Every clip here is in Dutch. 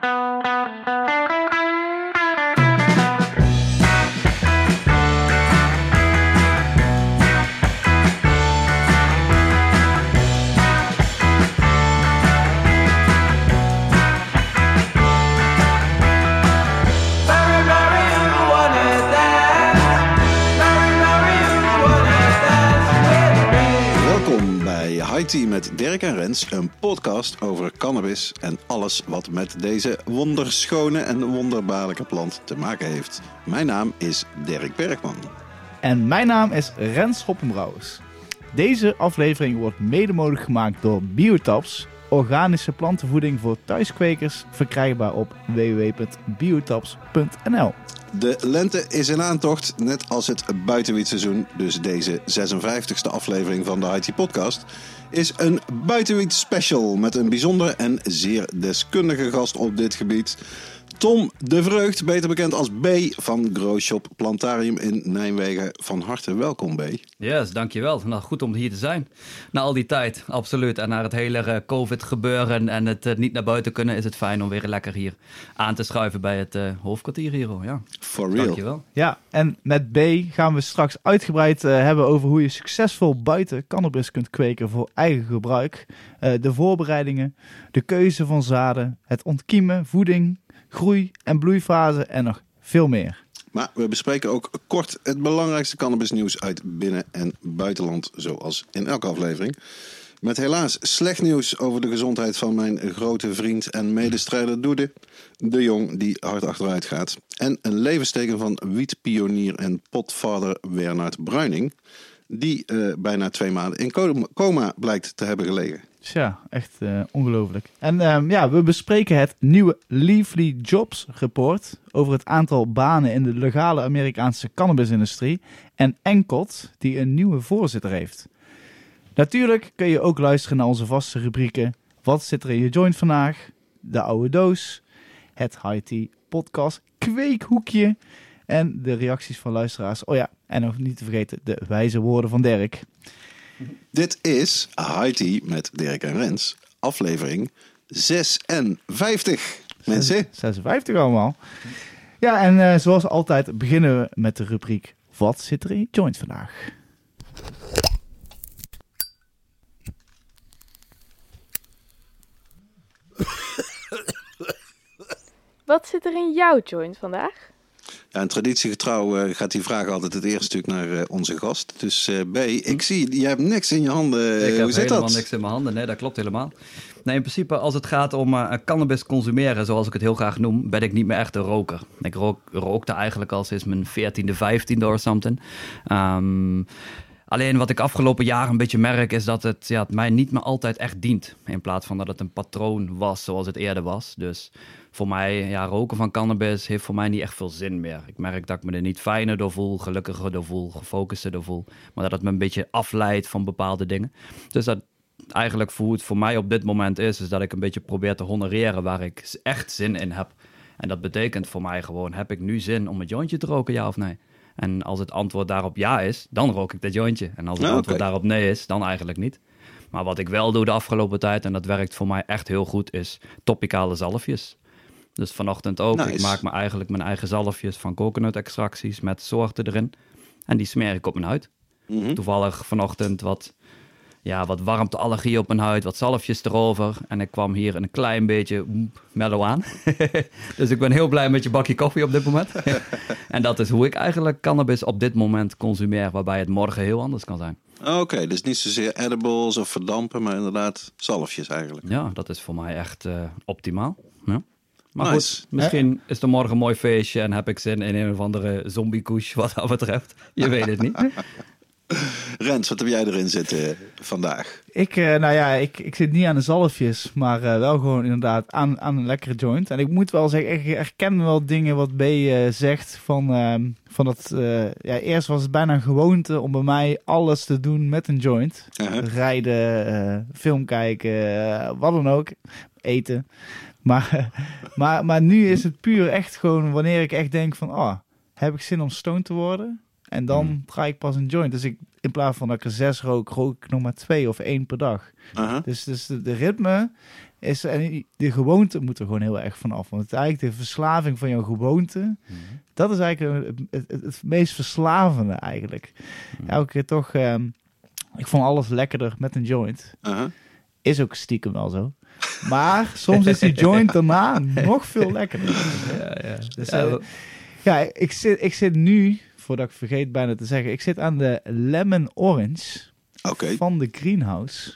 Welkom met Dirk en Rens, een podcast over cannabis en alles wat met deze wonderschone en wonderbaarlijke plant te maken heeft. Mijn naam is Dirk Bergman. En mijn naam is Rens Hoppenbrouwers. Deze aflevering wordt mede mogelijk gemaakt door Biotaps, organische plantenvoeding voor thuiskwekers, verkrijgbaar op www.biotaps.nl. De lente is in aantocht, net als het buitenwietseizoen. Dus deze 56e aflevering van de Tea podcast is een buitenwiet special met een bijzondere en zeer deskundige gast op dit gebied. Tom de Vreugd, beter bekend als B van Grow Shop Plantarium in Nijmegen. Van harte welkom B. Yes, dankjewel. Nou, goed om hier te zijn. Na al die tijd, absoluut. En na het hele eh, COVID-gebeuren en het eh, niet naar buiten kunnen, is het fijn om weer lekker hier aan te schuiven bij het eh, hoofdkwartier hier. Ja, For real. dankjewel. Ja, en met B gaan we straks uitgebreid hebben over hoe je succesvol buiten cannabis kunt kweken voor eigen gebruik. Eh, de voorbereidingen, de keuze van zaden, het ontkiemen, voeding, groei- en bloeifase en nog veel meer. Maar we bespreken ook kort het belangrijkste cannabisnieuws uit binnen- en buitenland, zoals in elke aflevering. Met helaas slecht nieuws over de gezondheid van mijn grote vriend en medestrijder Doede, de jong die hard achteruit gaat. En een levensteken van wietpionier en potvader Bernard Bruining, die eh, bijna twee maanden in coma blijkt te hebben gelegen. Tja, echt eh, ongelooflijk. En ehm, ja, we bespreken het nieuwe Leafly Jobs rapport over het aantal banen in de legale Amerikaanse cannabisindustrie en Enkot, die een nieuwe voorzitter heeft. Natuurlijk kun je ook luisteren naar onze vaste rubrieken Wat zit er in je joint vandaag? De oude doos, het High Tea podcast kweekhoekje en de reacties van luisteraars. Oh ja, en nog niet te vergeten de wijze woorden van Dirk. Dit is Tea met Dirk en Rens, aflevering 56. Mensen, 56 allemaal. Ja, en eh, zoals altijd beginnen we met de rubriek Wat zit er in je joint vandaag? Wat zit er in jouw joint vandaag? Ja, en traditiegetrouw eh, gaat die vraag altijd het eerste stuk naar eh, onze gast. Dus eh, B, ik zie, jij hebt niks in je handen. ik heb Hoe zit helemaal dat? niks in mijn handen. Nee, dat klopt helemaal. Nee, in principe als het gaat om cannabis consumeren, zoals ik het heel graag noem, ben ik niet meer echt een roker. Ik rook, rookte eigenlijk al sinds mijn 14e, 15e of something. Ehm, alleen wat ik afgelopen jaar een beetje merk, is dat het, ja, mij niet meer altijd echt dient. In plaats van dat het een patroon was zoals het eerder was. Dus voor mij, ja, roken van cannabis heeft voor mij niet echt veel zin meer. Ik merk dat ik me er niet fijner door voel, gelukkiger door voel, gefocuster door voel. Maar dat het me een beetje afleidt van bepaalde dingen. Dus dat eigenlijk hoe het voor mij op dit moment is, is dat ik een beetje probeer te honoreren waar ik echt zin in heb. En dat betekent voor mij gewoon, heb ik nu zin om een jointje te roken, ja of nee? En als het antwoord daarop ja is, dan rook ik dat jointje. En als het Ah, antwoord daarop nee is, dan eigenlijk niet. Maar wat ik wel doe de afgelopen tijd, en dat werkt voor mij echt heel goed, is topicale zalfjes. Dus vanochtend ook. Nice. Ik maak me eigenlijk mijn eigen zalfjes van coconut extracties met soorten erin. En die smeer ik op mijn huid. Mhm. Toevallig vanochtend wat, ja, wat warmteallergie op mijn huid, wat zalfjes erover. En ik kwam hier een klein beetje mellow aan. dus ik ben heel blij met je bakje koffie op dit moment. en dat is hoe ik eigenlijk cannabis op dit moment consumeer, waarbij het morgen heel anders kan zijn. Oké, dus niet zozeer edibles of verdampen, maar inderdaad zalfjes eigenlijk. Ja, dat is voor mij echt eh, optimaal. Ja. Maar Nice. goed, misschien is er morgen een mooi feestje en heb ik zin in een of andere zombie wat dat betreft. Je weet het niet. Rens, wat heb jij erin zitten vandaag? Ik, eh, nou ja, ik, ik zit niet aan de zalfjes, maar eh, wel gewoon inderdaad aan, aan een lekkere joint. En ik moet wel zeggen, ik herken wel dingen wat B eh, zegt van, ehm, van dat... ja, eerst was het bijna een gewoonte om bij mij alles te doen met een joint. Uh-huh. Rijden, film kijken, wat dan ook. Eten. Maar, maar, maar nu is het puur echt gewoon wanneer ik echt denk van... Oh, heb ik zin om stoned te worden? En dan Mm. draai ik pas een joint. Dus ik, in plaats van dat ik er zes rook, rook ik nog maar twee of één per dag. Dus, dus de, de ritme is, en de gewoonte moet er gewoon heel erg vanaf. Want het eigenlijk de verslaving van jouw gewoonte, Mhm. dat is eigenlijk het, het, het, meest verslavende eigenlijk. Mhm. Elke keer toch, ehm, ik vond alles lekkerder met een joint. Is ook stiekem wel zo. Maar soms is die joint daarna nog veel lekkerder. Ja, ja. Dus, Ja, eh, Ja, ik zit, ik zit nu, voordat ik vergeet bijna te zeggen, ik zit aan de Lemon Orange van de Greenhouse.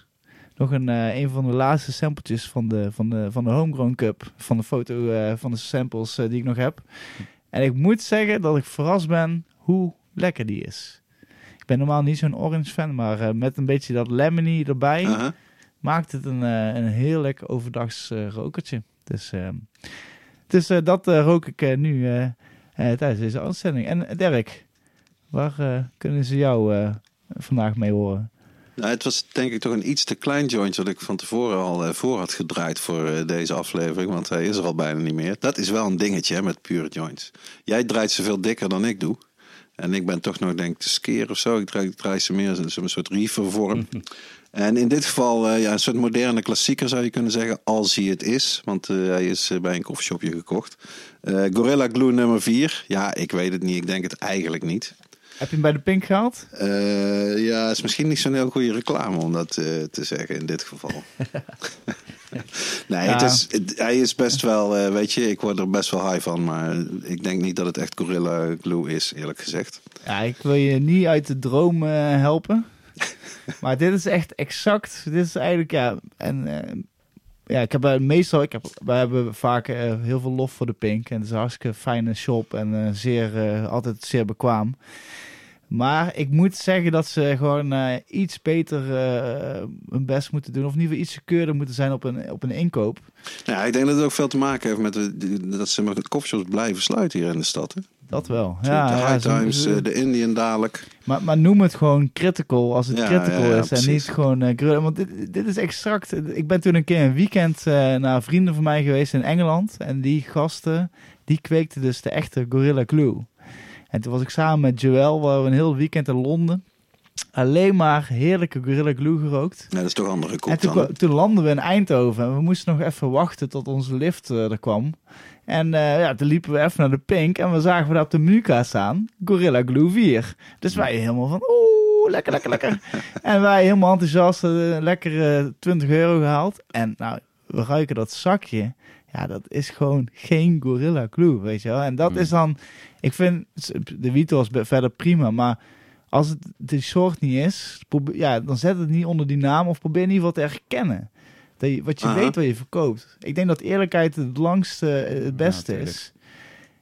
Nog een, eh, een van de laatste sampletjes van de, van de, van de Homegrown Cup. Van de foto eh, van de samples eh, die ik nog heb. En ik moet zeggen dat ik verrast ben hoe lekker die is. Ik ben normaal niet zo'n orange fan, maar met een beetje dat lemony erbij Aha. maakt het een, een heel lekker overdags rokertje. Dus, dus dat rook ik nu tijdens deze uitzending. En eh, Dirk, waar eh, kunnen ze jou eh, vandaag mee horen? Nou, het was denk ik toch een iets te klein joint wat ik van tevoren al eh, voor had gedraaid voor eh, deze aflevering. Want hij is er al bijna niet meer. Dat is wel een dingetje hè, met pure joints. Jij draait ze veel dikker dan ik doe. En ik ben toch nog denk ik te skeer of zo. Ik draai, ik draai ze meer in zo'n soort reefer vorm. En in dit geval eh, ja, een soort moderne klassieker zou je kunnen zeggen. Als hij het is. Want eh, hij is eh, bij een koffieshopje gekocht. Gorilla Glue nummer 4. Ja, ik weet het niet. Ik denk het eigenlijk niet. Heb je hem bij de Pink gehaald? Eh, ja, is misschien niet zo'n heel goede reclame om dat te zeggen in dit geval. nee, Ja. het is, het- hij is best wel, weet je, ik word er best wel high van. Maar ik denk niet dat het echt Gorilla Glue is, eerlijk gezegd. Ja, ik wil je niet uit de droom helpen. maar dit is echt exact. Dit is eigenlijk, ja. En eh, ja, ik heb meestal, ik heb, wij hebben vaak eh, heel veel lof voor de Pink. En het is een hartstikke fijne shop en eh, zeer, altijd zeer bekwaam. Maar ik moet zeggen dat ze gewoon iets beter hun best moeten doen. Of in ieder geval iets secuurder moeten zijn op een, op een inkoop. Ja, ik denk dat het ook veel te maken heeft met dat ze met de coffeeshops blijven sluiten hier in de stad. Hè? Dat wel. de Ja, High ja, ze- Times, eh, de Indian dadelijk. Maar, maar noem het gewoon critical als het Ja, critical ja, is. En niet gewoon gorilla. Want dit, dit is exact. Ik ben toen een keer een weekend eh, naar vrienden van mij geweest in Engeland. En die gasten, die kweekten dus de echte Gorilla Glue. En toen was ik samen met Joel, waren we een heel weekend in Londen. Alleen maar heerlijke Gorilla Glue gerookt. Ja, dat is toch andere En kop toen, dan. kwa- toen landden we in Eindhoven en we moesten nog even wachten tot onze lift er kwam. En eh, ja, toen liepen we even naar de Pink en we zagen we daar op de menukaart staan, Gorilla Glue 4. Dus wij helemaal van, oeh, lekker, lekker, lekker. en wij helemaal enthousiast, eh, lekker eh, 20 euro gehaald. En nou, we ruiken dat zakje. Ja, dat is gewoon geen Gorilla Glue, weet je wel. En dat Mm. is dan, ik vind de Vitos verder prima, maar als het de soort niet is, probeer, ja, dan zet het niet onder die naam of probeer in ieder geval te herkennen. Dat je, wat je weet wat je verkoopt. Ik denk dat eerlijkheid het langste, eh, het beste is.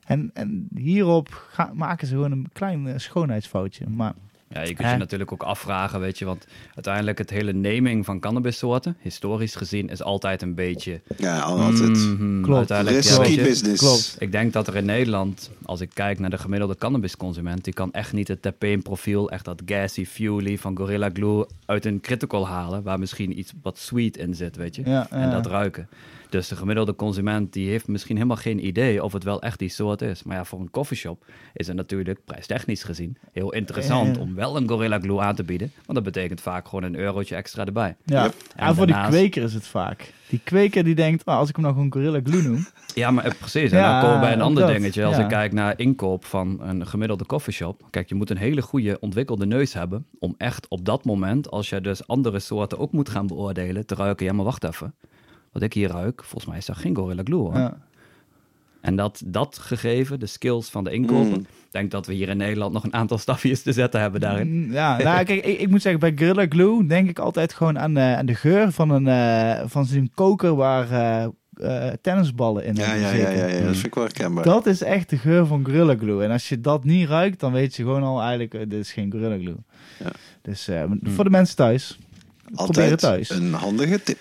En, en hierop maken ze gewoon een klein eh, schoonheidsfoutje. Maar Ja, je kunt Hè? je natuurlijk ook afvragen, weet je, want uiteindelijk het hele naming van cannabissoorten, historisch gezien, is altijd een beetje... Ja, altijd. Mhm, Klopt. uiteindelijk, ja, Risky weet je, business. Klopt. Ik denk dat er in Nederland, als ik kijk naar de gemiddelde cannabisconsument, die kan echt niet het terpeenprofiel, echt dat gassy, fuely van Gorilla Glue uit een critical halen, waar misschien iets wat sweet in zit, weet je. ja, En ja. dat ruiken. Dus de gemiddelde consument die heeft misschien helemaal geen idee of het wel echt die soort is. Maar ja, voor een coffeeshop is het natuurlijk prijstechnisch gezien heel interessant Ja. om wel een Gorilla Glue aan te bieden. Want dat betekent vaak gewoon een eurotje extra erbij. ja. En, En voor daarnaast- die kweker is het vaak. Die kweker die denkt, oh, als ik hem nou gewoon Gorilla Glue noem. Ja, maar eh, precies. En Ja, dan komen we bij een ander dat, dingetje. Als ja. ik kijk naar inkoop van een gemiddelde coffeeshop. Kijk, je moet een hele goede ontwikkelde neus hebben. Om echt op dat moment, als je dus andere soorten ook moet gaan beoordelen, te ruiken. Ja, maar wacht even. Wat ik hier ruik, volgens mij is dat geen Gorilla Glue hoor. Ja. En dat, dat gegeven, de skills van de inkoper, Mm. denk dat we hier in Nederland nog een aantal stapjes te zetten hebben daarin. Mm, Ja, nou, kijk, ik, ik moet zeggen, bij Gorilla Glue denk ik altijd gewoon aan, de aan de geur van, een, eh, van zo'n koker waar eh, eh, tennisballen in Ja, hebben ja, ja, zitten. ja, ja, dat vind ik wel herkenbaar. Dat is echt de geur van Gorilla Glue. En als je dat niet ruikt, dan weet je gewoon al eigenlijk, eh, dit is geen Gorilla Glue. Ja. Dus eh, voor de mensen thuis, probeer Altijd het thuis. een handige tip.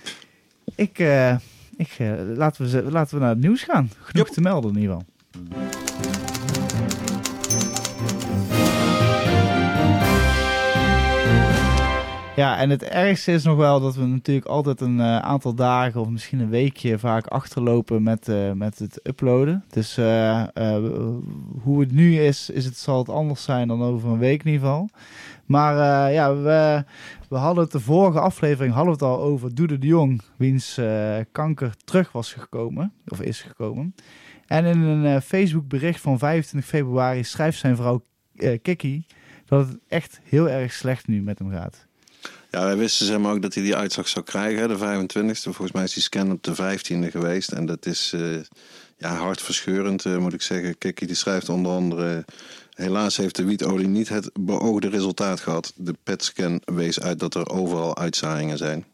Ik, eh, ik, eh, laten, we, laten we naar het nieuws gaan. Genoeg Yep. te melden in ieder geval. Ja, en het ergste is nog wel dat we natuurlijk altijd een eh, aantal dagen of misschien een weekje vaak achterlopen met, met het uploaden. Dus hoe het nu is, is het, zal het anders zijn dan over een week in ieder geval. Maar eh, ja, we, we hadden het de vorige aflevering het al over Doede de Jong, wiens eh, kanker terug was gekomen, of is gekomen. En in een eh, Facebook bericht van 25 februari schrijft zijn vrouw Kiki dat het echt heel erg slecht nu met hem gaat. Ja, wij wisten zeg maar ook dat hij die uitslag zou krijgen, de 25e. Volgens mij is die scan op de 15e geweest. En dat is eh, ja, hartverscheurend, moet ik zeggen. Kiki die schrijft onder andere... Helaas heeft de wietolie niet het beoogde resultaat gehad. De PET-scan wees uit dat er overal uitzaaiingen zijn.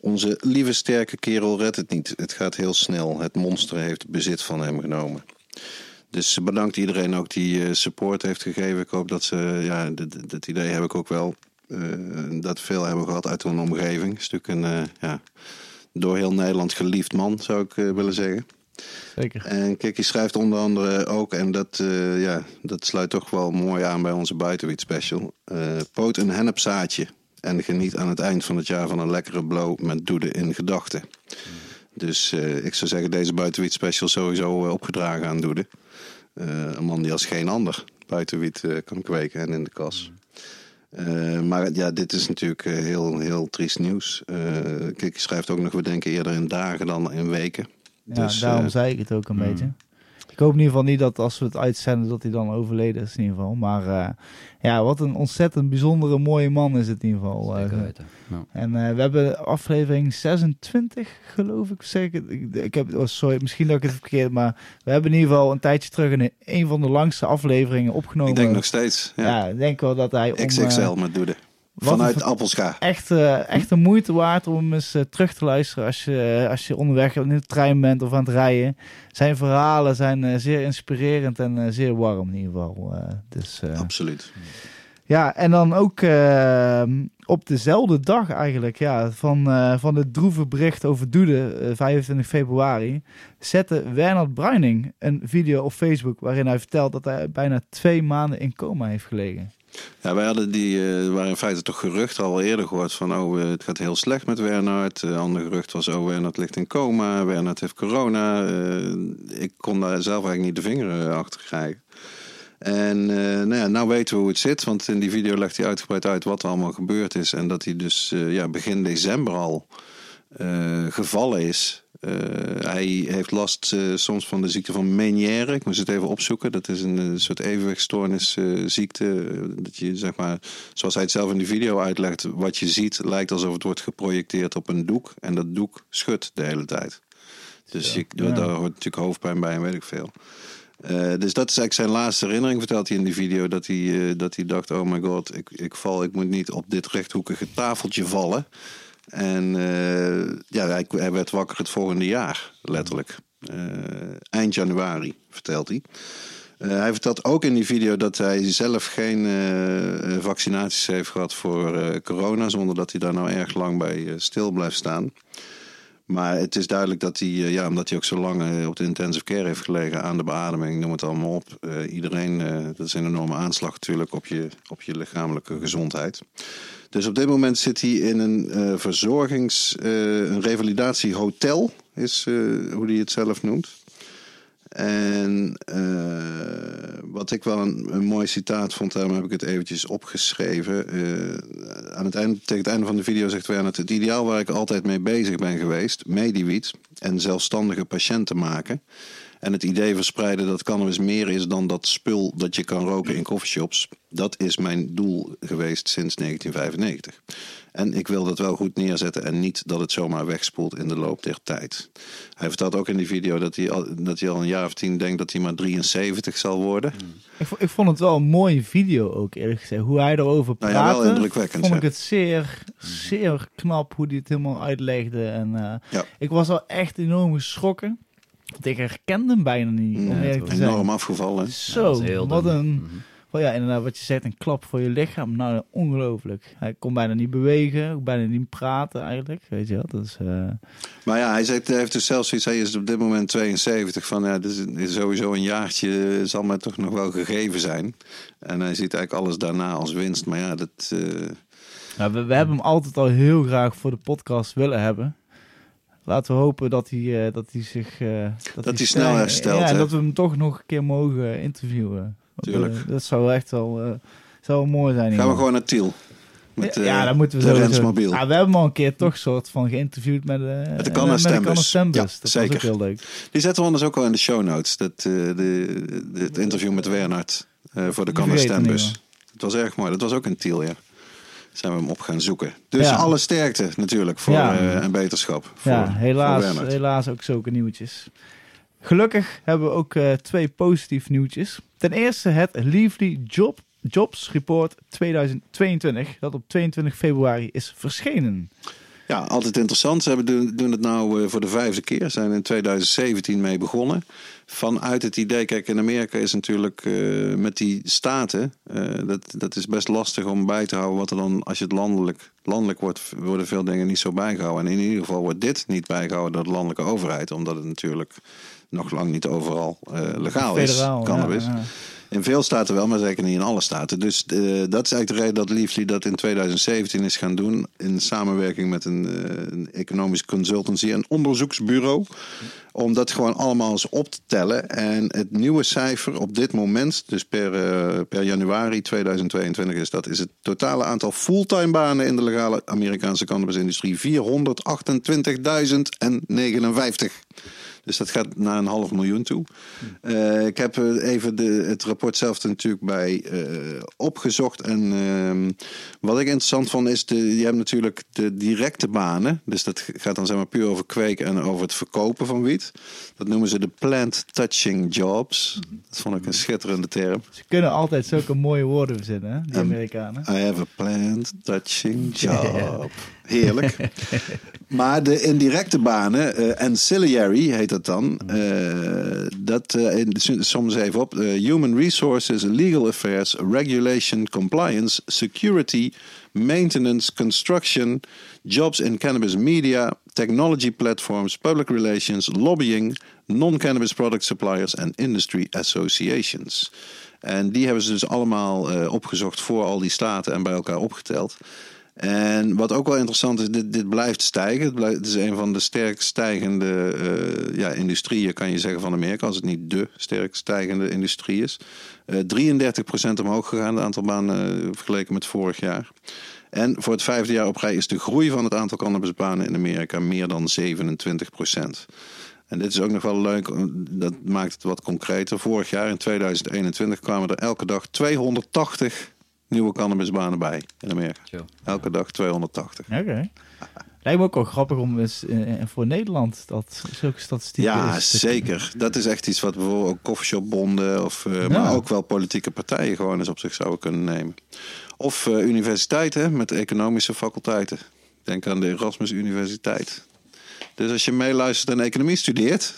Onze lieve sterke kerel redt het niet. Het gaat heel snel. Het monster heeft bezit van hem genomen. Dus bedankt iedereen ook die eh, support heeft gegeven. Ik hoop dat ze, ja, dat, idee heb ik ook wel. eh, dat veel hebben gehad uit hun omgeving. Stuk een, eh, ja, door heel Nederland geliefd man, zou ik willen zeggen. Zeker. En Kiki schrijft onder andere ook, en dat, eh, ja, dat sluit toch wel mooi aan bij onze buitenwiet special. eh, poot een hennepzaadje en geniet aan het eind van het jaar van een lekkere blow met doede in gedachten. Dus eh, ik zou zeggen, deze buitenwiet special sowieso opgedragen aan Doede. Een man die als geen ander buitenwiet kan kweken en in de kas. Maar ja, dit is natuurlijk heel, heel triest nieuws. Eh Kiki schrijft ook nog, we denken eerder in dagen dan in weken. Ja, Dus, daarom eh, zei ik het ook een mm. beetje. Ik hoop in ieder geval niet dat als we het uitzenden dat hij dan overleden is in ieder geval. Maar eh, ja, wat een ontzettend bijzondere mooie man is het in ieder geval. eh. Zeker weten. Ja. en we hebben aflevering 26 geloof ik. Zeg ik, ik, heb, oh, sorry, misschien dat ik het verkeerd, maar we hebben in ieder geval een tijdje terug een, een van de langste afleveringen opgenomen. Ik denk nog steeds. Ja. Ja, ik denk wel dat hij om, XXL met Doede. Vanuit een- Appelscha. echt, eh, echt de moeite waard om eens eh, terug te luisteren als je, eh, als je onderweg in de trein bent of aan het rijden. Zijn verhalen zijn zeer inspirerend en zeer warm in ieder geval. dus, Absoluut. ja, en dan ook eh, op dezelfde dag eigenlijk, ja, van, van het droeve bericht over Doede, eh, 25 februari, zette Werner Bruining een video op Facebook waarin hij vertelt dat hij bijna twee maanden in coma heeft gelegen. Ja, wij hadden die, eh, waren in feite toch gerucht al eerder gehoord van, oh, eh, het gaat heel slecht met Wernhard. Een ander gerucht was, oh, Wernhard ligt in coma, Wernhard heeft corona. Ik kon daar zelf eigenlijk niet de vinger achter krijgen. En nou ja, nou weten we hoe het zit, want in die video legt hij uitgebreid uit wat er allemaal gebeurd is. En dat hij dus ja, begin december al gevallen is. Eh, hij heeft last eh, soms van de ziekte van Meniere. Ik moest het even opzoeken. Dat is een, soort evenwichtstoornisziekte. Eh, dat je, zeg maar, zoals hij het zelf in die video uitlegt, wat je ziet lijkt alsof het wordt geprojecteerd op een doek. En dat doek schudt de hele tijd. Dus je, Ja. daar hoort natuurlijk hoofdpijn bij en weet ik veel. Dus dat is eigenlijk zijn laatste herinnering, vertelt hij in die video. Dat hij, dat hij dacht, oh my god, ik, ik val, ik moet niet op dit rechthoekige tafeltje vallen. En eh, ja, hij, werd wakker het volgende jaar, letterlijk. Eh, eind januari, vertelt hij. Eh, hij vertelt ook in die video dat hij zelf geen vaccinaties heeft gehad voor corona, zonder dat hij daar nou erg lang bij stil blijft staan. Maar het is duidelijk dat hij, ja, omdat hij ook zo lang op de intensive care heeft gelegen aan de beademing, noem het allemaal op. iedereen, dat is een enorme aanslag natuurlijk op je, op je lichamelijke gezondheid. Dus op dit moment zit hij in een eh, verzorgings, eh, een revalidatiehotel, is eh, hoe hij het zelf noemt. En wat ik wel een, mooi citaat vond, daarom heb ik het eventjes opgeschreven. Aan het einde, tegen het einde van de video zegt Werner, het ideaal waar ik altijd mee bezig ben geweest, Mediwiet en zelfstandige patiënten maken. En het idee verspreiden dat cannabis meer is dan dat spul dat je kan roken in coffeeshops. Dat is mijn doel geweest sinds 1995. En ik wil dat wel goed neerzetten en niet dat het zomaar wegspoelt in de loop der tijd. Hij vertelt ook in die video dat hij al, dat hij al een jaar of tien denkt dat hij maar 73 zal worden. Ik, vo- ik vond het wel een mooie video ook eerlijk gezegd. Hoe hij erover Nou praatte. ja, wel indrukwekkend, Vond ik het zeer, zeer knap hoe hij het helemaal uitlegde. En eh, Ja. ik was al echt enorm geschrokken. Want ik herkende hem bijna niet, om eerlijk te zijn. enorm afgevallen. Zo, wat een... Mhm. Oh ja, inderdaad, wat je zegt, een klap voor je lichaam. Nou, ongelooflijk. Hij kon bijna niet bewegen, ook bijna niet praten eigenlijk. Weet je wel, dat is... eh, Maar ja, hij, zegt, hij heeft dus zelfs zoiets, hij is op dit moment 72 van ja, dit is, sowieso een jaartje zal mij toch nog wel gegeven zijn. En hij ziet eigenlijk alles daarna als winst. Maar ja, dat, eh, Ja, we, we hebben hem altijd al heel graag voor de podcast willen hebben. Laten we hopen dat hij, eh, dat hij zich... eh, Dat hij hij snel herstelt, Ja, en dat we hem toch nog een keer mogen interviewen. Want, Tuurlijk. eh, dat zou echt wel, eh, zou wel mooi zijn. Gaan we gewoon naar Tiel. Met, ja, eh, dan moeten we de Rensmobiel. Ja, we hebben al een keer toch soort van geïnterviewd met, eh Met de Canna Stembus. Ja, dat was zeker. ook heel leuk. Die zetten we anders ook al in de show notes. Dat, eh, de, het interview met Wernhard eh, voor de Canna Stembus. Het was erg mooi. Dat was ook in Tiel, ja. Zijn we hem op gaan zoeken. Dus Ja. alle sterkte natuurlijk voor, Ja. eh, en beterschap. Voor, Ja, helaas, helaas ook zulke nieuwtjes. Gelukkig hebben we ook eh, twee positieve nieuwtjes. Ten eerste het Leafly Job, Jobs Report 2022, dat op 22 februari is verschenen. Ja, altijd interessant. Ze hebben doen, doen het nou eh, voor de vijfde keer. Zijn in 2017 mee begonnen. Vanuit het idee, kijk, in Amerika is natuurlijk eh, met die staten, eh, dat, dat is best lastig om bij te houden wat er dan, als je het landelijk, landelijk wordt, worden veel dingen niet zo bijgehouden. En in ieder geval wordt dit niet bijgehouden door de landelijke overheid, omdat het natuurlijk nog lang niet overal eh, legaal Federaal, is, ja, cannabis. ja. In veel staten wel, maar zeker niet in alle staten. Dus eh, dat is eigenlijk de reden dat Leafly dat in 2017 is gaan doen. In samenwerking met een, eh, een economisch consultancy en onderzoeksbureau. Om dat gewoon allemaal eens op te tellen. En het nieuwe cijfer op dit moment, dus per, eh, per januari 2022 is dat, is het totale aantal fulltime banen in de legale Amerikaanse cannabisindustrie 428.059. Dus dat gaat naar een half miljoen toe. Eh, ik heb eh, even de, het rapport zelf er natuurlijk bij eh, opgezocht. En ehm, wat ik interessant vond is, de, je hebt natuurlijk de directe banen. Dus dat gaat dan zeg maar puur over kweken en over het verkopen van wiet. Dat noemen ze de plant touching jobs. Dat vond ik een schitterende term. Ze kunnen altijd zulke mooie woorden verzinnen, hè, die Amerikanen. I have a plant touching job. Heerlijk. maar de indirecte banen, eh, ancillary heet dat dan. eh, dat eh, soms even op. human resources, legal affairs, regulation, compliance, security, maintenance, construction, jobs in cannabis media, technology platforms, public relations, lobbying, non-cannabis product suppliers en industry associations. En die hebben ze dus allemaal opgezocht voor al die staten en bij elkaar opgeteld. En wat ook wel interessant is, dit, dit blijft stijgen. Het, is een van de sterk stijgende eh, ja, industrieën, kan je zeggen, van Amerika. Als het niet de sterk stijgende industrie is. Eh 33% omhoog gegaan, het aantal banen eh, vergeleken met vorig jaar. En voor het vijfde jaar op rij is de groei van het aantal cannabisbanen in Amerika meer dan 27%. En dit is ook nog wel leuk, dat maakt het wat concreter. Vorig jaar in 2021 kwamen er elke dag 280 nieuwe cannabisbanen bij in Amerika. Zo. Elke dag 280. Oké. Lijkt me ook wel grappig om eens eh, voor Nederland dat zulke statistieken Ja, is te- zeker. Dat is echt iets wat bijvoorbeeld ook coffeeshopbonden of, eh, maar ook wel politieke partijen gewoon eens op zich zouden kunnen nemen. Of eh, universiteiten met economische faculteiten. Denk aan de Erasmus Universiteit. Dus als je meeluistert en economie studeert,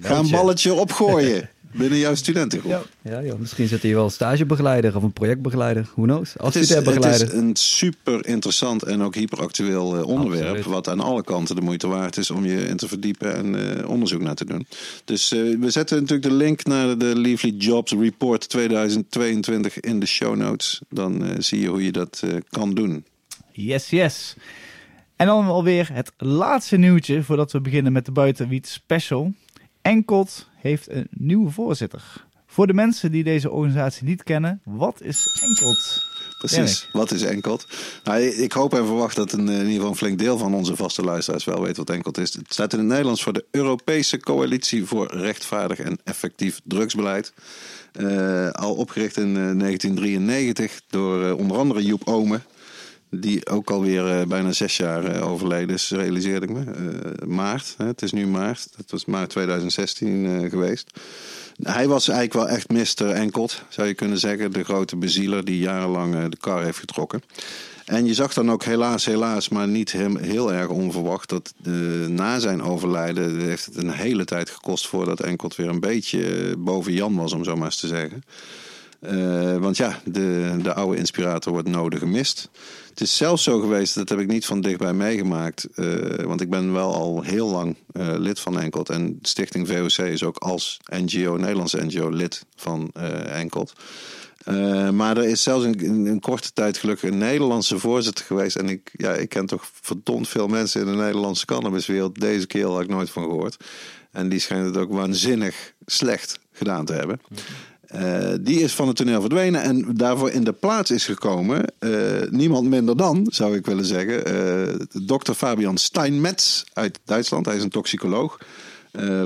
ga een je. balletje opgooien binnen jouw studentengroep. Ja. Ja, joh, misschien zit hier wel een stagebegeleider of een projectbegeleider. Who knows? Het is, het is een super interessant en ook hyperactueel eh, onderwerp. Absoluut. Wat aan alle kanten de moeite waard is om je in te verdiepen en eh, onderzoek naar te doen. Dus eh, we zetten natuurlijk de link naar de Leafly Jobs Report 2022 in de show notes. Dan zie je hoe je dat kan doen. Yes, yes. En dan alweer het laatste nieuwtje voordat we beginnen met de Buitenwiet Special. Enkelt heeft een nieuwe voorzitter. Voor de mensen die deze organisatie niet kennen, wat is Enkelt? Precies. Wat is Enkelt? Nou, ik hoop en verwacht dat een, in ieder geval een flink deel van onze vaste luisteraars wel weet wat Enkelt is. Het staat in het Nederlands voor de Europese Coalitie voor Rechtvaardig en Effectief Drugsbeleid. Eh, al opgericht in eh, 1993 door eh, onder andere Joep Omen. Die ook alweer eh, bijna zes jaar eh, overleden is, realiseerde ik me. Eh, maart, hè, het is nu maart. Dat was maart 2016 eh, geweest. Hij was eigenlijk wel echt Mr. Enkelt, zou je kunnen zeggen. De grote bezieler die jarenlang de kar heeft getrokken. En je zag dan ook helaas, helaas, maar niet heel erg onverwacht... dat na zijn overlijden heeft het een hele tijd gekost... voordat Enkelt weer een beetje boven Jan was, om zo maar eens te zeggen. Eh, want ja, de, de oude inspirator wordt nodig gemist. Het is zelfs zo geweest, dat heb ik niet van dichtbij meegemaakt. eh, want ik ben wel al heel lang eh, lid van Enkelt. En Stichting VOC is ook als NGO, Nederlandse NGO, lid van Enkelt. Maar er is zelfs in, in korte tijd gelukkig een Nederlandse voorzitter geweest. En ik, ja, ik ken toch verdomd veel mensen in de Nederlandse cannabiswereld. Deze keer had ik nooit van gehoord. En die schijnt het ook waanzinnig slecht gedaan te hebben. Eh, die is van het toneel verdwenen en daarvoor in de plaats is gekomen eh, niemand minder dan, zou ik willen zeggen, eh dokter Fabian Steinmetz uit Duitsland. Hij is een toxicoloog.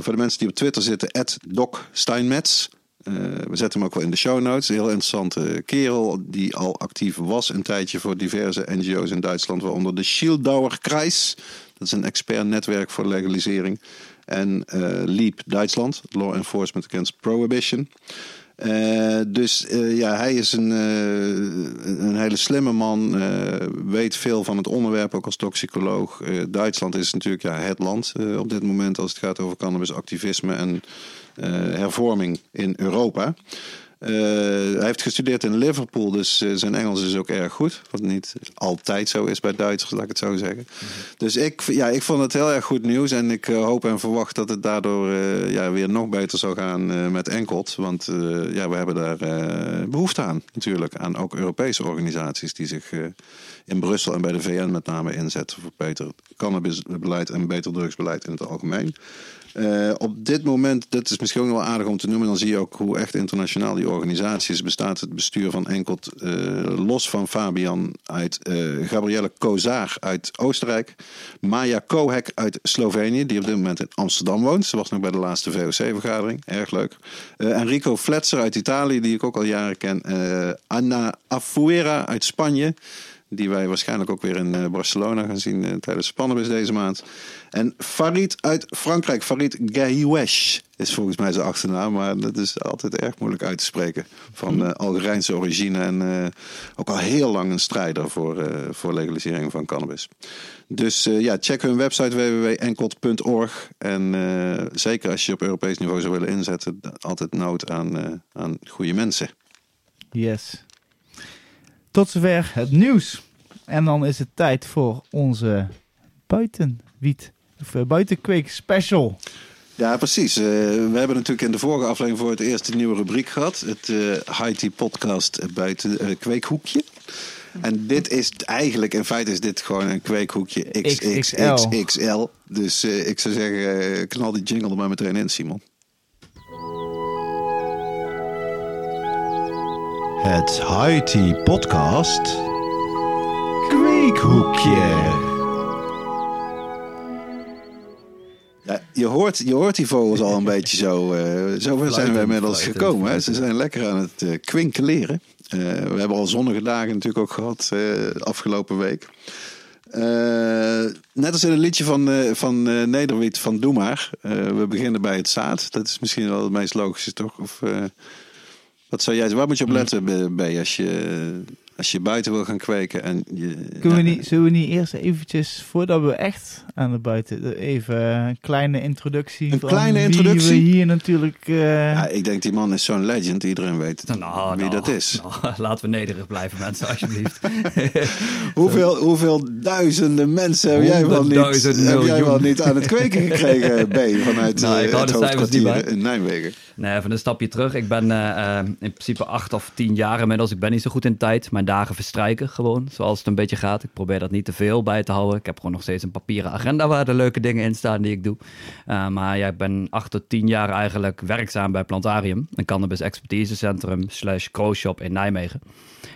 Voor de mensen die op Twitter zitten, Doc Steinmetz. We zetten hem ook wel in de show notes. Een heel interessante kerel die al actief was een tijdje voor diverse NGO's in Duitsland, waaronder de Schildauer Kreis. Dat is een expertnetwerk voor legalisering. En eh LEAP Duitsland, Law Enforcement Against Prohibition. Eh, dus eh, ja, hij is een, eh, een hele slimme man, weet veel van het onderwerp, ook als toxicoloog. Duitsland is natuurlijk ja, het land op dit moment als het gaat over cannabisactivisme en hervorming in Europa. Eh, hij heeft gestudeerd in Liverpool, dus eh, zijn Engels is ook erg goed. Wat niet altijd zo is bij Duitsers, laat ik het zo zeggen. Dus ik, ja, ik vond het heel erg goed nieuws. En ik eh, hoop en verwacht dat het daardoor ja, weer nog beter zal gaan met Enkelt. Want ja, we hebben daar eh, behoefte aan natuurlijk. Aan ook Europese organisaties die zich in Brussel en bij de VN met name inzetten voor beter cannabisbeleid en beter drugsbeleid in het algemeen. Eh, op dit moment, dat is misschien wel aardig om te noemen, dan zie je ook hoe echt internationaal die organisatie is. Bestaat het bestuur van Enkelt eh, los van Fabian uit eh, Gabrielle Kozar uit Oostenrijk, Maja Kohek uit Slovenië, die op dit moment in Amsterdam woont. Ze was nog bij de laatste VOC-vergadering, erg leuk. Enrico Fletser uit Italië, die ik ook al jaren ken. Anna Afuera uit Spanje. Die wij waarschijnlijk ook weer in eh, Barcelona gaan zien eh, tijdens Spannabis deze maand. En Farid uit Frankrijk. Farid Gahiwesh is volgens mij zijn achternaam. Maar dat is altijd erg moeilijk uit te spreken. Van eh, Algerijnse origine. En ook al heel lang een strijder voor, voor legalisering van cannabis. Dus ja, check hun website www.enkelt.org. En zeker als je op Europees niveau zou willen inzetten. Altijd nood aan, aan goede mensen. Yes. Tot zover het nieuws. En dan is het tijd voor onze buitenwiet. Of eh, buitenkweek special. Ja, precies. Eh, we hebben natuurlijk in de vorige aflevering voor het eerst een nieuwe rubriek gehad. Het High podcast buiten eh, kweekhoekje. En dit is eigenlijk, in feite is dit gewoon een kweekhoekje XXXXL. Dus ik zou zeggen, knal die jingle er maar meteen in, Simon. Het High podcast Kweekhoekje. Ja, je hoort, je hoort die vogels al een beetje zo. eh zover zijn we inmiddels gekomen. Hè? Ze zijn lekker aan het eh, kwinkeleren. Eh, we hebben al zonnige dagen natuurlijk ook gehad eh, afgelopen week. Net als in een liedje van, van Nederwiet van Doe maar. We beginnen bij het zaad. Dat is misschien wel het meest logische, toch? Of, wat zou jij, waar moet je op letten, B- B, als je, als je buiten wil gaan kweken? En je, Kunnen we niet, zullen we niet eerst eventjes, voordat we echt aan de buiten, even een kleine introductie. Een van kleine wie introductie? we hier natuurlijk... eh, Ja, ik denk die man is zo'n legend. Iedereen weet Nou, wie nou, dat is. nou, laten we nederig blijven, mensen, alsjeblieft. Hoeveel, hoeveel duizenden mensen heb jij, wel niet, heb jij wel niet aan het kweken gekregen, B, vanuit Nou, ik eh, het hoofdkwartier in Nijmegen? Nee, even een stapje terug. Ik ben eh, in principe acht of tien jaar inmiddels. Ik ben niet zo goed in tijd. Mijn dagen verstrijken gewoon, zoals het een beetje gaat. Ik probeer dat niet te veel bij te houden. Ik heb gewoon nog steeds een papieren agenda waar de leuke dingen in staan die ik doe. Eh, maar ja, ik ben acht tot tien jaar eigenlijk werkzaam bij Plantarium. Een cannabis expertisecentrum slash shop in Nijmegen.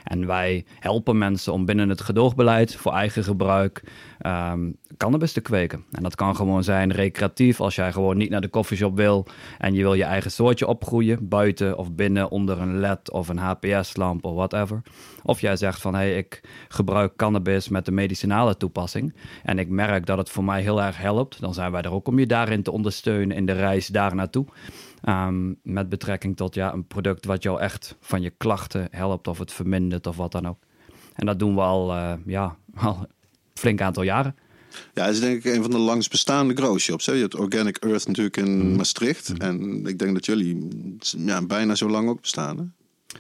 En wij helpen mensen om binnen het gedoogbeleid voor eigen gebruik ehm, cannabis te kweken. En dat kan gewoon zijn recreatief als jij gewoon niet naar de koffieshop wil en je wil je eigen soortje opgroeien, buiten of binnen onder een LED of een HPS-lamp of whatever. Of jij zegt van hé, hey, ik gebruik cannabis met de medicinale toepassing en ik merk dat het voor mij heel erg helpt, dan zijn wij er ook om je daarin te ondersteunen in de reis daar naartoe. Ehm, met betrekking tot ja, een product wat jou echt van je klachten helpt of het vermindert of wat dan ook. En dat doen we al, eh, ja, al een flink aantal jaren. Ja, het is denk ik een van de langst bestaande grow shops. Hè. Je hebt Organic Earth natuurlijk in Mhm. Maastricht. En ik denk dat jullie ja, bijna zo lang ook bestaan. Hè?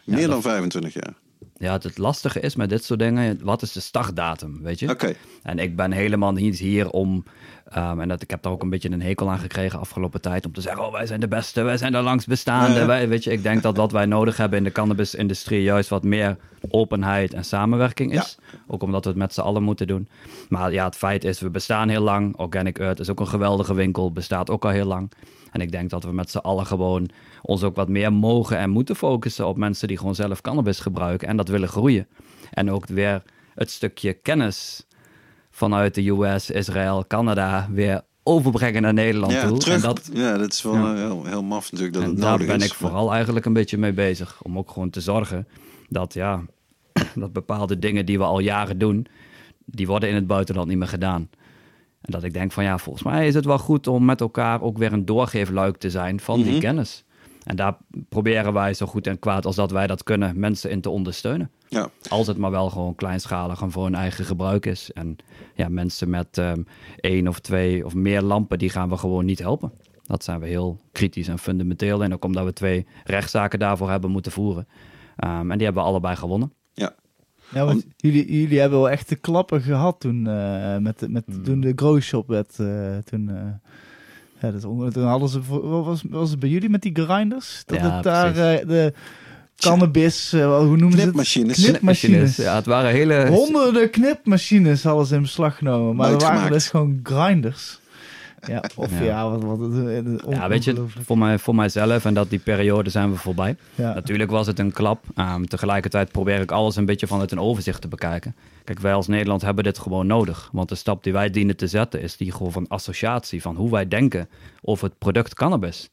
Meer dat- dan 25 jaar. Ja, het, lastige is met dit soort dingen, wat is de startdatum, weet je? Oké. En ik ben helemaal niet hier om, ehm, en dat, ik heb daar ook een beetje een hekel aan gekregen afgelopen tijd, om te zeggen, oh wij zijn de beste, wij zijn de ja. Wij, weet je, ik denk dat wat wij nodig hebben in de cannabisindustrie juist wat meer openheid en samenwerking is. Ook omdat we het met z'n allen moeten doen. Maar ja, het feit is, we bestaan heel lang. Organic Earth is ook een geweldige winkel, bestaat ook al heel lang. En ik denk dat we met z'n allen gewoon ons ook wat meer mogen en moeten focussen op mensen die gewoon zelf cannabis gebruiken en dat willen groeien. En ook weer het stukje kennis vanuit de US, Israël, Canada weer overbrengen naar Nederland Ja, toe. terug. En dat, ja, dat is wel Ja. eh, heel, heel maf natuurlijk dat en het daar nodig ben is. ik vooral eigenlijk een beetje mee bezig. Om ook gewoon te zorgen dat, ja, dat bepaalde dingen die we al jaren doen, die worden in het buitenland niet meer gedaan. En dat ik denk van ja, volgens mij is het wel goed om met elkaar ook weer een doorgeefluik te zijn van die Mhm. kennis. En daar proberen wij zo goed en kwaad als dat wij dat kunnen mensen in te ondersteunen. Ja. Als het maar wel gewoon kleinschalig en voor hun eigen gebruik is. En ja, mensen met ehm, één of twee of meer lampen, die gaan we gewoon niet helpen. Dat zijn we heel kritisch en fundamenteel. En ook omdat we twee rechtszaken daarvoor hebben moeten voeren. Ehm, en die hebben we allebei gewonnen. Ja. Want jullie, jullie hebben wel echt de klappen gehad toen, eh, met, met, Hmm. toen de Grow Shop werd. eh, toen, eh, ja, toen hadden ze, was, was het bij jullie met die grinders? Dat Ja, het daar de cannabis, hoe noemen ze het? Knipmachines. Knipmachines. Ja, het waren hele... Honderden knipmachines hadden ze in beslag genomen, maar er waren dus gewoon grinders. Ja, of ja, Ja. wat, wat, wat Ja, weet je, voor, mij, voor mijzelf en dat die periode zijn we voorbij. Ja. Natuurlijk was het een klap. Ehm, tegelijkertijd probeer ik alles een beetje vanuit een overzicht te bekijken. Kijk, wij als Nederland hebben dit gewoon nodig. Want de stap die wij dienen te zetten is die gewoon van associatie. Van hoe wij denken over het product cannabis.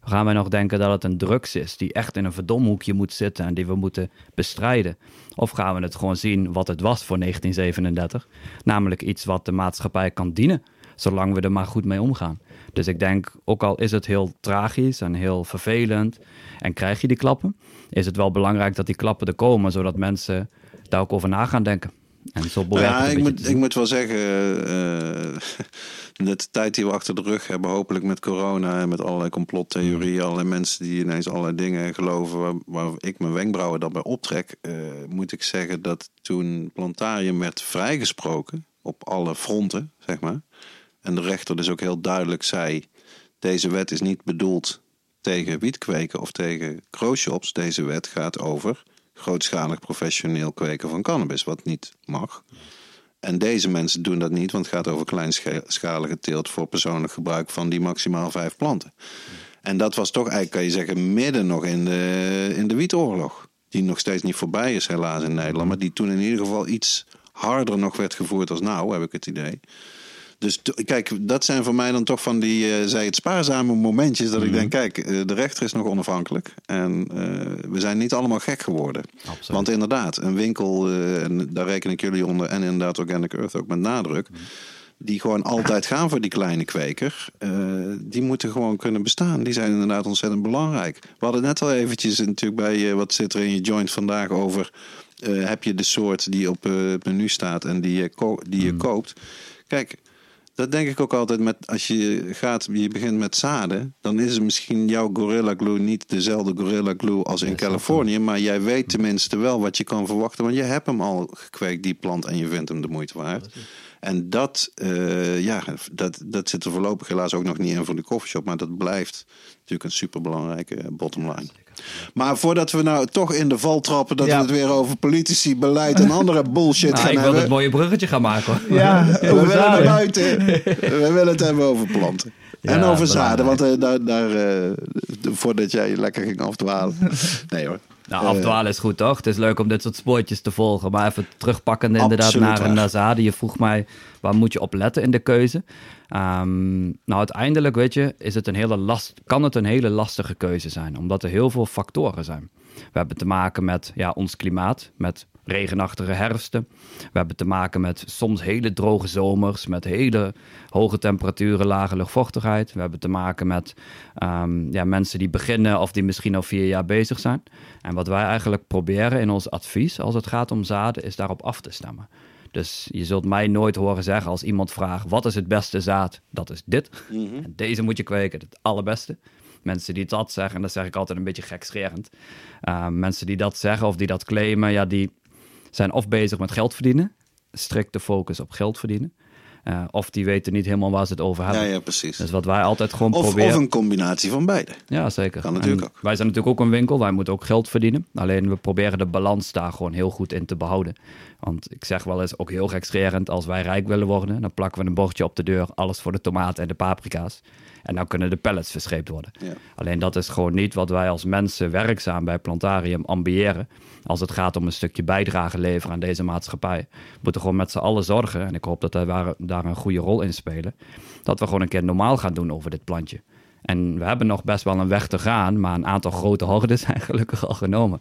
Gaan wij nog denken dat het een drugs is die echt in een verdomhoekje moet zitten en die we moeten bestrijden? Of gaan we het gewoon zien wat het was voor 1937? Namelijk iets wat de maatschappij kan dienen, zolang we er maar goed mee omgaan. Dus ik denk, ook al is het heel tragisch en heel vervelend en krijg je die klappen, is het wel belangrijk dat die klappen er komen, zodat mensen daar ook over na gaan denken. En zo Nou ja, ik, moet, ik moet wel zeggen, eh, de tijd die we achter de rug hebben, hopelijk met corona en met allerlei complottheorieën, allerlei mensen die ineens allerlei dingen geloven waar, waar ik mijn wenkbrauwen dan bij optrek, eh, moet ik zeggen dat toen Plantarium werd vrijgesproken op alle fronten, zeg maar, en de rechter dus ook heel duidelijk zei, deze wet is niet bedoeld tegen wietkweken of tegen growshops. Deze wet gaat over grootschalig professioneel kweken van cannabis, wat niet mag. En deze mensen doen dat niet, want het gaat over kleinschalige teelt voor persoonlijk gebruik van die maximaal vijf planten. En dat was toch eigenlijk, kan je zeggen, midden nog in de, in de wietoorlog. Die nog steeds niet voorbij is, helaas in Nederland. Maar die toen in ieder geval iets harder nog werd gevoerd als nou, heb ik het idee. Dus kijk, dat zijn voor mij dan toch van die, eh zij het spaarzame momentjes. Dat ik denk, kijk, eh, de rechter is nog onafhankelijk. En eh, we zijn niet allemaal gek geworden. Absoluut. Want inderdaad, een winkel, en daar reken ik jullie onder, en inderdaad Organic Earth ook met nadruk, die gewoon altijd gaan voor die kleine kweker, die moeten gewoon kunnen bestaan. Die zijn inderdaad ontzettend belangrijk. We hadden net al eventjes natuurlijk bij, wat zit er in je joint vandaag over, heb je de soort die op het menu staat en die je, die je koopt. Kijk, dat denk ik ook altijd met als je gaat, je begint met zaden, dan is het misschien jouw Gorilla Glue niet dezelfde Gorilla Glue als in Californië, maar jij weet tenminste wel wat je kan verwachten, want je hebt hem al gekweekt, die plant, en je vindt hem de moeite waard. En dat, eh, ja, dat, dat zit er voorlopig helaas ook nog niet in voor de coffeeshop, maar dat blijft natuurlijk een superbelangrijke bottomline. Maar voordat we nou toch in de val trappen dat Ja. we het weer over politici, beleid en andere bullshit Nou, gaan ik wil hebben. het mooie bruggetje gaan maken hoor. Ja, We willen naar buiten. We willen het hebben over planten. en Ja, over zaden, want eh, daar, daar, eh, voordat jij lekker ging afdwalen. Nee hoor. Nou, afdwalen is goed toch? Het is leuk om dit soort spoortjes te volgen. Maar even terugpakkende inderdaad Absoluut naar, waar. naar zaden. Je vroeg mij, waar moet je op letten in de keuze? Ehm, nou, uiteindelijk, weet je, is het een hele last, kan het een hele lastige keuze zijn. Omdat er heel veel factoren zijn. We hebben te maken met ja, ons klimaat, met regenachtige herfsten. We hebben te maken met soms hele droge zomers, met hele hoge temperaturen, lage luchtvochtigheid. We hebben te maken met ehm, ja, mensen die beginnen of die misschien al vier jaar bezig zijn. En wat wij eigenlijk proberen in ons advies als het gaat om zaden, is daarop af te stemmen. Dus je zult mij nooit horen zeggen als iemand vraagt: wat is het beste zaad? Dat is dit. En deze moet je kweken, het allerbeste. Mensen die dat zeggen, en dat zeg ik altijd een beetje gekscherend. Uh, mensen die dat zeggen of die dat claimen, ja, die zijn of bezig met geld verdienen. Strikte focus op geld verdienen. Uh, of die weten niet helemaal waar ze het over hebben. Ja, ja precies. Dus wat wij altijd gewoon of, proberen... Of een combinatie van beide. Ja, zeker. Kan natuurlijk En ook. Wij zijn natuurlijk ook een winkel. Wij moeten ook geld verdienen. Alleen we proberen de balans daar gewoon heel goed in te behouden. Want ik zeg wel eens, ook heel gekscherend... als wij rijk willen worden, dan plakken we een bordje op de deur... alles voor de tomaten en de paprika's. En dan kunnen de pallets verscheept worden. Ja. Alleen dat is gewoon niet wat wij als mensen werkzaam bij Plantarium ambiëren. Als het gaat om een stukje bijdrage leveren aan deze maatschappij. We moeten gewoon met z'n allen zorgen. En ik hoop dat wij daar een goede rol in spelen. Dat we gewoon een keer normaal gaan doen over dit plantje. En we hebben nog best wel een weg te gaan. Maar een aantal grote hordes zijn gelukkig al genomen.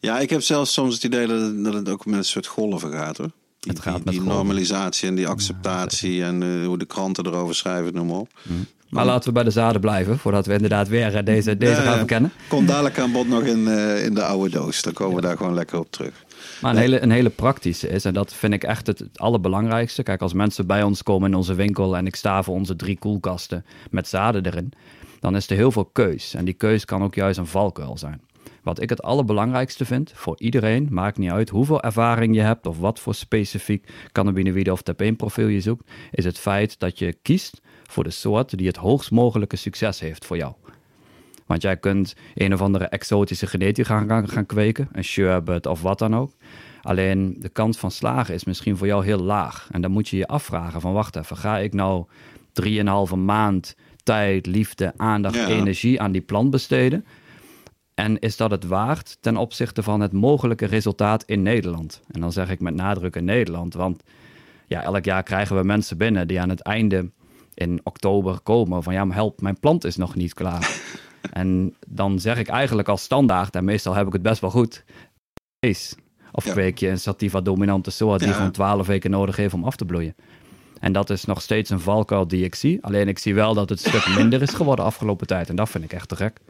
Ja, ik heb zelfs soms het idee dat het, ook met een soort golven gaat hoor. Die, Het gaat die, met die normalisatie en die acceptatie en eh, hoe de kranten erover schrijven, noem maar op. Maar laten we bij de zaden blijven. Voordat we inderdaad weer eh, deze, deze Ja, gaan ja. verkennen. Komt dadelijk aan bod nog in, eh, in de oude doos. Dan komen we daar gewoon lekker op terug. Maar een hele, een hele praktische is, en dat vind ik echt het, het allerbelangrijkste. Kijk, als mensen bij ons komen in onze winkel en ik sta voor onze drie koelkasten met zaden erin, dan is er heel veel keus. En die keus kan ook juist een valkuil zijn. Wat ik het allerbelangrijkste vind voor iedereen, maakt niet uit hoeveel ervaring je hebt of wat voor specifiek cannabinoïde of terpeenprofiel je zoekt, is het feit dat je kiest voor de soort die het hoogst mogelijke succes heeft voor jou. Want jij kunt een of andere exotische genetica gaan, gaan, gaan kweken, een sherbet of wat dan ook. Alleen de kans van slagen is misschien voor jou heel laag. En dan moet je je afvragen van wacht even, ga ik nou drieënhalve maand tijd, liefde, aandacht, Ja. energie aan die plant besteden? En is dat het waard ten opzichte van het mogelijke resultaat in Nederland? En dan zeg ik met nadruk in Nederland, want ja, elk jaar krijgen we mensen binnen die aan het einde in oktober komen van ja, maar help, mijn plant is nog niet klaar. en dan zeg ik eigenlijk als standaard, en meestal heb ik het best wel goed, is. Of Ja. kweek je een sativa dominante soort die Ja. gewoon 12 weken nodig heeft om af te bloeien. En dat is nog steeds een valkuil die ik zie. Alleen ik zie wel dat het een stuk minder is geworden de afgelopen tijd. En dat vind ik echt te gek.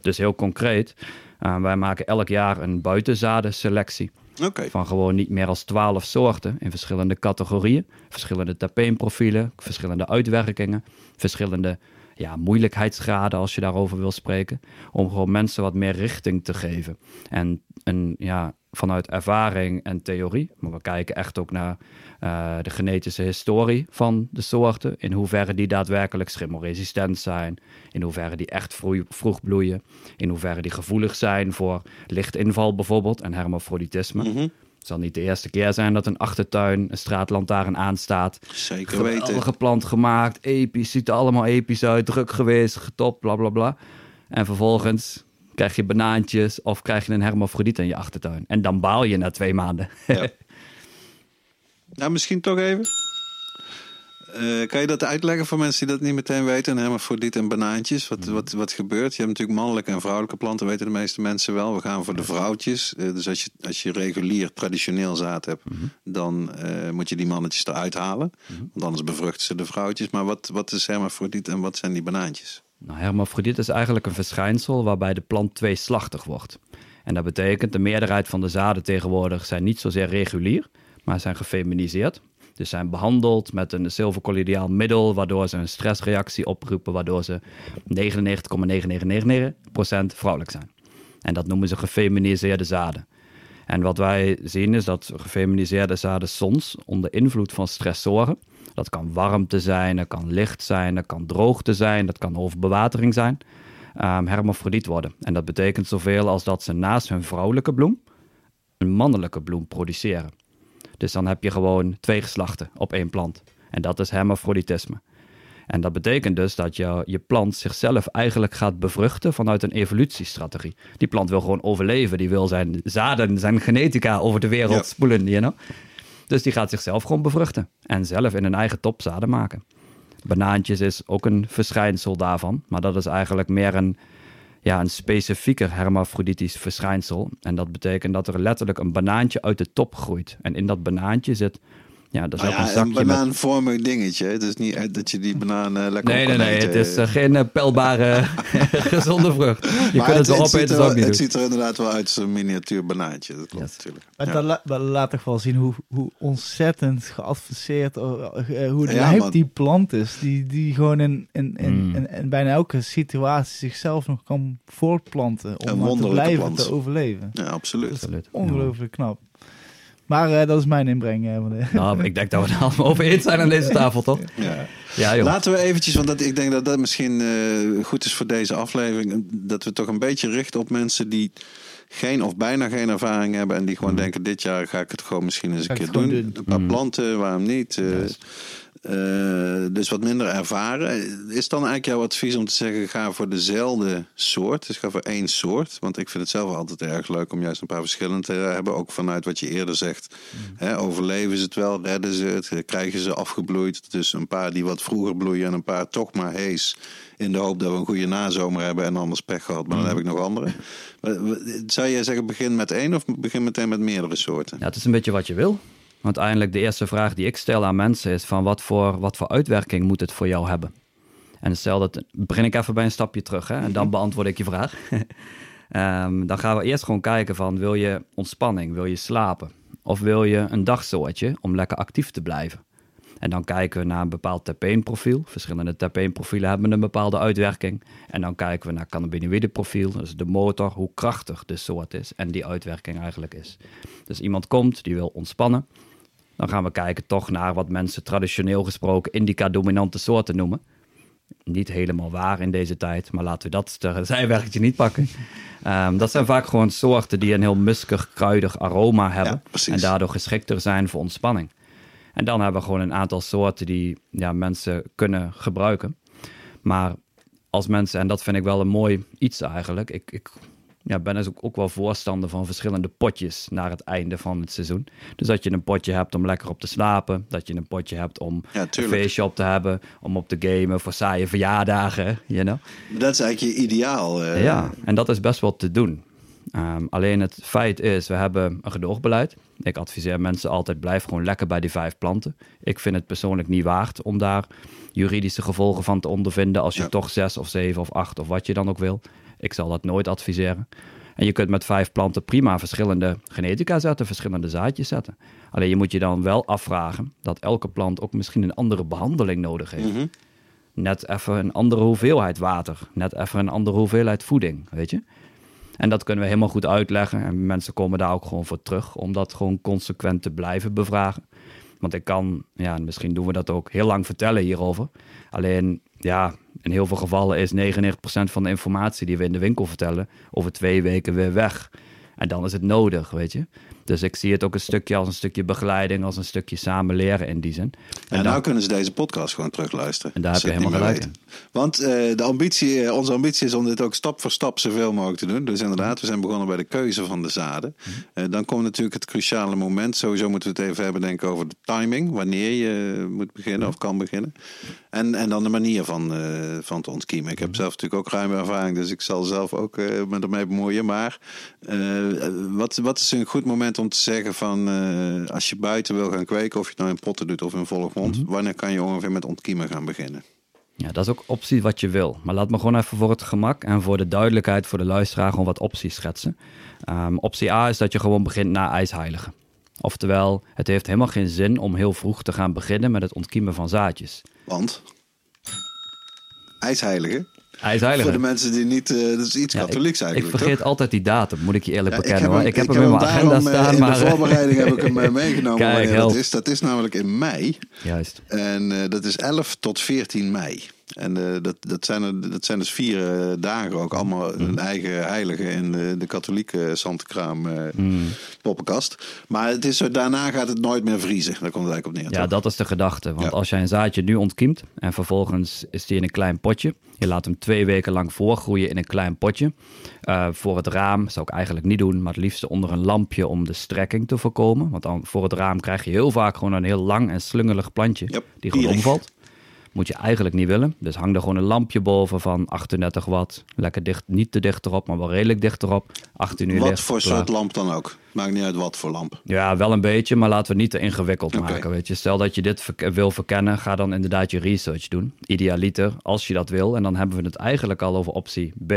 Dus heel concreet, eh, wij maken elk jaar een buitenzadenselectie Oké. van gewoon niet meer als 12 soorten in verschillende categorieën, verschillende terpeenprofielen, verschillende uitwerkingen, verschillende ja, moeilijkheidsgraden als je daarover wil spreken, om gewoon mensen wat meer richting te geven. En een, ja, vanuit ervaring en theorie, maar we kijken echt ook naar eh, de genetische historie van de soorten, in hoeverre die daadwerkelijk schimmelresistent zijn, in hoeverre die echt vroeg, vroeg bloeien, in hoeverre die gevoelig zijn voor lichtinval bijvoorbeeld en hermafroditisme. Mhm. Zal niet de eerste keer zijn dat een achtertuin een straatlantaarn aanstaat. Zeker weten. Geweldige plant gemaakt, episch, ziet er allemaal episch uit, druk geweest, getopt, bla bla bla. En vervolgens krijg je banaantjes of krijg je een hermafrodiet in je achtertuin. En dan baal je na twee maanden. Ja. Nou, misschien toch even. Eh, kan je dat uitleggen voor mensen die dat niet meteen weten? Een hermafrodiet en banaantjes. Wat, wat, wat gebeurt? Je hebt natuurlijk mannelijke en vrouwelijke planten, weten de meeste mensen wel. We gaan voor de vrouwtjes. Eh, dus als je, als je regulier, traditioneel zaad hebt, dan eh, moet je die mannetjes eruit halen. Want anders bevruchten ze de vrouwtjes. Maar wat, wat is hermafrodiet en wat zijn die banaantjes? Nou, hermafrodiet is eigenlijk een verschijnsel waarbij de plant tweeslachtig wordt. En dat betekent de meerderheid van de zaden tegenwoordig zijn niet zozeer regulier, maar zijn gefeminiseerd. Dus zijn behandeld met een zilvercolloidaal middel, waardoor ze een stressreactie oproepen, waardoor ze 99,9999% vrouwelijk zijn. En dat noemen ze gefeminiseerde zaden. En wat wij zien is dat gefeminiseerde zaden soms onder invloed van stressoren, dat kan warmte zijn, dat kan licht zijn, dat kan droogte zijn, dat kan overbewatering zijn, ehm hermafrodiet worden. En dat betekent zoveel als dat ze naast hun vrouwelijke bloem een mannelijke bloem produceren. Dus dan heb je gewoon twee geslachten op één plant. En dat is hermafroditisme. En dat betekent dus dat je, je plant zichzelf eigenlijk gaat bevruchten vanuit een evolutiestrategie. Die plant wil gewoon overleven. Die wil zijn zaden, zijn genetica over de wereld Ja. spoelen, you know? Dus die gaat zichzelf gewoon bevruchten. En zelf in een eigen top zaden maken. Banaantjes is ook een verschijnsel daarvan. Maar dat is eigenlijk meer een, ja, een specifieker hermafroditisch verschijnsel. En dat betekent dat er letterlijk een banaantje uit de top groeit. En in dat banaantje zit Ja, dat is Nou ook een ja, zakje een met... banaanvormig dingetje. Het is niet dat je die banaan eh, lekker Nee, op nee, nee. eten. Het is eh, geen eh, pijlbare gezonde vrucht. Je Maar kunt het wel ziet opeten, er, dat ook niet het ziet er inderdaad wel uit als een miniatuur banaantje. Dat klopt Yes. natuurlijk. Maar Ja. dat, la- dat laat toch wel zien hoe, hoe ontzettend geadvanceerd, eh, hoe lijp die plant is. Die, die gewoon in, in, in, Mm. in, in bijna elke situatie zichzelf nog kan voortplanten. Een Om te blijven plant. te overleven. Ja, absoluut. Absoluut. Ongelooflijk knap. Maar eh, dat is mijn inbreng. eh, van de... Nou, ik denk dat we het allemaal over eens zijn aan deze tafel, toch? Ja. Ja, joh. Laten we eventjes, want dat, ik denk dat dat misschien eh, goed is voor deze aflevering. Dat we toch een beetje richten op mensen die geen of bijna geen ervaring hebben. En die gewoon Mm. denken, dit jaar ga ik het gewoon misschien eens Ga een keer doen. doen. Een paar Mm. planten, waarom niet? Eh, Eh, dus wat minder ervaren. Is dan eigenlijk jouw advies om te zeggen, ga voor dezelfde soort. Dus ga voor één soort. Want ik vind het zelf altijd erg leuk om juist een paar verschillende te hebben. Ook vanuit wat je eerder zegt. Hè, overleven ze het wel? Redden ze het? Krijgen ze afgebloeid? Dus een paar die wat vroeger bloeien en een paar toch maar hees. In de hoop dat we een goede nazomer hebben en anders pech gehad. Maar dan heb ik nog andere. Maar, Zou jij zeggen begin met één of begin meteen met meerdere soorten? Ja, het is een beetje wat je wil. Want uiteindelijk de eerste vraag die ik stel aan mensen is van wat voor, wat voor uitwerking moet het voor jou hebben? En stel dat, begin ik even bij een stapje terug hè, en dan beantwoord ik je vraag. Ehm, dan gaan we eerst gewoon kijken van wil je ontspanning, wil je slapen? Of wil je een dagsoortje om lekker actief te blijven? En dan kijken we naar een bepaald terpeenprofiel. Verschillende terpeenprofielen hebben een bepaalde uitwerking. En dan kijken we naar cannabinoïdeprofiel, dus de motor, hoe krachtig de soort is en die uitwerking eigenlijk is. Dus iemand komt, die wil ontspannen. Dan gaan we kijken toch naar wat mensen traditioneel gesproken indica-dominante soorten noemen. Niet helemaal waar in deze tijd, maar laten we dat zijwerkje niet pakken. Ehm, dat zijn vaak gewoon soorten die een heel muskig, kruidig aroma hebben. Ja, en daardoor geschikter zijn voor ontspanning. En dan hebben we gewoon een aantal soorten die ja, mensen kunnen gebruiken. Maar als mensen, en dat vind ik wel een mooi iets eigenlijk. Ik, ik ja, ben dus ook, ook wel voorstander van verschillende potjes naar het einde van het seizoen. Dus dat je een potje hebt om lekker op te slapen. Dat je een potje hebt om Ja, een feestje op te hebben. Om op te gamen voor saaie verjaardagen. You know? Dat is eigenlijk je ideaal. eh. Ja, en dat is best wel te doen. Ehm, alleen het feit is, we hebben een gedoogbeleid. Ik adviseer mensen altijd, blijf gewoon lekker bij die vijf planten. Ik vind het persoonlijk niet waard om daar juridische gevolgen van te ondervinden... als je Ja. toch zes of zeven of acht of wat je dan ook wil. Ik zal dat nooit adviseren. En je kunt met vijf planten prima verschillende genetica zetten, verschillende zaadjes zetten. Alleen je moet je dan wel afvragen dat elke plant ook misschien een andere behandeling nodig heeft Mhm. net even een andere hoeveelheid water. Net even een andere hoeveelheid voeding, weet je. En dat kunnen we helemaal goed uitleggen. En mensen komen daar ook gewoon voor terug. Om dat gewoon consequent te blijven bevragen. Want ik kan, ja, misschien doen we dat ook heel lang vertellen hierover. Alleen, ja, in heel veel gevallen is 99% van de informatie die we in de winkel vertellen... over twee weken weer weg. En dan is het nodig, weet je. Dus ik zie het ook een stukje als een stukje begeleiding... als een stukje samen leren in die zin. En dan- nou kunnen ze deze podcast gewoon terugluisteren. En daar heb je het helemaal gelijk. Want eh, de ambitie, eh, onze ambitie is om dit ook stap voor stap zoveel mogelijk te doen. Dus inderdaad, we zijn begonnen bij de keuze van de zaden. Mhm. Eh, dan komt natuurlijk het cruciale moment. Sowieso moeten we het even hebben denken over de timing. Wanneer je moet beginnen of kan beginnen. En, en dan de manier van, van te ontkiemen. Ik heb zelf natuurlijk ook ruime ervaring. Dus ik zal zelf ook me ermee bemoeien. Maar wat, wat is een goed moment om te zeggen van... eh, als je buiten wil gaan kweken, of je het nou in potten doet of in volle grond... wanneer kan je ongeveer met ontkiemen gaan beginnen? Ja, dat is ook optie wat je wil. Maar laat me gewoon even voor het gemak en voor de duidelijkheid voor de luisteraar gewoon wat opties schetsen. Ehm, optie A is dat je gewoon begint na ijsheiligen. Oftewel, het heeft helemaal geen zin om heel vroeg te gaan beginnen met het ontkiemen van zaadjes. Want ijsheilige. Voor de mensen die niet, eh, dat is iets Ja, katholieks ik, ik eigenlijk. vergeet toch? altijd die datum, moet ik je eerlijk Ja, bekennen hoor. Ik heb hem in hem mijn agenda daarom, eh, staan, In maar... de voorbereiding heb ik hem eh, meegenomen Kijk, wanneer dat is. Dat is namelijk in mei. Juist. En eh, dat is 11 tot 14 mei. En eh, dat, dat, zijn er, dat zijn dus vier eh, dagen ook. Allemaal Mhm. een eigen heilige in de, de katholieke Santekraam eh Mhm. poppenkast. Maar het is zo, daarna gaat het nooit meer vriezen. Daar komt het eigenlijk op neer. Ja, toch? dat is de gedachte. Want Ja. als jij een zaadje nu ontkiemt en vervolgens is die in een klein potje. Je laat hem twee weken lang voorgroeien in een klein potje. Voor het raam zou ik eigenlijk niet doen, maar het liefste onder een lampje om de strekking te voorkomen. Want dan voor het raam krijg je heel vaak gewoon een heel lang en slungelig plantje Yep, die gewoon omvalt. Moet je eigenlijk niet willen. Dus hang er gewoon een lampje boven van 38 watt. Lekker dicht, niet te dicht erop, maar wel redelijk dicht erop. 18 uur Wat licht, voor klaar. soort lamp dan ook. Maakt niet uit wat voor lamp. Ja, wel een beetje, maar laten we het niet te ingewikkeld maken. Weet je. Stel dat je dit wil verkennen, ga dan inderdaad je research doen. Idealiter, als je dat wil. En dan hebben we het eigenlijk al over optie B.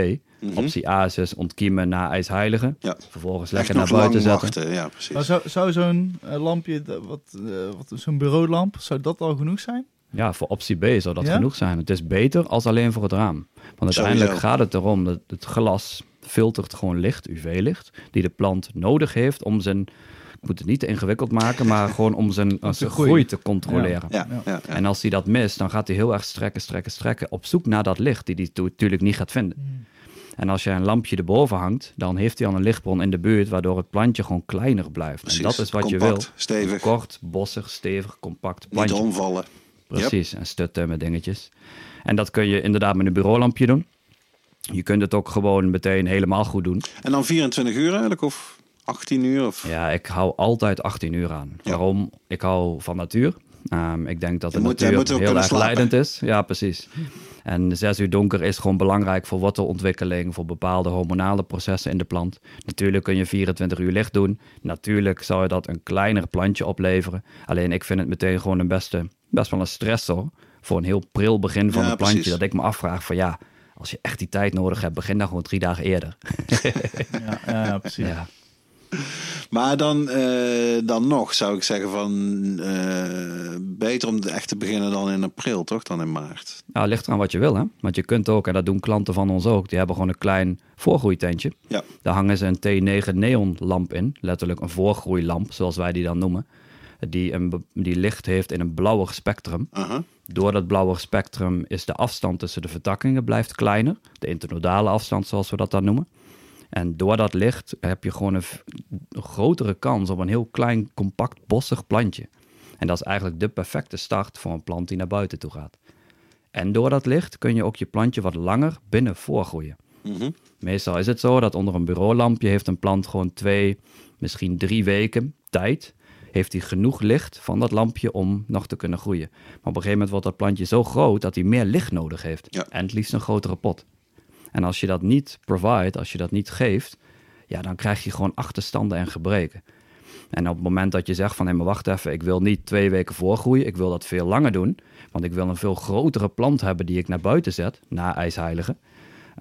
Optie A is dus ontkiemen na ijsheilige. Mhm. Ja. Vervolgens lekker naar buiten zetten. wachten. Ja, precies. Maar zou, zou zo'n eh, lampje, d- wat, eh, wat, zo'n bureaulamp, zou dat al genoeg zijn? Ja, voor optie B zou dat Ja? genoeg zijn. Het is beter als alleen voor het raam. Want uiteindelijk Sowieso. gaat het erom dat het glas filtert gewoon licht, UV-licht, die de plant nodig heeft om zijn, ik moet het niet te ingewikkeld maken, maar gewoon om zijn, groei te controleren. Ja, ja, ja. En als hij dat mist, dan gaat hij heel erg strekken, strekken, strekken op zoek naar dat licht die hij natuurlijk niet gaat vinden. Hmm. En als je een lampje erboven hangt, dan heeft hij al een lichtbron in de buurt, waardoor het plantje gewoon kleiner blijft. Precies. En dat is wat je wil. stevig. Kort, bossig, stevig, compact Niet plantje. omvallen. Precies, en stutten met dingetjes. En dat kun je inderdaad met een bureaulampje doen. Je kunt het ook gewoon meteen helemaal goed doen. En dan 24 uur eigenlijk? Of 18 uur? Of... Ja, ik hou altijd 18 uur aan. Ja. Waarom? Ik hou van natuur. Ehm, ik denk dat de Je natuur moet heel erg slapen. leidend is. Ja, precies. En zes uur donker is gewoon belangrijk voor wortelontwikkeling, voor bepaalde hormonale processen in de plant. Natuurlijk kun je 24 uur licht doen. Natuurlijk zou je dat een kleiner plantje opleveren. Alleen ik vind het meteen gewoon een beste, best wel een stressor voor een heel pril begin van Ja, een plantje. precies. Dat ik me afvraag van ja, als je echt die tijd nodig hebt, begin dan gewoon drie dagen eerder. Ja, ja, ja, precies. Ja. Maar dan, eh, dan nog zou ik zeggen van eh, beter om echt te beginnen dan in april, toch? Dan in maart. Nou, ligt eraan wat je wil, hè? Want je kunt ook, en dat doen klanten van ons ook, die hebben gewoon een klein voorgroeitentje. Ja. Daar hangen ze een T9 neonlamp in, letterlijk een voorgroeilamp, zoals wij die dan noemen. Die, een, die licht heeft in een blauwig spectrum. Aha. Door dat blauwig spectrum is de afstand tussen de vertakkingen blijft kleiner. De internodale afstand, zoals we dat dan noemen. En door dat licht heb je gewoon een, grotere kans op een heel klein, compact, bossig plantje. En dat is eigenlijk de perfecte start voor een plant die naar buiten toe gaat. En door dat licht kun je ook je plantje wat langer binnen voorgroeien. Mhm. Meestal is het zo dat onder een bureaulampje heeft een plant gewoon twee, misschien drie weken tijd. Heeft hij genoeg licht van dat lampje om nog te kunnen groeien. Maar op een gegeven moment wordt dat plantje zo groot dat hij meer licht nodig heeft. Ja. En het liefst een grotere pot. En als je dat niet provide, als je dat niet geeft, ja, dan krijg je gewoon achterstanden en gebreken. En op het moment dat je zegt van, hé, maar wacht even, ik wil niet twee weken voorgroeien, ik wil dat veel langer doen, want ik wil een veel grotere plant hebben die ik naar buiten zet, na ijsheilige.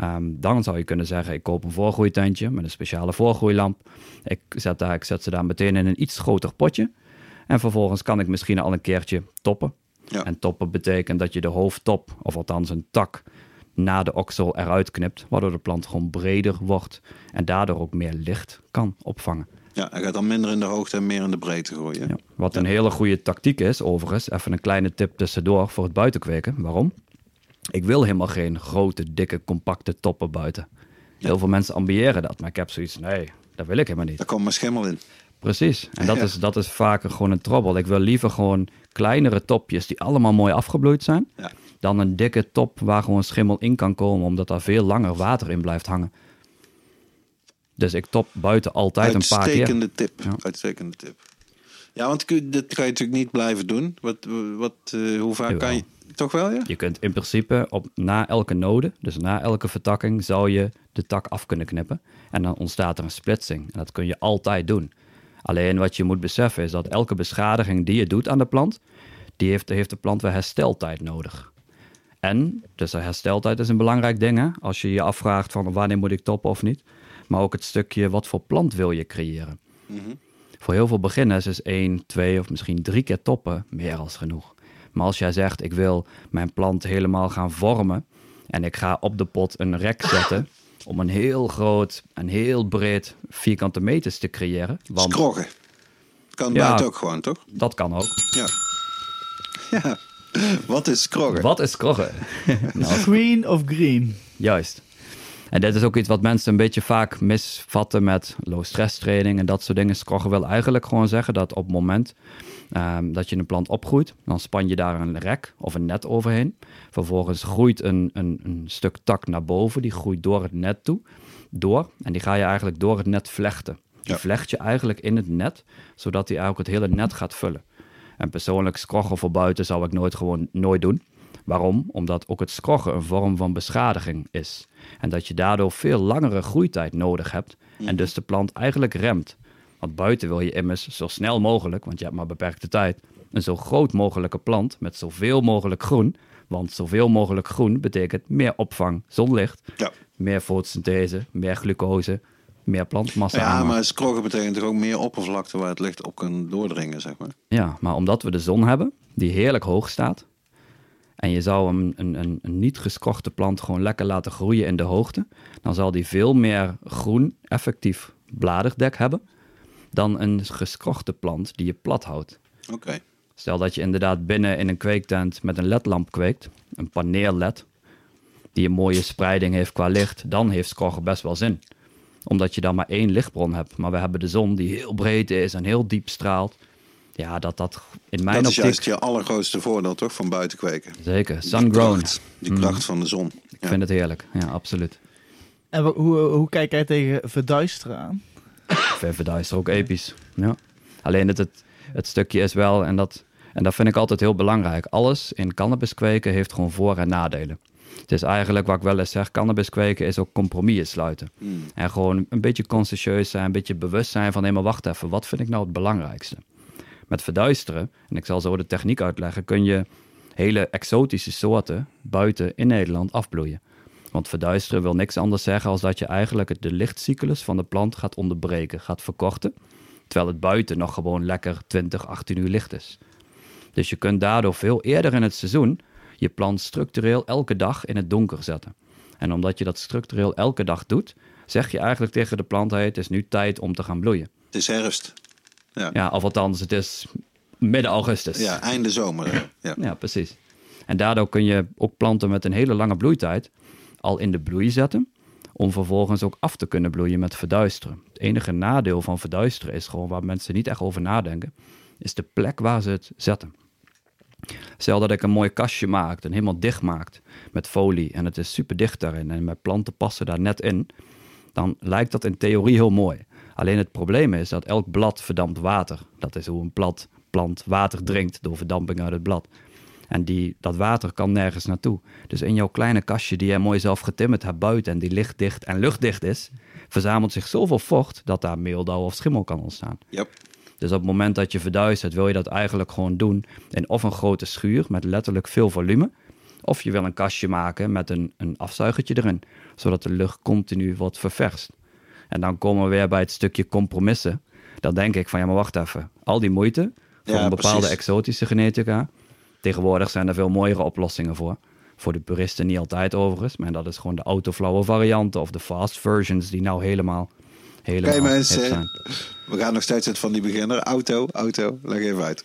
Ehm, dan zou je kunnen zeggen, ik koop een voorgroeitentje met een speciale voorgroeilamp. Ik zet, daar, ik zet ze daar meteen in een iets groter potje. En vervolgens kan ik misschien al een keertje toppen. Ja. En toppen betekent dat je de hoofdtop, of althans een tak, na de oksel eruit knipt. Waardoor de plant gewoon breder wordt en daardoor ook meer licht kan opvangen. Ja, hij gaat dan minder in de hoogte en meer in de breedte gooien. Ja. Wat een hele goede tactiek is, overigens, even een kleine tip tussendoor voor het buitenkweken. Waarom? Ik wil helemaal geen grote, dikke, compacte toppen buiten. Heel veel mensen ambiëren dat, maar ik heb zoiets, nee, dat wil ik helemaal niet. Daar komt maar schimmel in. Precies, en dat, Ja. is, dat is vaker gewoon een trouble. Ik wil liever gewoon kleinere topjes die allemaal mooi afgebloeid zijn, Ja. dan een dikke top waar gewoon schimmel in kan komen, omdat daar veel langer water in blijft hangen. Dus ik top buiten altijd een paar keer. Uitstekende tip. Ja. Uitstekende tip. Ja, want dit kan je natuurlijk niet blijven doen. Wat, wat, eh, hoe vaak Jawel. kan je... Toch wel, ja? Je kunt in principe op, na elke node, dus na elke vertakking, zou je de tak af kunnen knippen. En dan ontstaat er een splitsing. En dat kun je altijd doen. Alleen wat je moet beseffen is dat elke beschadiging die je doet aan de plant, die heeft, heeft de plant weer hersteltijd nodig. En, dus hersteltijd is een belangrijk ding, hè? als je je afvraagt van wanneer moet ik toppen of niet. Maar ook het stukje wat voor plant wil je creëren. Voor heel veel beginners is één, twee of misschien drie keer toppen meer als genoeg. Maar als jij zegt, ik wil mijn plant helemaal gaan vormen en ik ga op de pot een rek zetten om een heel groot en heel breed vierkante meters te creëren. Want Skroggen. Kan Ja. buiten ook gewoon, toch? dat kan ook. Ja. Ja. Wat is skroggen? Wat is kroggen? nou, Green of green? Juist. En dit is ook iets wat mensen een beetje vaak misvatten met low stress training en dat soort dingen. Skroggen wil eigenlijk gewoon zeggen dat op het moment ehm, dat je een plant opgroeit, dan span je daar een rek of een net overheen. Vervolgens groeit een, een, een stuk tak naar boven, die groeit door het net toe, door. En die ga je eigenlijk door het net vlechten. Die Ja. vlecht je eigenlijk in het net, zodat die eigenlijk het hele net gaat vullen. En persoonlijk, skroggen voor buiten zou ik nooit gewoon nooit doen. Waarom? Omdat ook het skroggen een vorm van beschadiging is. En dat je daardoor veel langere groeitijd nodig hebt en dus de plant eigenlijk remt. Want buiten wil je immers zo snel mogelijk, want je hebt maar beperkte tijd, een zo groot mogelijke plant met zoveel mogelijk groen. Want zoveel mogelijk groen betekent meer opvang zonlicht, Ja. meer fotosynthese, meer glucose, meer plantmassa. Ja, aanmaak. maar scroggen betekent toch ook meer oppervlakte waar het licht op kan doordringen, zeg maar. Ja, maar omdat we de zon hebben, die heerlijk hoog staat. En je zou een, een, een, een niet geskorte plant gewoon lekker laten groeien in de hoogte. Dan zal die veel meer groen, effectief bladerdek hebben. Dan een geskorte plant die je plat houdt. Oké. Stel dat je inderdaad binnen in een kweektent met een ledlamp kweekt. Een paneel-led. Die een mooie spreiding heeft qua licht. Dan heeft skorgen best wel zin. Omdat je dan maar één lichtbron hebt. Maar we hebben de zon die heel breed is en heel diep straalt. Ja, dat dat in mijn Dat is optiek... juist je allergrootste voordeel, toch? Van buiten kweken. Zeker, Die sun-grown. kracht, Die kracht van de zon. Ik vind het heerlijk, ja, absoluut. En hoe, hoe kijk jij tegen verduisteren aan? VVD is er ook episch. Ja. Alleen het, het, het stukje is wel, en dat, en dat vind ik altijd heel belangrijk. Alles in cannabis kweken heeft gewoon voor- en nadelen. Het is eigenlijk wat ik wel eens zeg: cannabis kweken is ook compromissen sluiten. Hmm. En gewoon een beetje consciëntieus zijn, een beetje bewust zijn van: hé, maar wacht even, wat vind ik nou het belangrijkste? Met verduisteren, en ik zal zo de techniek uitleggen, kun je hele exotische soorten buiten in Nederland afbloeien. Want verduisteren wil niks anders zeggen als dat je eigenlijk de lichtcyclus van de plant gaat onderbreken, gaat verkorten. Terwijl het buiten nog gewoon lekker 20, 18 uur licht is. Dus je kunt daardoor veel eerder in het seizoen je plant structureel elke dag in het donker zetten. En omdat je dat structureel elke dag doet, zeg je eigenlijk tegen de plant: hey, het is nu tijd om te gaan bloeien. Het is herfst. Ja, of althans, het is midden augustus. Ja, einde zomer. Ja. Ja, precies. En daardoor kun je ook planten met een hele lange bloeitijd al in de bloei zetten, om vervolgens ook af te kunnen bloeien met verduisteren. Het enige nadeel van verduisteren is gewoon waar mensen niet echt over nadenken, is de plek waar ze het zetten. Stel dat ik een mooi kastje maak en helemaal dicht maakt met folie en het is super dicht daarin en mijn planten passen daar net in, dan lijkt dat in theorie heel mooi. Alleen het probleem is dat elk blad verdampt water. Dat is hoe een plat, plant water drinkt door verdamping uit het blad. En die, dat water kan nergens naartoe. Dus in jouw kleine kastje die jij mooi zelf getimmerd hebt buiten en die lichtdicht en luchtdicht is, verzamelt zich zoveel vocht dat daar meeldauw of schimmel kan ontstaan. Yep. Dus op het moment dat je verduistert, wil je dat eigenlijk gewoon doen in of een grote schuur met letterlijk veel volume. Of je wil een kastje maken met een, een afzuigertje erin, zodat de lucht continu wordt ververst. En dan komen we weer bij het stukje compromissen. Dan denk ik van ja, maar wacht even. Al die moeite voor Ja, een bepaalde precies. exotische genetica. Tegenwoordig zijn er veel mooiere oplossingen voor. Voor de puristen niet altijd overigens. Maar dat is gewoon de autoflowe varianten of de fast versions die nou helemaal, helemaal Oké hip mensen, zijn. we gaan nog steeds uit van die beginner. Auto, auto, leg even uit.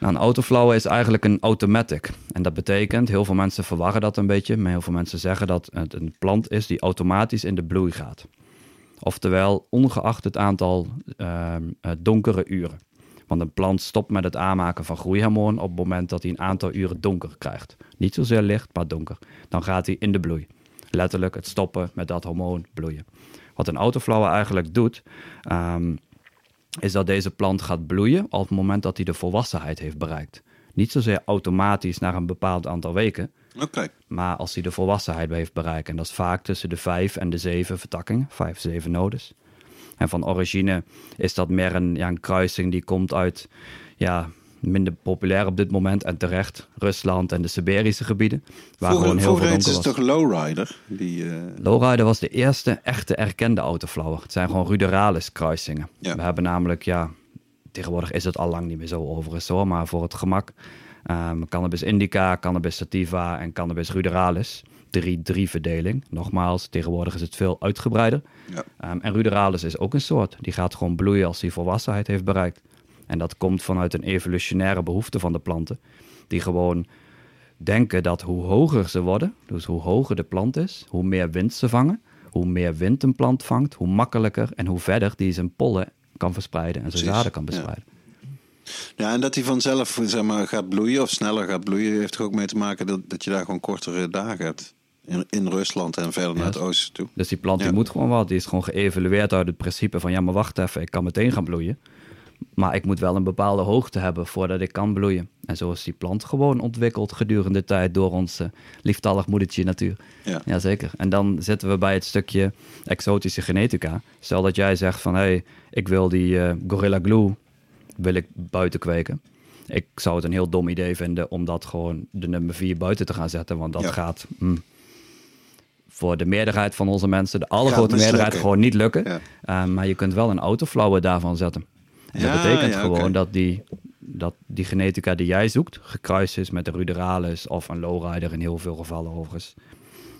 Nou, een autoflower is eigenlijk een automatic. En dat betekent, heel veel mensen verwarren dat een beetje, maar heel veel mensen zeggen dat het een plant is die automatisch in de bloei gaat. Oftewel, ongeacht het aantal ehm, eh, donkere uren. Want een plant stopt met het aanmaken van groeihormoon op het moment dat hij een aantal uren donker krijgt. Niet zozeer licht, maar donker. Dan gaat hij in de bloei. Letterlijk het stoppen met dat hormoon bloeien. Wat een autoflower eigenlijk doet, ehm, is dat deze plant gaat bloeien op het moment dat hij de volwassenheid heeft bereikt. Niet zozeer automatisch naar een bepaald aantal weken, Oké. maar als hij de volwassenheid heeft bereikt. En dat is vaak tussen de vijf en de zeven vertakkingen, vijf, zeven nodes. En van origine is dat meer een, ja, een kruising die komt uit, ja, minder populair op dit moment en terecht, Rusland en de Siberische gebieden. Waar Vroeger, heel vroeger heette was. toch Lowrider? Die, eh, Lowrider was de eerste echte erkende autoflower. Het zijn gewoon ruderalis kruisingen. Ja. We hebben namelijk, ja, tegenwoordig is het al lang niet meer zo overigens hoor, maar voor het gemak. ehm, cannabis indica, cannabis sativa en cannabis ruderalis. Drie, drie verdeling. Nogmaals, tegenwoordig is het veel uitgebreider. ja. Ehm, en ruderalis is ook een soort. Die gaat gewoon bloeien als hij volwassenheid heeft bereikt. En dat komt vanuit een evolutionaire behoefte van de planten. Die gewoon denken dat hoe hoger ze worden, dus hoe hoger de plant is, hoe meer wind ze vangen. Hoe meer wind een plant vangt, hoe makkelijker en hoe verder die zijn pollen kan verspreiden en zijn Precies, zaden kan ja. verspreiden. ja, en dat die vanzelf zeg maar, gaat bloeien of sneller gaat bloeien... heeft er ook mee te maken dat, dat je daar gewoon kortere dagen hebt. In, in Rusland en verder naar het oosten toe. Dus die plant Ja. die moet gewoon wat. Die is gewoon geëvalueerd uit het principe van ja, maar wacht even, ik kan meteen gaan bloeien. Maar ik moet wel een bepaalde hoogte hebben voordat ik kan bloeien. En zo is die plant gewoon ontwikkeld gedurende de tijd door ons uh, lieftallig moedertje natuur. Ja. Jazeker. En dan zitten we bij het stukje exotische genetica. Stel dat jij zegt van, hé, hey, ik wil die uh, Gorilla Glue wil ik buiten kweken. Ik zou het een heel dom idee vinden om dat gewoon de nummer 4 buiten te gaan zetten. Want dat Ja. gaat mm, voor de meerderheid van onze mensen, de allergrote meerderheid, gewoon niet lukken. Ja. Uh, maar je kunt wel een autoflower daarvan zetten. En dat betekent gewoon dat, die, dat die genetica die jij zoekt, gekruist is met de ruderalis of een lowrider in heel veel gevallen overigens.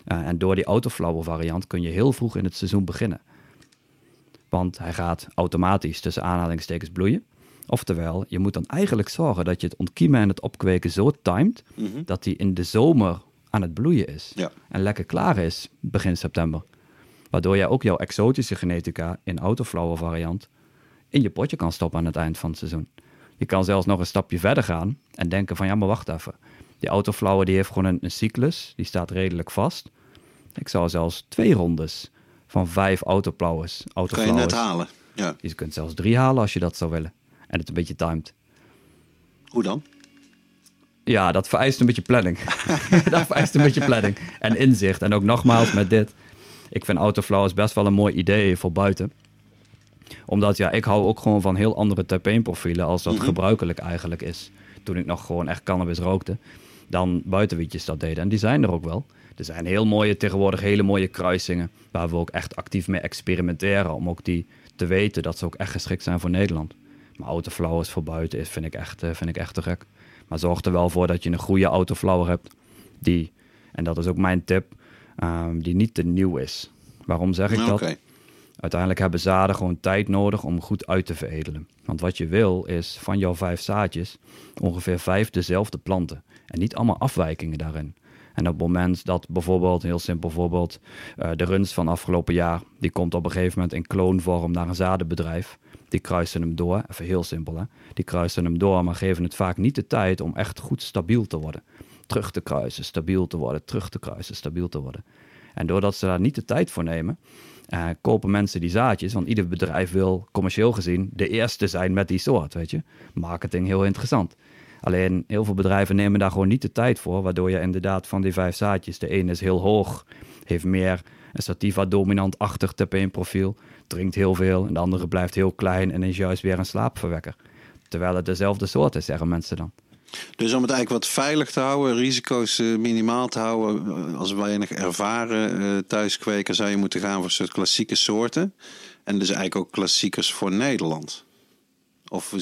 Uh, en door die autoflower variant kun je heel vroeg in het seizoen beginnen. Want hij gaat automatisch tussen aanhalingstekens bloeien. Oftewel, je moet dan eigenlijk zorgen dat je het ontkiemen en het opkweken zo timed Mhm. dat hij in de zomer aan het bloeien is. Ja. En lekker klaar is begin september. Waardoor jij ook jouw exotische genetica in autoflower variant in je potje kan stoppen aan het eind van het seizoen. Je kan zelfs nog een stapje verder gaan en denken van ja, maar wacht even. Die autoflower die heeft gewoon een, een cyclus, die staat redelijk vast. Ik zou zelfs twee rondes van vijf autoflowers, Kan je net halen. Ja. Je kunt zelfs drie halen als je dat zou willen. En het een beetje timed. Hoe dan? Ja, dat vereist een beetje planning. dat vereist een beetje planning. En inzicht. En ook nogmaals met dit. Ik vind Autoflowers best wel een mooi idee voor buiten. Omdat ja, ik hou ook gewoon van heel andere terpeen profielen als dat gebruikelijk eigenlijk is. Toen ik nog gewoon echt cannabis rookte. Dan buitenwietjes dat deden. En die zijn er ook wel. Er zijn heel mooie, tegenwoordig hele mooie kruisingen. Waar we ook echt actief mee experimenteren. Om ook die te weten dat ze ook echt geschikt zijn voor Nederland. Maar autoflowers voor buiten is, vind, ik echt, eh, vind ik echt te gek. Maar zorg er wel voor dat je een goede autoflower hebt. Die, en dat is ook mijn tip, ehm, die niet te nieuw is. Waarom zeg ik dat? Uiteindelijk hebben zaden gewoon tijd nodig om goed uit te veredelen. Want wat je wil is van jouw vijf zaadjes ongeveer vijf dezelfde planten. En niet allemaal afwijkingen daarin. En op het moment dat bijvoorbeeld, een heel simpel voorbeeld, eh, de runst van afgelopen jaar, die komt op een gegeven moment in kloonvorm naar een zadenbedrijf. Die kruisen hem door, even heel simpel hè. Die kruisen hem door, maar geven het vaak niet de tijd om echt goed stabiel te worden. Terug te kruisen, stabiel te worden, terug te kruisen, stabiel te worden. En doordat ze daar niet de tijd voor nemen, eh, kopen mensen die zaadjes. Want ieder bedrijf wil commercieel gezien de eerste zijn met die soort, weet je. Marketing heel interessant. Alleen heel veel bedrijven nemen daar gewoon niet de tijd voor. Waardoor je inderdaad van die vijf zaadjes, de ene is heel hoog, heeft meer een sativa dominant-achtig terpeenprofiel, drinkt heel veel. En de andere blijft heel klein en is juist weer een slaapverwekker. Terwijl het dezelfde soort is, zeggen mensen dan. Dus om het eigenlijk wat veilig te houden, risico's eh, minimaal te houden, eh, als weinig ervaren eh, thuiskweker zou je moeten gaan voor soort klassieke soorten. En dus eigenlijk ook klassiekers voor Nederland. Of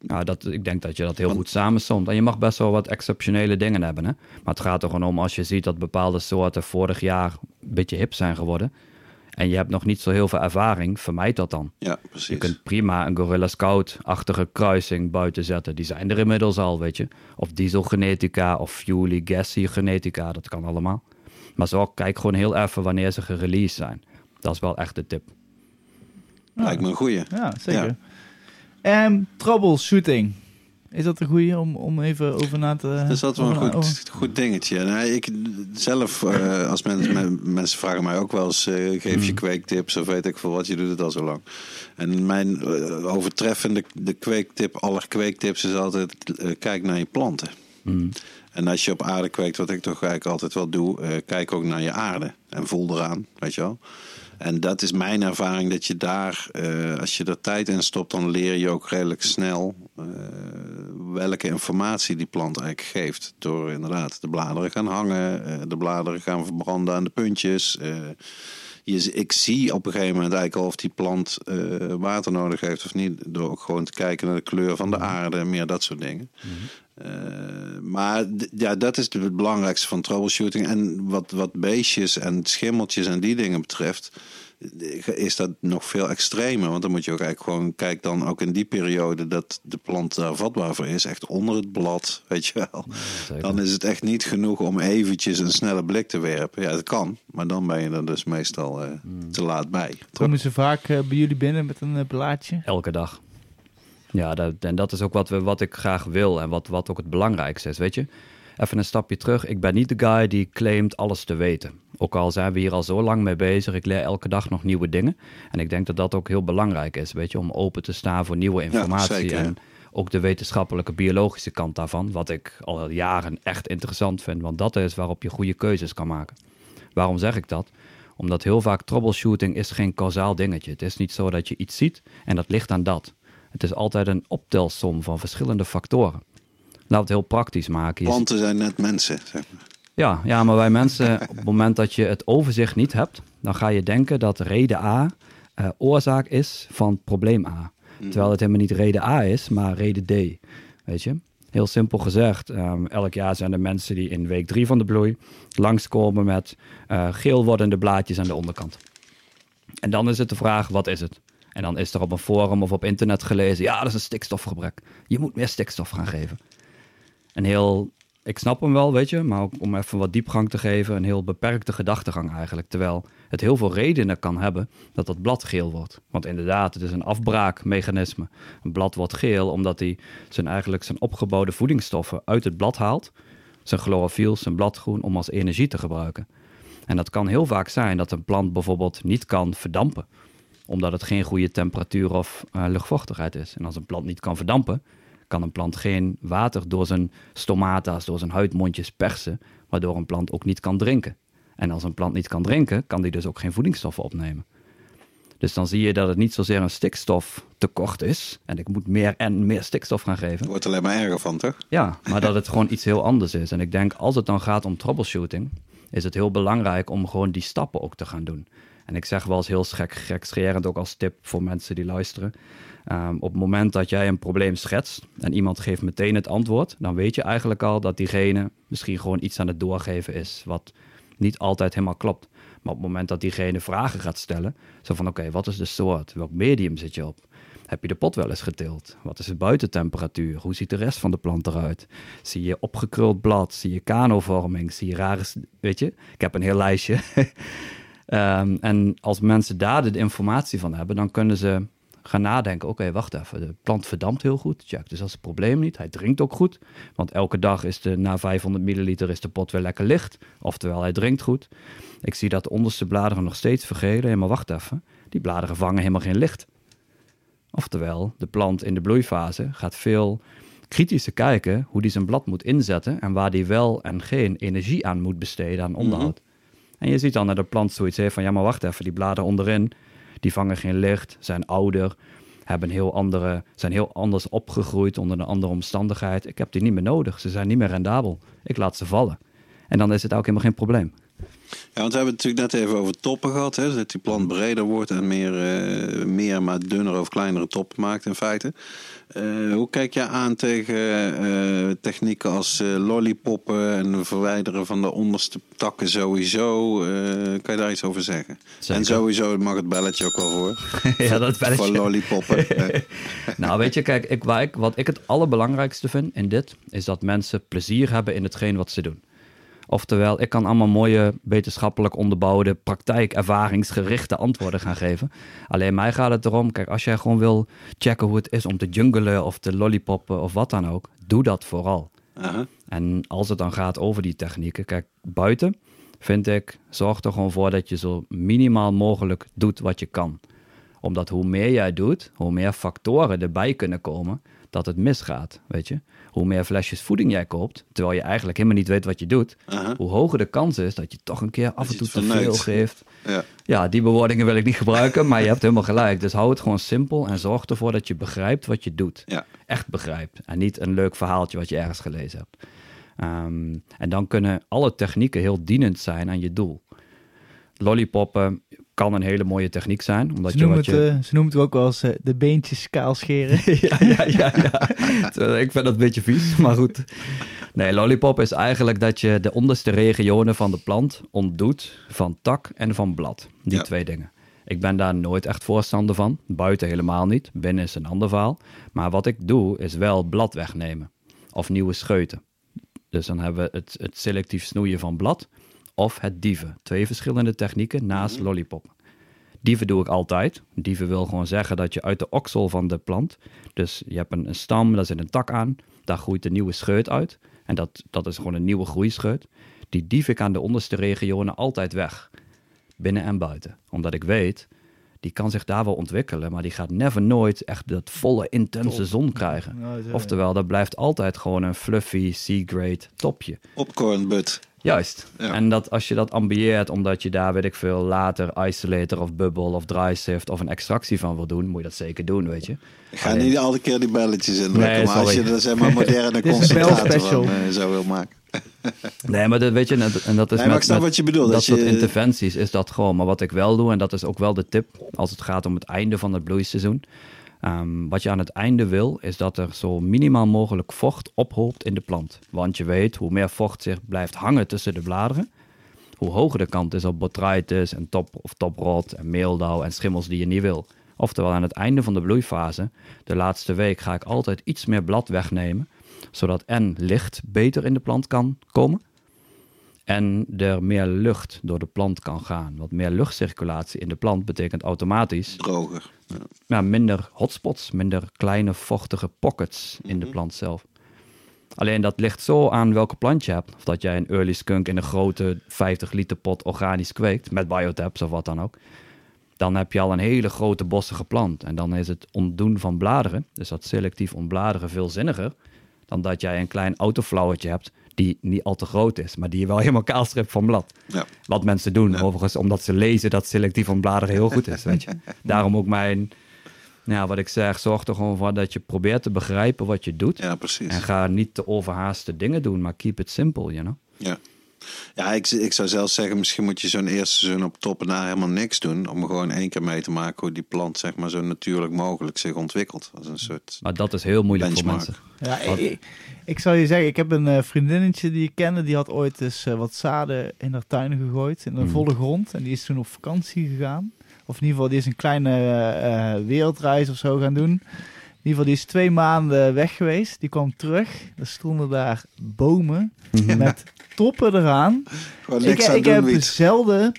Nou, dat, ik denk dat je dat heel goed samenstomt. En je mag best wel wat exceptionele dingen hebben. Hè? Maar het gaat er gewoon om als je ziet dat bepaalde soorten vorig jaar een beetje hip zijn geworden. En je hebt nog niet zo heel veel ervaring, vermijd dat dan. ja, Je precies. kunt prima een Gorilla Scout-achtige kruising buiten zetten. Die zijn er inmiddels al, weet je. Of dieselgenetica of fuelie gassy genetica, dat kan allemaal. Maar zo, kijk gewoon heel even wanneer ze gereleased zijn. Dat is wel echt de tip. Lijkt me een goeie. Ja, zeker. En troubleshooting. Is dat een goeie om, om even over na te... Dat is altijd wel een goed, goed dingetje. Nee, ik zelf, eh, als mensen, men- mensen vragen mij ook wel eens, eh, geef je kweektips of weet ik veel wat, je doet het al zo lang. En mijn eh, overtreffende de kweektip aller kweektips is altijd, kijk naar je planten. Mm. En als je op aarde kweekt, wat ik toch eigenlijk altijd wel doe, eh, kijk ook naar je aarde en voel eraan, weet je wel. En dat is mijn ervaring, dat je daar, eh, als je er tijd in stopt, dan leer je ook redelijk snel eh, welke informatie die plant eigenlijk geeft. Door inderdaad de bladeren gaan hangen, eh, de bladeren gaan verbranden aan de puntjes. Je, ik zie op een gegeven moment eigenlijk al of die plant eh, water nodig heeft of niet. Door ook gewoon te kijken naar de kleur van de aarde en meer dat soort dingen. Eh, maar ja, dat is het belangrijkste van troubleshooting. En wat, wat beestjes en schimmeltjes en die dingen betreft, is dat nog veel extremer. Want dan moet je ook eigenlijk gewoon, kijk dan ook in die periode dat de plant daar vatbaar voor is, echt onder het blad, weet je wel. Dan is het echt niet genoeg om eventjes een snelle blik te werpen. Ja, dat kan, maar dan ben je er dus meestal eh, te laat bij. Komen ze vaak eh, bij jullie binnen met een eh, blaadje? Elke dag. Ja, dat, en dat is ook wat, we, wat ik graag wil en wat, wat ook het belangrijkste is, weet je. Even een stapje terug. Ik ben niet de guy die claimt alles te weten. Ook al zijn we hier al zo lang mee bezig, ik leer elke dag nog nieuwe dingen. En ik denk dat dat ook heel belangrijk is, weet je, om open te staan voor nieuwe informatie. zeker, en ook de wetenschappelijke, biologische kant daarvan, wat ik al jaren echt interessant vind. Want dat is waarop je goede keuzes kan maken. Waarom zeg ik dat? Omdat heel vaak troubleshooting is geen kausaal dingetje. Het is niet zo dat je iets ziet en dat ligt aan dat. Het is altijd een optelsom van verschillende factoren. Laten we het heel praktisch maken. Planten zijn net mensen. Zeg maar. Ja, ja, maar wij mensen, op het moment dat je het overzicht niet hebt, dan ga je denken dat reden A eh, oorzaak is van probleem A. Terwijl het helemaal niet reden A is, maar reden D. Weet je? Heel simpel gezegd, ehm, elk jaar zijn er mensen die in week drie van de bloei langskomen met eh, geel wordende blaadjes aan de onderkant. En dan is het de vraag, wat is het? En dan is er op een forum of op internet gelezen, ja, dat is een stikstofgebrek. Je moet meer stikstof gaan geven een heel, ik snap hem wel, weet je, maar om even wat diepgang te geven, een heel beperkte gedachtegang eigenlijk. Terwijl het heel veel redenen kan hebben dat dat blad geel wordt. Want inderdaad, het is een afbraakmechanisme. Een blad wordt geel omdat hij zijn, eigenlijk zijn opgebouwde voedingsstoffen uit het blad haalt. Zijn chlorofiel, zijn bladgroen, om als energie te gebruiken. En dat kan heel vaak zijn dat een plant bijvoorbeeld niet kan verdampen omdat het geen goede temperatuur of eh, luchtvochtigheid is. En als een plant niet kan verdampen, kan een plant geen water door zijn stomata's, door zijn huidmondjes persen, waardoor een plant ook niet kan drinken. En als een plant niet kan drinken, kan die dus ook geen voedingsstoffen opnemen. Dus dan zie je dat het niet zozeer een stikstoftekort is. En ik moet meer en meer stikstof gaan geven. Er wordt alleen maar erger van, toch? Ja, maar dat het gewoon iets heel anders is. En ik denk, als het dan gaat om troubleshooting, is het heel belangrijk om gewoon die stappen ook te gaan doen. En ik zeg wel eens heel gek, gekscherend ook als tip voor mensen die luisteren. Ehm, op het moment dat jij een probleem schetst en iemand geeft meteen het antwoord, dan weet je eigenlijk al dat diegene misschien gewoon iets aan het doorgeven is, wat niet altijd helemaal klopt. Maar op het moment dat diegene vragen gaat stellen, zo van oké, wat is de soort? Welk medium zit je op? Heb je de pot wel eens getild? Wat is de buitentemperatuur? Hoe ziet de rest van de plant eruit? Zie je opgekruld blad? Zie je kanovorming? Zie je rare... Weet je? Ik heb een heel lijstje. Ehm, en als mensen daar de informatie van hebben, dan kunnen ze gaan nadenken. Oké, wacht even. De plant verdampt heel goed. Check. Dus dat is het probleem niet. Hij drinkt ook goed. Want elke dag is de, na 500 milliliter is de pot weer lekker licht. Oftewel, hij drinkt goed. Ik zie dat de onderste bladeren nog steeds vergelen. Ja, maar wacht even. Die bladeren vangen helemaal geen licht. Oftewel, de plant in de bloeifase gaat veel kritischer kijken hoe die zijn blad moet inzetten en waar die wel en geen energie aan moet besteden aan onderhoud. En je ziet dan dat de plant zoiets heeft van, ja maar wacht even, die bladeren onderin, die vangen geen licht, zijn ouder, hebben heel andere, zijn heel anders opgegroeid onder een andere omstandigheid. Ik heb die niet meer nodig, ze zijn niet meer rendabel. Ik laat ze vallen. En dan is het ook helemaal geen probleem. Ja, want we hebben het natuurlijk net even over toppen gehad. Hè? Dat die plant breder wordt en meer, eh, meer maar dunner of kleinere toppen maakt in feite. Eh, hoe kijk je aan tegen eh, technieken als lollipoppen en verwijderen van de onderste takken sowieso? Kan je daar iets over zeggen? Zeker. En sowieso mag het belletje ook wel voor. ja, dat belletje. Voor lollipoppen. Eh, Nou, weet je, kijk, ik, waar ik, wat ik het allerbelangrijkste vind in dit, is dat mensen plezier hebben in hetgeen wat ze doen. Oftewel, ik kan allemaal mooie, wetenschappelijk onderbouwde, praktijk, ervaringsgerichte antwoorden gaan geven. Alleen mij gaat het erom, kijk, als jij gewoon wil checken hoe het is om te jungelen of te lollipoppen of wat dan ook, doe dat vooral. En als het dan gaat over die technieken, kijk, buiten vind ik, zorg er gewoon voor dat je zo minimaal mogelijk doet wat je kan. Omdat hoe meer jij doet, hoe meer factoren erbij kunnen komen dat het misgaat, weet je. Hoe meer flesjes voeding jij koopt, terwijl je eigenlijk helemaal niet weet wat je doet, Aha. hoe hoger de kans is dat je toch een keer af en toe te veel geeft. Ja. Ja, die bewoordingen wil ik niet gebruiken, maar je hebt helemaal gelijk. Dus hou het gewoon simpel en zorg ervoor dat je begrijpt wat je doet. Ja. Echt begrijpt. En niet een leuk verhaaltje wat je ergens gelezen hebt. Ehm, en dan kunnen alle technieken heel dienend zijn aan je doel. Lollipoppen kan een hele mooie techniek zijn. Omdat Ze je noemen, wat het, je... eh, ze noemen het ook wel eens eh, de beentjes kaal scheren. ja, ja, ja, Ik vind dat een beetje vies, maar goed. Nee, lollipop is eigenlijk dat je de onderste regionen van de plant ontdoet van tak en van blad. Die Ja. twee dingen. Ik ben daar nooit echt voorstander van. Buiten helemaal niet. Binnen is een ander verhaal. Maar wat ik doe, is wel blad wegnemen. Of nieuwe scheuten. Dus dan hebben we het, het selectief snoeien van blad. Of het dieven. Twee verschillende technieken naast lollipop. Dieven doe ik altijd. Dieven wil gewoon zeggen dat je uit de oksel van de plant, dus je hebt een, een stam, daar zit een tak aan, daar groeit een nieuwe scheut uit. En dat, dat is gewoon een nieuwe groeischeut. die dief ik aan de onderste regionen altijd weg. Binnen en buiten. Omdat ik weet, die kan zich daar wel ontwikkelen, maar die gaat never nooit echt dat volle intense Top. zon krijgen. Zo- Oftewel, dat blijft altijd gewoon een fluffy C-grade topje. Popcorn but. Juist. Ja. En dat als je dat ambieert, omdat je daar, weet ik veel, later isolator of bubble of dry sift of een extractie van wil doen, moet je dat zeker doen, weet je. Ik ga Alleen- niet al die keer die belletjes indrukken. Nee, maar als je er zeg maar moderne belspecial. van eh, zo wil maken. Nee, maar dat weet je, en dat, en dat is Nee, met, wat je bedoelt. dat Dat soort je- interventies is dat gewoon. Maar wat ik wel doe, en dat is ook wel de tip als het gaat om het einde van het bloeiseizoen. Ehm, wat je aan het einde wil, is dat er zo minimaal mogelijk vocht ophoopt in de plant. Want je weet, hoe meer vocht zich blijft hangen tussen de bladeren, hoe hoger de kant is op botrytis en top of toprot en meeldauw en schimmels die je niet wil. Oftewel aan het einde van de bloeifase, de laatste week, ga ik altijd iets meer blad wegnemen, zodat en licht beter in de plant kan komen en er meer lucht door de plant kan gaan. Want meer luchtcirculatie in de plant betekent automatisch Droger. Ja. ja, minder hotspots, minder kleine vochtige pockets in de plant zelf. Alleen dat ligt zo aan welke plant je hebt. Of dat jij een early skunk in een grote 50 liter pot organisch kweekt, met biotabs of wat dan ook. Dan heb je al een hele grote bossige plant. En dan is het ontdoen van bladeren, dus dat selectief ontbladeren, veel zinniger. Dan dat jij een klein autoflauwetje hebt die niet al te groot is, maar die je wel helemaal kaal stript van blad. Ja. Wat mensen doen, overigens, omdat ze lezen dat selectief ontbladeren heel goed is, weet je. Daarom ook mijn, ja, wat ik zeg, zorg er gewoon voor dat je probeert te begrijpen wat je doet. ja, precies. En ga niet te overhaaste dingen doen, maar keep it simple, you know. Ja, ja ik, ik zou zelfs zeggen, misschien moet je zo'n eerste seizoen op top en daar helemaal niks doen. Om gewoon één keer mee te maken hoe die plant zeg maar, zo natuurlijk mogelijk zich ontwikkelt. Als een soort Maar dat is heel moeilijk benchmark. voor mensen. Ja, ik, ik, zal je zeggen, ik heb een eh, vriendinnetje die ik kende, die had ooit eens eh, wat zaden in haar tuin gegooid, in de Mhm. volle grond. En die is toen op vakantie gegaan. Of in ieder geval, die is een kleine eh, wereldreis of zo gaan doen. In ieder geval, die is twee maanden weg geweest. Die kwam terug. Er stonden daar bomen met toppen eraan. Gewoon Ik, niks aan ik doen, heb Wiet. zelden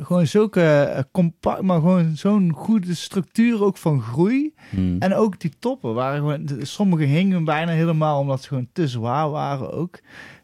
gewoon zulke eh, compact, maar gewoon zo'n goede structuur ook van groei. Hmm. En ook die toppen waren gewoon, de- sommige hingen bijna helemaal omdat ze gewoon te zwaar waren ook.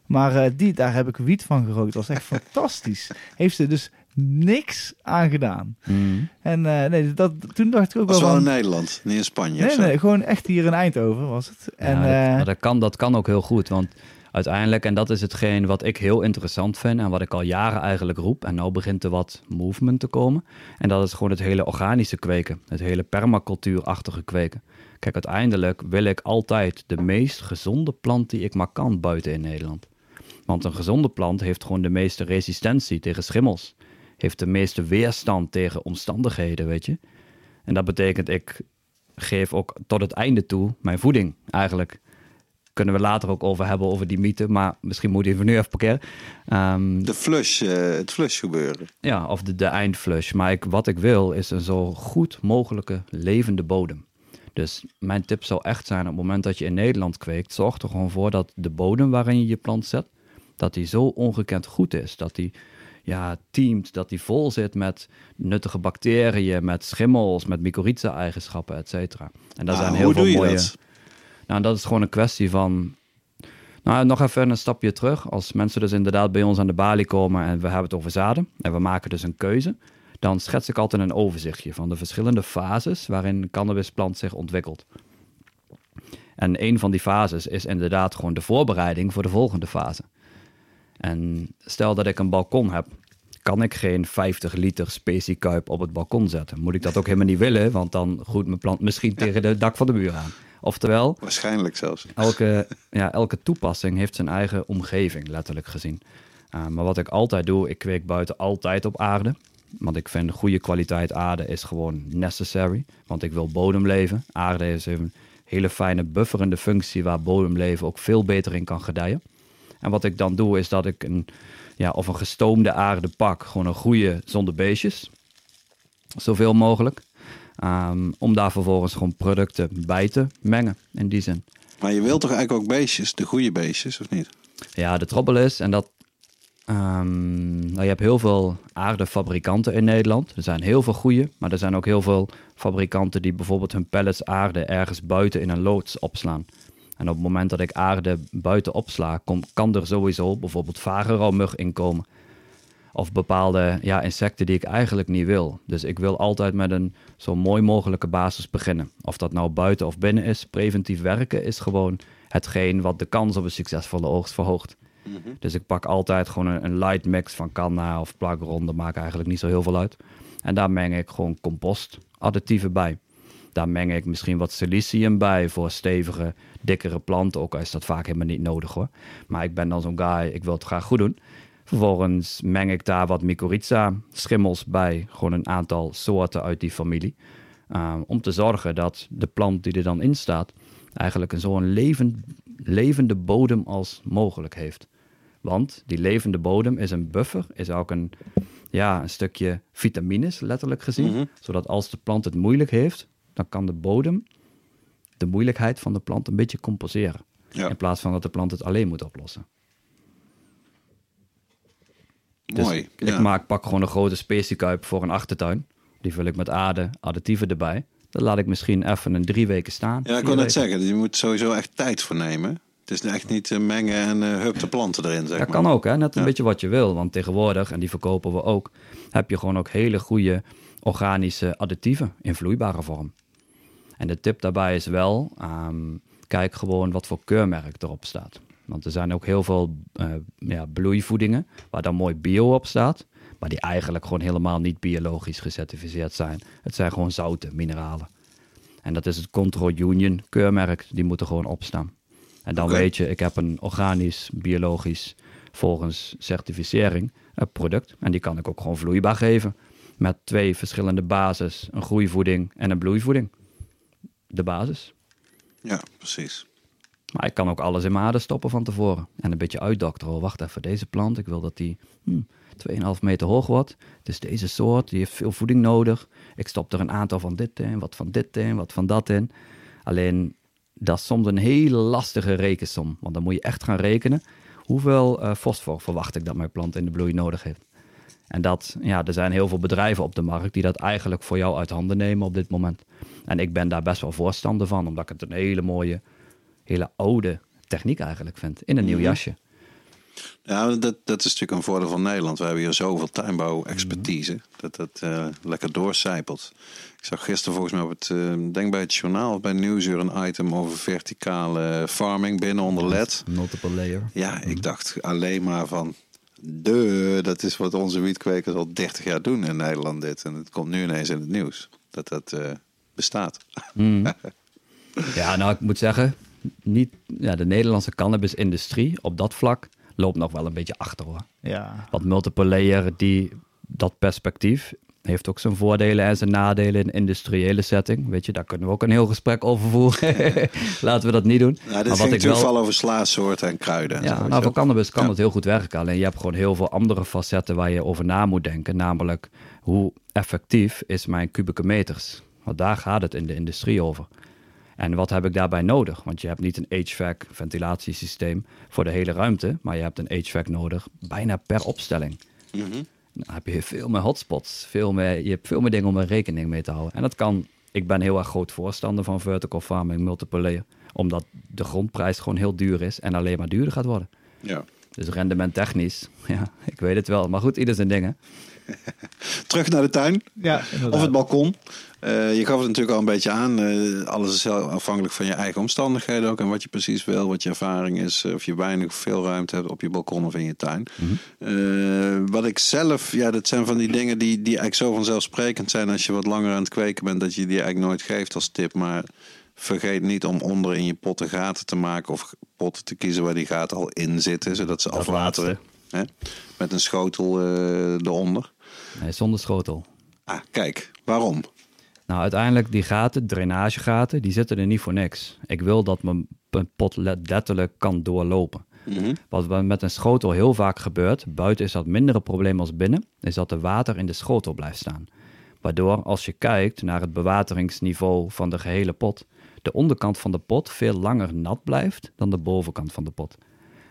Maar eh, die, daar heb ik wiet van gerookt. Dat was echt fantastisch. Heeft ze dus niks aan gedaan. Hmm. En eh, nee, dat, toen dacht ik ook was wel wel in. Nederland, niet in Spanje. of Nee, zo. nee, gewoon echt hier in Eindhoven was het. En, ja, dat, eh, maar dat, kan, dat kan ook heel goed, want uiteindelijk, en dat is hetgeen wat ik heel interessant vind en wat ik al jaren eigenlijk roep, en nou begint er wat movement te komen, en dat is gewoon het hele organische kweken, het hele permacultuurachtige kweken. Kijk, uiteindelijk wil ik altijd de meest gezonde plant die ik maar kan buiten in Nederland. Want een gezonde plant heeft gewoon de meeste resistentie tegen schimmels. Heeft de meeste weerstand tegen omstandigheden, weet je. En dat betekent, ik geef ook tot het einde toe mijn voeding eigenlijk. Kunnen we later ook over hebben, over die mythe. Maar misschien moet je even nu even parkeren. Ehm, De flush, eh, het flush gebeuren. ja, of de, de eindflush. Maar ik, wat ik wil is een zo goed mogelijke levende bodem. Dus mijn tip zou echt zijn op het moment dat je in Nederland kweekt, zorg er gewoon voor dat de bodem waarin je je plant zet, dat die zo ongekend goed is. Dat die ja, teamt, dat die vol zit met nuttige bacteriën, met schimmels, met mycorrhiza-eigenschappen, et cetera. En daar Ah, zijn heel hoe veel doe je mooie... dat? Nou, dat is gewoon een kwestie van. Nou, nog even een stapje terug. Als mensen dus inderdaad bij ons aan de balie komen en we hebben het over zaden en we maken dus een keuze, dan schets ik altijd een overzichtje van de verschillende fases waarin een cannabisplant zich ontwikkelt. En een van die fases is inderdaad gewoon de voorbereiding voor de volgende fase. En stel dat ik een balkon heb, kan ik geen 50 liter speciekuip op het balkon zetten. Moet ik dat ook helemaal niet willen, want dan groeit mijn plant misschien tegen het dak van de buur aan. Oftewel, Waarschijnlijk zelfs. elke, ja, elke toepassing heeft zijn eigen omgeving, letterlijk gezien. Uh, maar wat ik altijd doe, ik kweek buiten altijd op aarde. Want ik vind goede kwaliteit aarde is gewoon necessary. Want ik wil bodemleven. Aarde is een hele fijne bufferende functie waar bodemleven ook veel beter in kan gedijen. En wat ik dan doe is dat ik een, ja, of een gestoomde aarde pak. Gewoon een goede zonder beestjes. Zoveel mogelijk. Um, om daar vervolgens gewoon producten bij te mengen, in die zin. Maar je wilt toch eigenlijk ook beestjes, de goede beestjes, of niet? Ja, de trobbel is, en dat... Um, nou, je hebt heel veel aardefabrikanten in Nederland. Er zijn heel veel goede, maar er zijn ook heel veel fabrikanten die bijvoorbeeld hun pellets aarde ergens buiten in een loods opslaan. En op het moment dat ik aarde buiten opsla, kom, kan er sowieso bijvoorbeeld vagerouwmug inkomen. Of bepaalde ja, insecten die ik eigenlijk niet wil. Dus ik wil altijd met een zo mooi mogelijke basis beginnen. Of dat nou buiten of binnen is, preventief werken is gewoon hetgeen wat de kans op een succesvolle oogst verhoogt. Dus ik pak altijd gewoon een, een light mix van kanna of plakron. Dat maakt eigenlijk niet zo heel veel uit. En daar meng ik gewoon compostadditieven bij. Daar meng ik misschien wat silicium bij voor stevige, dikkere planten. Ook al is dat vaak helemaal niet nodig hoor. Maar ik ben dan zo'n guy, ik wil het graag goed doen. Vervolgens meng ik daar wat mycorrhiza schimmels bij. Gewoon een aantal soorten uit die familie. Uh, om te zorgen dat de plant die er dan in staat... eigenlijk een zo'n leven, levende bodem als mogelijk heeft. Want die levende bodem is een buffer, is ook een, ja, een stukje vitamines, letterlijk gezien. Mhm. Zodat als de plant het moeilijk heeft, dan kan de bodem de moeilijkheid van de plant een beetje compenseren. Ja. In plaats van dat de plant het alleen moet oplossen. Dus Mooi. ik ja. maak, pak gewoon een grote speciekuip voor een achtertuin. Die vul ik met aarde, additieven erbij. Dan laat ik misschien even een drie weken staan. Ja, ik wil net zeggen, je moet sowieso echt tijd voor nemen. Het is echt niet eh, mengen en eh hup de planten erin, zeg Dat maar. kan ook, hè? net een Ja. beetje wat je wil. Want tegenwoordig, en die verkopen we ook, heb je gewoon ook hele goede organische additieven in vloeibare vorm. En de tip daarbij is wel, ehm, kijk gewoon wat voor keurmerk erop staat. Want er zijn ook heel veel eh, ja, bloeivoedingen waar dan mooi bio op staat, maar die eigenlijk gewoon helemaal niet biologisch gecertificeerd zijn. Het zijn gewoon zouten, mineralen. En dat is het Control Union keurmerk, die moet er gewoon op staan. En dan weet je, ik heb een organisch, biologisch, volgens certificering, een product. En die kan ik ook gewoon vloeibaar geven. Met twee verschillende bases, een groeivoeding en een bloeivoeding. De basis. Ja, precies. Maar ik kan ook alles in mijn aarde stoppen van tevoren. En een beetje uitdokteren. Oh, wacht even, deze plant, ik wil dat die hm, 2,5 meter hoog wordt. Het is deze soort, die heeft veel voeding nodig. Ik stop er een aantal van dit in, wat van dit in, wat van dat in. Alleen, dat is soms een hele lastige rekensom. Want dan moet je echt gaan rekenen. Hoeveel eh, fosfor verwacht ik dat mijn plant in de bloei nodig heeft? En dat, ja, er zijn heel veel bedrijven op de markt die dat eigenlijk voor jou uit handen nemen op dit moment. En ik ben daar best wel voorstander van, omdat ik het een hele mooie, hele oude techniek eigenlijk vind. In een nieuw jasje. Ja, dat, dat is natuurlijk een voordeel van Nederland. We hebben hier zoveel tuinbouw-expertise. Dat dat eh, lekker doorcijpelt. Ik zag gisteren volgens mij op het, eh, denk bij het journaal of bij Nieuwsuur een item over verticale farming binnen onder LED. Multiple layer. Ja, ik dacht alleen maar van, de, dat is wat onze wietkwekers al 30 jaar doen in Nederland dit. En het komt nu ineens in het nieuws. Dat dat eh, bestaat. Mm. Ja, nou, ik moet zeggen, niet, ja, de Nederlandse cannabisindustrie op dat vlak loopt nog wel een beetje achter hoor. Ja. Want multiple layer, die, dat perspectief, heeft ook zijn voordelen en zijn nadelen in een industriële setting. Weet je, daar kunnen we ook een heel gesprek over voeren. Laten we dat niet doen. Nou, dit maar ging wat ik natuurlijk wel... over slaasoorten en kruiden. Ja, nou, voor cannabis kan Ja. het heel goed werken. Alleen je hebt gewoon heel veel andere facetten waar je over na moet denken. Namelijk, hoe effectief is mijn kubieke meters? Want daar gaat het in de industrie over. En wat heb ik daarbij nodig? Want je hebt niet een HVAC, ventilatiesysteem, voor de hele ruimte. Maar je hebt een HVAC nodig, bijna per opstelling. Mhm. Dan heb je veel meer hotspots. Veel meer, je hebt veel meer dingen om er rekening mee te houden. En dat kan, ik ben heel erg groot voorstander van vertical farming, multiple layer. Omdat de grondprijs gewoon heel duur is en alleen maar duurder gaat worden. Ja. Dus rendement technisch, ja, ik weet het wel. Maar goed, ieder zijn dingen. Terug naar de tuin. Ja, inderdaad. Of het balkon. Eh, je gaf het natuurlijk al een beetje aan. eh, alles is heel afhankelijk van je eigen omstandigheden ook. En wat je precies wil, wat je ervaring is. eh, Of je weinig of veel ruimte hebt op je balkon of in je tuin. Eh, wat ik zelf, ja, dat zijn van die dingen die, die eigenlijk zo vanzelfsprekend zijn. Als je wat langer aan het kweken bent, dat je die eigenlijk nooit geeft als tip. Maar vergeet niet om onder in je potten gaten te maken. Of potten te kiezen waar die gaten al in zitten. Zodat ze Dat afwateren. Hè? Met een schotel eh, eronder. Nee, zonder schotel. Ah, kijk, waarom? Nou, uiteindelijk die gaten, drainagegaten, die zitten er niet voor niks. Ik wil dat mijn pot le- letterlijk kan doorlopen. Mhm. Wat met een schotel heel vaak gebeurt, buiten is dat minder een probleem als binnen, is dat er water in de schotel blijft staan. Waardoor als je kijkt naar het bewateringsniveau van de gehele pot, de onderkant van de pot veel langer nat blijft dan de bovenkant van de pot.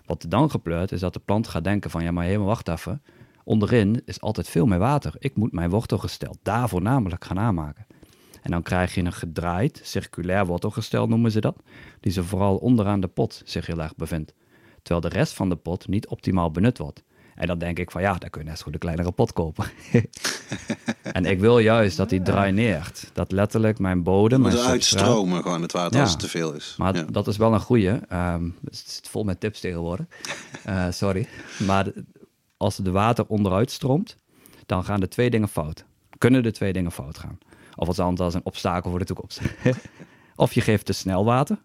Wat er dan gebeurt, is dat de plant gaat denken van ja, maar helemaal wacht even. Onderin is altijd veel meer water. Ik moet mijn wortelgestel daarvoor namelijk gaan aanmaken. En dan krijg je een gedraaid, circulair wortelgestel noemen ze dat, die ze vooral onderaan de pot zich heel erg bevindt. Terwijl de rest van de pot niet optimaal benut wordt. En dan denk ik van ja, dan kun je net zo goed een kleinere pot kopen. en ik wil juist dat die draineert. Dat letterlijk mijn bodem... Moet mijn eruit substraat- stromen gewoon het water Ja. als het te veel is. maar Ja. dat is wel een goeie. Ehm, het zit vol met tips tegenwoordig. Eh, sorry. Maar als de water onderuit stroomt, dan gaan er twee dingen fout. Kunnen er twee dingen fout gaan. Of wat anders als een obstakel voor de toekomst. of je geeft te snel water.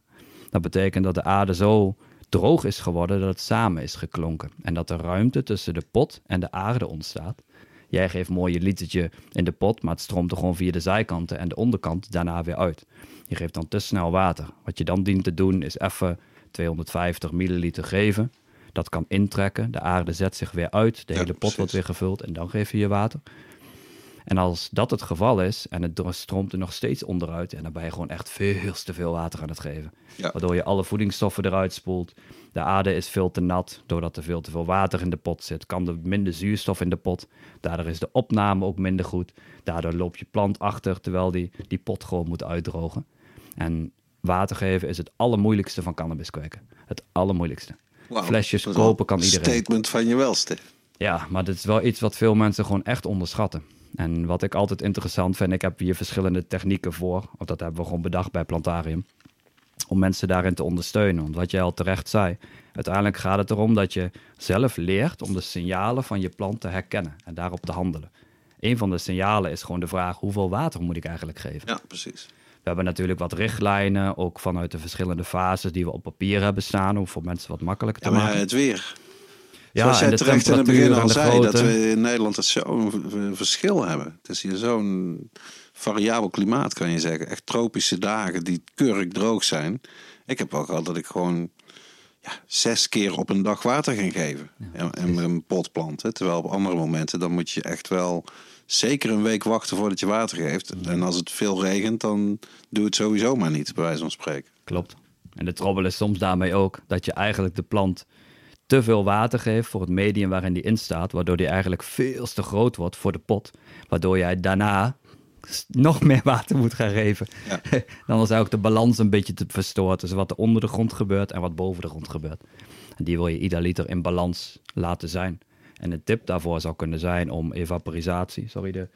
Dat betekent dat de aarde zo droog is geworden dat het samen is geklonken. En dat er ruimte tussen de pot en de aarde ontstaat. Jij geeft mooi je litertje in de pot, maar het stroomt er gewoon via de zijkanten en de onderkant daarna weer uit. Je geeft dan te snel water. Wat je dan dient te doen is even 250 milliliter geven. Dat kan intrekken. De aarde zet zich weer uit. De Ja, hele pot precies. wordt weer gevuld en dan geef je je water. En als dat het geval is en het stroomt er nog steeds onderuit, en dan ben je gewoon echt veel te veel water aan het geven. Ja. Waardoor je alle voedingsstoffen eruit spoelt. De aarde is veel te nat. Doordat er veel te veel water in de pot zit, kan er minder zuurstof in de pot. Daardoor is de opname ook minder goed. Daardoor loopt je plant achter, terwijl die, die pot gewoon moet uitdrogen. En water geven is het allermoeilijkste van cannabis kweken. Het allermoeilijkste. Flesjes kopen kan een iedereen. statement van je welste. Ja, maar dit is wel iets wat veel mensen gewoon echt onderschatten. En wat ik altijd interessant vind, ik heb hier verschillende technieken voor. Of dat hebben we gewoon bedacht bij Plantarium. Om mensen daarin te ondersteunen. Want wat jij al terecht zei, uiteindelijk gaat het erom dat je zelf leert om de signalen van je plant te herkennen en daarop te handelen. Een van de signalen is gewoon de vraag: hoeveel water moet ik eigenlijk geven? Ja, precies. We hebben natuurlijk wat richtlijnen, ook vanuit de verschillende fases die we op papier hebben staan, om voor mensen wat makkelijker te Ja, maar maken. het weer. Ja, Zoals jij en terecht in het begin al en zei, dat we in Nederland het zo'n verschil hebben. Het is hier zo'n variabel klimaat, kan je zeggen. Echt tropische dagen die kurk droog zijn. Ik heb wel gehad dat ik gewoon ja, zes keer op een dag water ging geven. en, en met een pot planten. Terwijl op andere momenten, dan moet je echt wel zeker een week wachten voordat je water geeft. En als het veel regent, dan doe het sowieso maar niet, bij wijze van spreken. Klopt. En de trobbel is soms daarmee ook dat je eigenlijk de plant te veel water geeft voor het medium waarin die in staat, waardoor die eigenlijk veel te groot wordt voor de pot, waardoor jij daarna nog meer water moet gaan geven. Ja. Dan is ook de balans een beetje te verstoord tussen wat er onder de grond gebeurt en wat boven de grond gebeurt. En die wil je ieder liter in balans laten zijn. En een tip daarvoor zou kunnen zijn om evaporisatie, sorry, de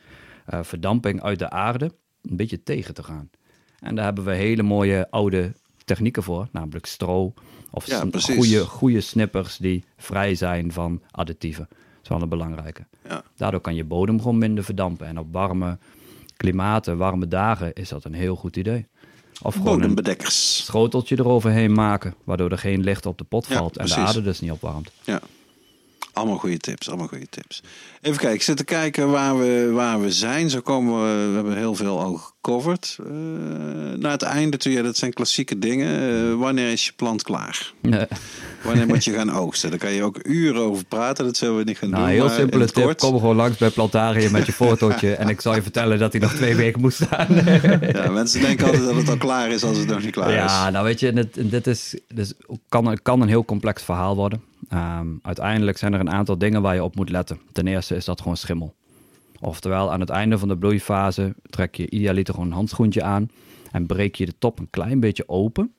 eh, verdamping uit de aarde een beetje tegen te gaan. En daar hebben we hele mooie oude technieken voor, namelijk stro of Ja, goede, goede snippers die vrij zijn van additieven. Dat is wel een belangrijke. Ja. Daardoor kan je bodem gewoon minder verdampen. En op warme klimaten, warme dagen is dat een heel goed idee. Of gewoon een Bodembedekkers. schoteltje eroverheen maken, waardoor er geen licht op de pot Ja, valt en de aarde dus niet opwarmt. Ja. Allemaal goede tips, allemaal goede tips. Even kijken, ik zit te kijken waar we, waar we zijn. Zo komen we, we hebben heel veel al gecoverd. Eh naar het einde toe, ja, dat zijn klassieke dingen. Eh, wanneer is je plant klaar? Wanneer moet je gaan oogsten? Daar kan je ook uren over praten, dat zullen we niet gaan nou, doen. heel simpele tip. kort- Kom gewoon langs bij Plantarium met je fotootje en ik zal je vertellen dat hij nog twee weken moet staan. Ja, mensen denken altijd dat het al klaar is als het nog niet klaar Ja, is. nou weet je, dit, dit is, dus kan, kan een heel complex verhaal worden. Ehm, uiteindelijk zijn er een aantal dingen waar je op moet letten. Ten eerste is dat gewoon schimmel. Oftewel, aan het einde van de bloeifase trek je idealiter gewoon een handschoentje aan en breek je de top een klein beetje open.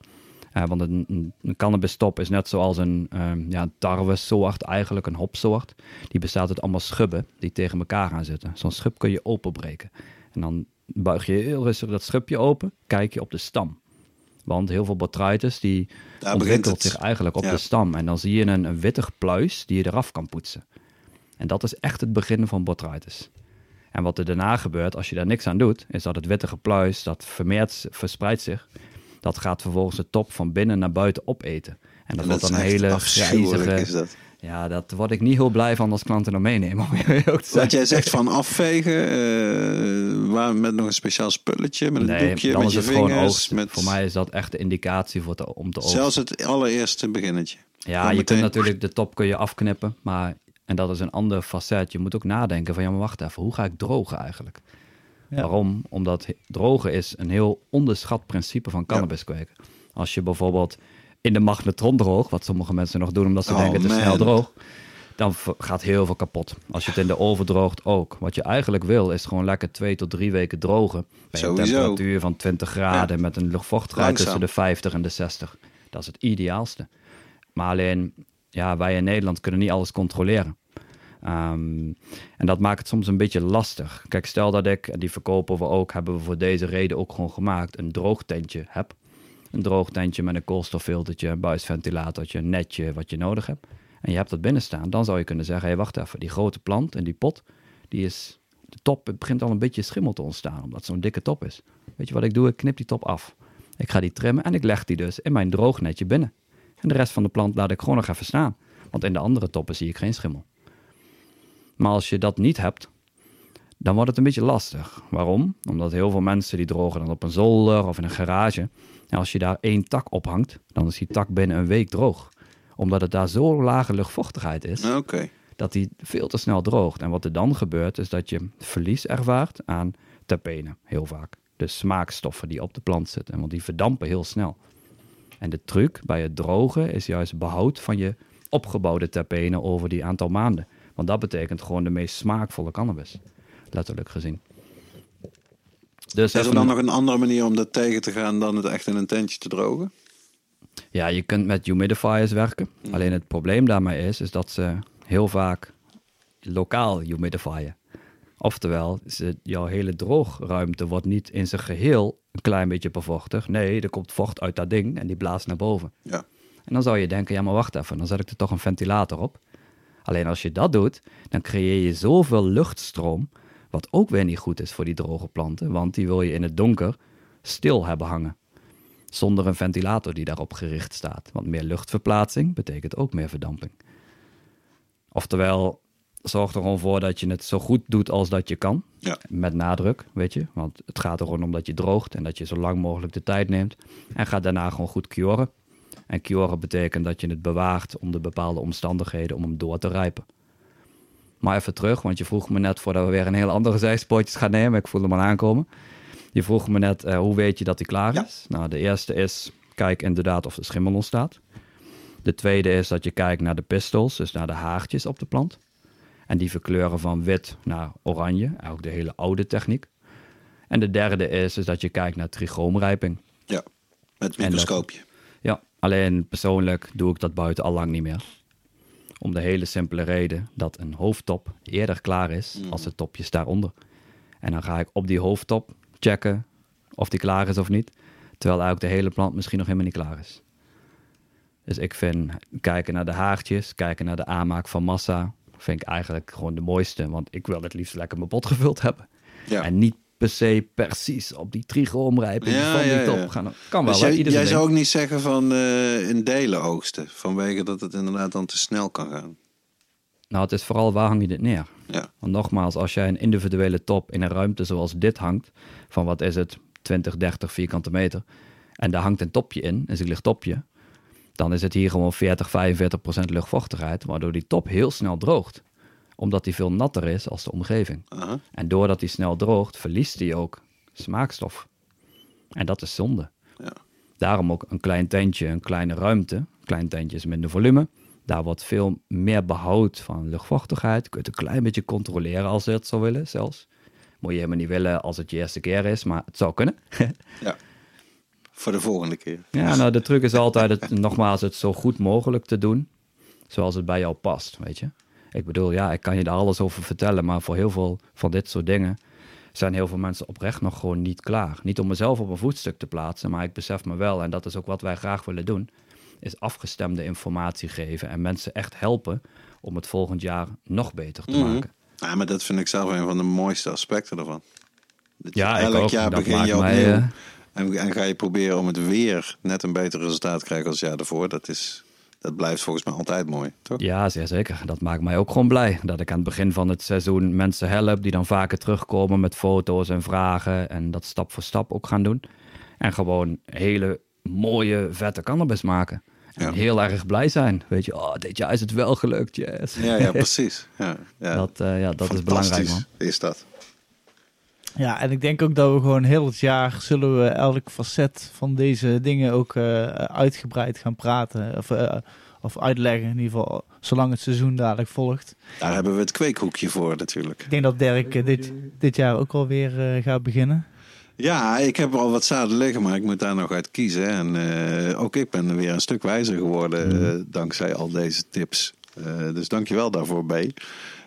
Eh, want een, cannabis-top is net zoals een, ehm ja, tarwesoort, eigenlijk een hopsoort. Die bestaat uit allemaal schubben die tegen elkaar gaan zitten. Zo'n schub kun je openbreken. En dan buig je heel rustig dat schubje open, kijk je op de stam. Want heel veel botrytis die Daar ontwikkelt zich eigenlijk op Ja. de stam. En dan zie je een, een wittig pluis die je eraf kan poetsen. En dat is echt het begin van botrytis. En wat er daarna gebeurt, als je daar niks aan doet, is dat het wittige pluis, dat vermeert, verspreidt zich. Dat gaat vervolgens de top van binnen naar buiten opeten. En dat En wordt dan een hele afschuwelijk, grijzige... is dat. Ja, dat word ik niet heel blij van als klanten nog meenemen. Om je ook te Wat jij zegt van afvegen, eh, waar, met nog een speciaal spulletje, met een Nee, doekje, dan met is je het gewoon vingers. Met Voor mij is dat echt de indicatie voor te, om te oogsten. zelfs het allereerste beginnetje. Ja, Dan je meteen- kunt natuurlijk de top kun je afknippen, maar en dat is een ander facet. Je moet ook nadenken van ja, maar wacht even, hoe ga ik drogen eigenlijk? Ja. Waarom? Omdat drogen is een heel onderschat principe van cannabis kweken. Als je bijvoorbeeld in de magnetron droog, wat sommige mensen nog doen omdat ze Oh, denken het is snel droog, dan gaat heel veel kapot. Als je het in de oven droogt ook. Wat je eigenlijk wil is gewoon lekker twee tot drie weken drogen. Bij een temperatuur van 20 graden met een luchtvochtigheid Langzaam. tussen de 50 en de 60. Dat is het ideaalste. Maar alleen, ja, wij in Nederland kunnen niet alles controleren. Ehm, en dat maakt het soms een beetje lastig. Kijk, stel dat ik, en die verkopen we ook, hebben we voor deze reden ook gewoon gemaakt, een droogtentje heb. Een droogtentje met een koolstoffiltertje, een buisventilatortje, een netje, wat je nodig hebt. En je hebt dat binnen staan. Dan zou je kunnen zeggen, hé, wacht even, die grote plant en die pot, die is, de top het begint al een beetje schimmel te ontstaan, omdat het zo'n dikke top is. Weet je wat ik doe? Ik knip die top af. Ik ga die trimmen en ik leg die dus in mijn droognetje binnen. En de rest van de plant laat ik gewoon nog even staan. Want in de andere toppen zie ik geen schimmel. Maar als je dat niet hebt, dan wordt het een beetje lastig. Waarom? Omdat heel veel mensen die drogen dan op een zolder of in een garage. En als je daar één tak ophangt, dan is die tak binnen een week droog. Omdat het daar zo lage luchtvochtigheid is, dat die veel te snel droogt. En wat er dan gebeurt, is dat je verlies ervaart aan terpenen, heel vaak. De smaakstoffen die op de plant zitten, want die verdampen heel snel. En de truc bij het drogen is juist behoud van je opgebouwde terpenen over die aantal maanden. Want dat betekent gewoon de meest smaakvolle cannabis, letterlijk gezien. Dus Is er dan een- nog een andere manier om dat tegen te gaan dan het echt in een tentje te drogen? Ja, je kunt met humidifiers werken. Alleen het probleem daarmee is, is dat ze heel vaak lokaal humidifyen. Oftewel, jouw hele droogruimte wordt niet in zijn geheel een klein beetje bevochtigd. Nee, er komt vocht uit dat ding en die blaast naar boven. Ja. En dan zou je denken, ja maar wacht even, dan zet ik er toch een ventilator op. Alleen als je dat doet, dan creëer je zoveel luchtstroom, wat ook weer niet goed is voor die droge planten, want die wil je in het donker stil hebben hangen. Zonder een ventilator die daarop gericht staat. Want meer luchtverplaatsing betekent ook meer verdamping. Oftewel, zorg er gewoon voor dat je het zo goed doet als dat je kan. Ja. Met nadruk, weet je. Want het gaat er gewoon om dat je droogt en dat je zo lang mogelijk de tijd neemt. En ga daarna gewoon goed curen. En curen betekent dat je het bewaart onder bepaalde omstandigheden om hem door te rijpen. Maar even terug, want je vroeg me net voordat we weer een heel andere zijspoortjes gaan nemen. Ik voel hem al aankomen. Je vroeg me net, eh, hoe weet je dat hij klaar Ja. is? Nou, de eerste is, kijk inderdaad of er schimmel ontstaat. De tweede is dat je kijkt naar de pistils, dus naar de haartjes op de plant. En die verkleuren van wit naar oranje, eigenlijk de hele oude techniek. En de derde is, is dat je kijkt naar trichoomrijping. Ja. Met het microscoopje. Ja, alleen persoonlijk doe ik dat buiten al lang niet meer. Om de hele simpele reden dat een hoofdtop eerder klaar is als de topjes daaronder. En dan ga ik op die hoofdtop checken of die klaar is of niet. Terwijl eigenlijk de hele plant misschien nog helemaal niet klaar is. Dus ik vind kijken naar de haartjes, kijken naar de aanmaak van massa, vind ik eigenlijk gewoon de mooiste. Want ik wil het liefst lekker mijn pot gevuld hebben. Ja. En niet per se precies op die trigoomrijping Ja, van die ja, top gaan. Kan wel, Dus jij, jij zou ook niet zeggen van eh, in delen oogsten. Vanwege dat het inderdaad dan te snel kan gaan. Nou, het is vooral waar hang je dit neer? Ja. Want nogmaals, als jij een individuele top in een ruimte zoals dit hangt, van wat is het, 20, 30 vierkante meter, en daar hangt een topje in, een zielig topje, dan is het hier gewoon 40, 45 procent luchtvochtigheid, waardoor die top heel snel droogt. Omdat die veel natter is als de omgeving. En doordat die snel droogt, verliest die ook smaakstof. En dat is zonde. Ja. Daarom ook een klein tentje, een kleine ruimte. Klein tentje is minder volume. Daar wordt veel meer behoud van luchtvochtigheid. Je kunt het een klein beetje controleren als je het zou willen zelfs. Moet je helemaal niet willen als het je eerste keer is, maar het zou kunnen. ja. Voor de volgende keer. Ja, nou, de truc is altijd het, nogmaals het zo goed mogelijk te doen, zoals het bij jou past, weet je. Ik bedoel, ja, ik kan je daar alles over vertellen, maar voor heel veel van dit soort dingen zijn heel veel mensen oprecht nog gewoon niet klaar. Niet om mezelf op een voetstuk te plaatsen, maar ik besef me wel, en dat is ook wat wij graag willen doen, is afgestemde informatie geven en mensen echt helpen om het volgend jaar nog beter te Mhm. maken. Ja, maar dat vind ik zelf een van de mooiste aspecten ervan. Dat Ja, elk jaar begin je opnieuw. mij, eh, en, ga je proberen om het weer net een beter resultaat te krijgen als het jaar daarvoor. Dat, is, dat blijft volgens mij altijd mooi, toch? Ja, zeer zeker. Dat maakt mij ook gewoon blij. Dat ik aan het begin van het seizoen mensen help die dan vaker terugkomen met foto's en vragen. En dat stap voor stap ook gaan doen. En gewoon hele mooie, vette cannabis maken. En Ja. heel erg blij zijn. Weet je, oh, dit jaar is het wel gelukt, yes. Ja, ja precies. Ja, ja. Dat, eh, ja, dat is belangrijk, man. Is dat. Ja, en ik denk ook dat we gewoon heel het jaar zullen we elk facet van deze dingen ook eh, uitgebreid gaan praten. Of, eh, of uitleggen. In ieder geval, zolang het seizoen dadelijk volgt. Daar hebben we het kweekhoekje voor natuurlijk. Ik denk dat Dirk eh, dit, dit jaar ook alweer eh gaat beginnen. Ja, ik heb er al wat zaden liggen, maar ik moet daar nog uit kiezen. En eh, ook ik ben weer een stuk wijzer geworden eh, dankzij al deze tips. Eh, dus dankjewel daarvoor, B. Eh,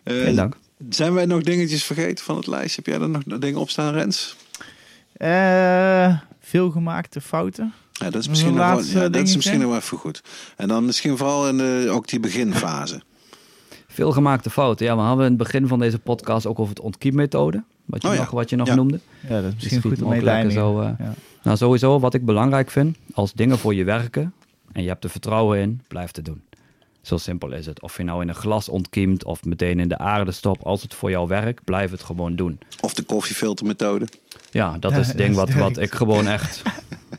Geen dank. Zijn wij nog dingetjes vergeten van het lijstje? Heb jij er nog dingen op staan, Rens? Eh veel gemaakte fouten. Ja, dat is misschien, nog wel, ja, dat is misschien nog wel even goed. En dan misschien vooral in de, ook die beginfase. Veel gemaakte fouten. Ja, we hadden in het begin van deze podcast ook over het ontkiemmethode. Wat je Oh ja. nog, wat je nog Ja. noemde. Ja, dat is misschien schiet goed om mee ook te lekker zo, eh, ja. Nou, sowieso wat ik belangrijk vind. Als dingen voor je werken en je hebt er vertrouwen in, blijf het doen. Zo simpel is het. Of je nou in een glas ontkiemt of meteen in de aarde stopt. Als het voor jou werkt, blijf het gewoon doen. Of de koffiefiltermethode. Ja, dat Ja, is het ding wat, wat ik gewoon echt...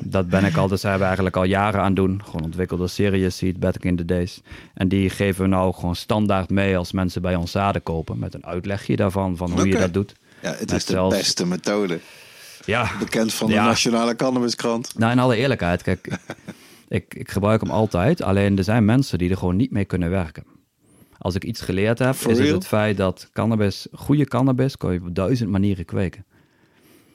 Dat ben ik al, dat zijn we eigenlijk al jaren aan doen. Gewoon ontwikkeld door Serious Seed, Back in the Days. En die geven we nou gewoon standaard mee als mensen bij ons zaden kopen. Met een uitlegje daarvan, van hoe je dat doet. Ja, het is de zelfs- beste methode. Ja, Bekend van de Ja. Nationale Cannabiskrant. Nou, in alle eerlijkheid, kijk, ik, ik gebruik hem altijd. Alleen er zijn mensen die er gewoon niet mee kunnen werken. Als ik iets geleerd heb, For is het het feit dat cannabis, goede cannabis, kan je op duizend manieren kweken.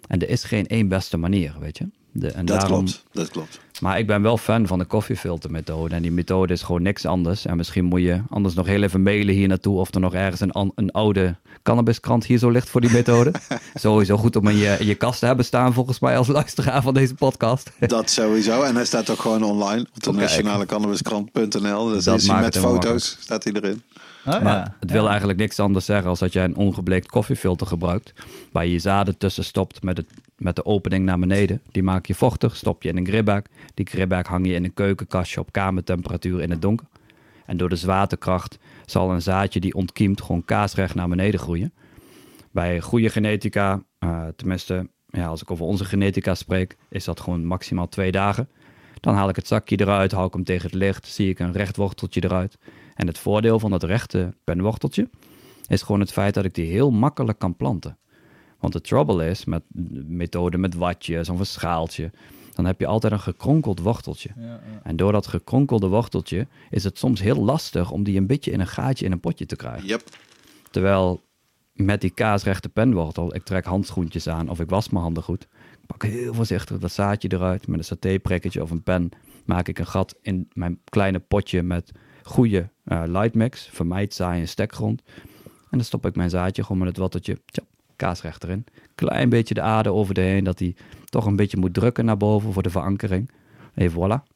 En er is geen één beste manier, weet je. De, en Dat daarom, klopt, dat klopt. Maar ik ben wel fan van de koffiefiltermethode. En die methode is gewoon niks anders. En misschien moet je anders nog heel even mailen hier naartoe... of er nog ergens een, een oude cannabiskrant hier zo ligt voor die methode. Sowieso goed om in je, in je kast te hebben staan... volgens mij als luisteraar van deze podcast. Dat sowieso. En hij staat ook gewoon online op de Oké. nationalecannabiskrant.nl. Dus Dat is met foto's, staat hij erin. Oh, Maar ja. het wil Ja. eigenlijk niks anders zeggen als dat jij een ongebleekt koffiefilter gebruikt. Waar je je zaden tussen stopt met, het, met de opening naar beneden. Die maak je vochtig, stop je in een gripbag. Die gripbag hang je in een keukenkastje op kamertemperatuur in het donker. En door de zwaartekracht zal een zaadje die ontkiemt gewoon kaasrecht naar beneden groeien. Bij goede genetica, eh, tenminste ja, als ik over onze genetica spreek, is dat gewoon maximaal twee dagen. Dan haal ik het zakje eruit, hou ik hem tegen het licht, zie ik een recht worteltje eruit. En het voordeel van dat rechte penworteltje is gewoon het feit dat ik die heel makkelijk kan planten. Want de trouble is met methoden met watjes of een schaaltje, dan heb je altijd een gekronkeld worteltje. Ja, ja. En door dat gekronkelde worteltje is het soms heel lastig om die een beetje in een gaatje in een potje te krijgen. Yep. Terwijl met die kaasrechte penwortel, ik trek handschoentjes aan of ik was mijn handen goed. Ik pak heel voorzichtig dat zaadje eruit. Met een satéprikketje of een pen maak ik een gat in mijn kleine potje met goede eh lightmix. Vermijd zaai en stekgrond. En dan stop ik mijn zaadje gewoon met het watteltje, tja, kaasrecht erin. Klein beetje de aarde over de heen, dat hij toch een beetje moet drukken naar boven voor de verankering. En voilà.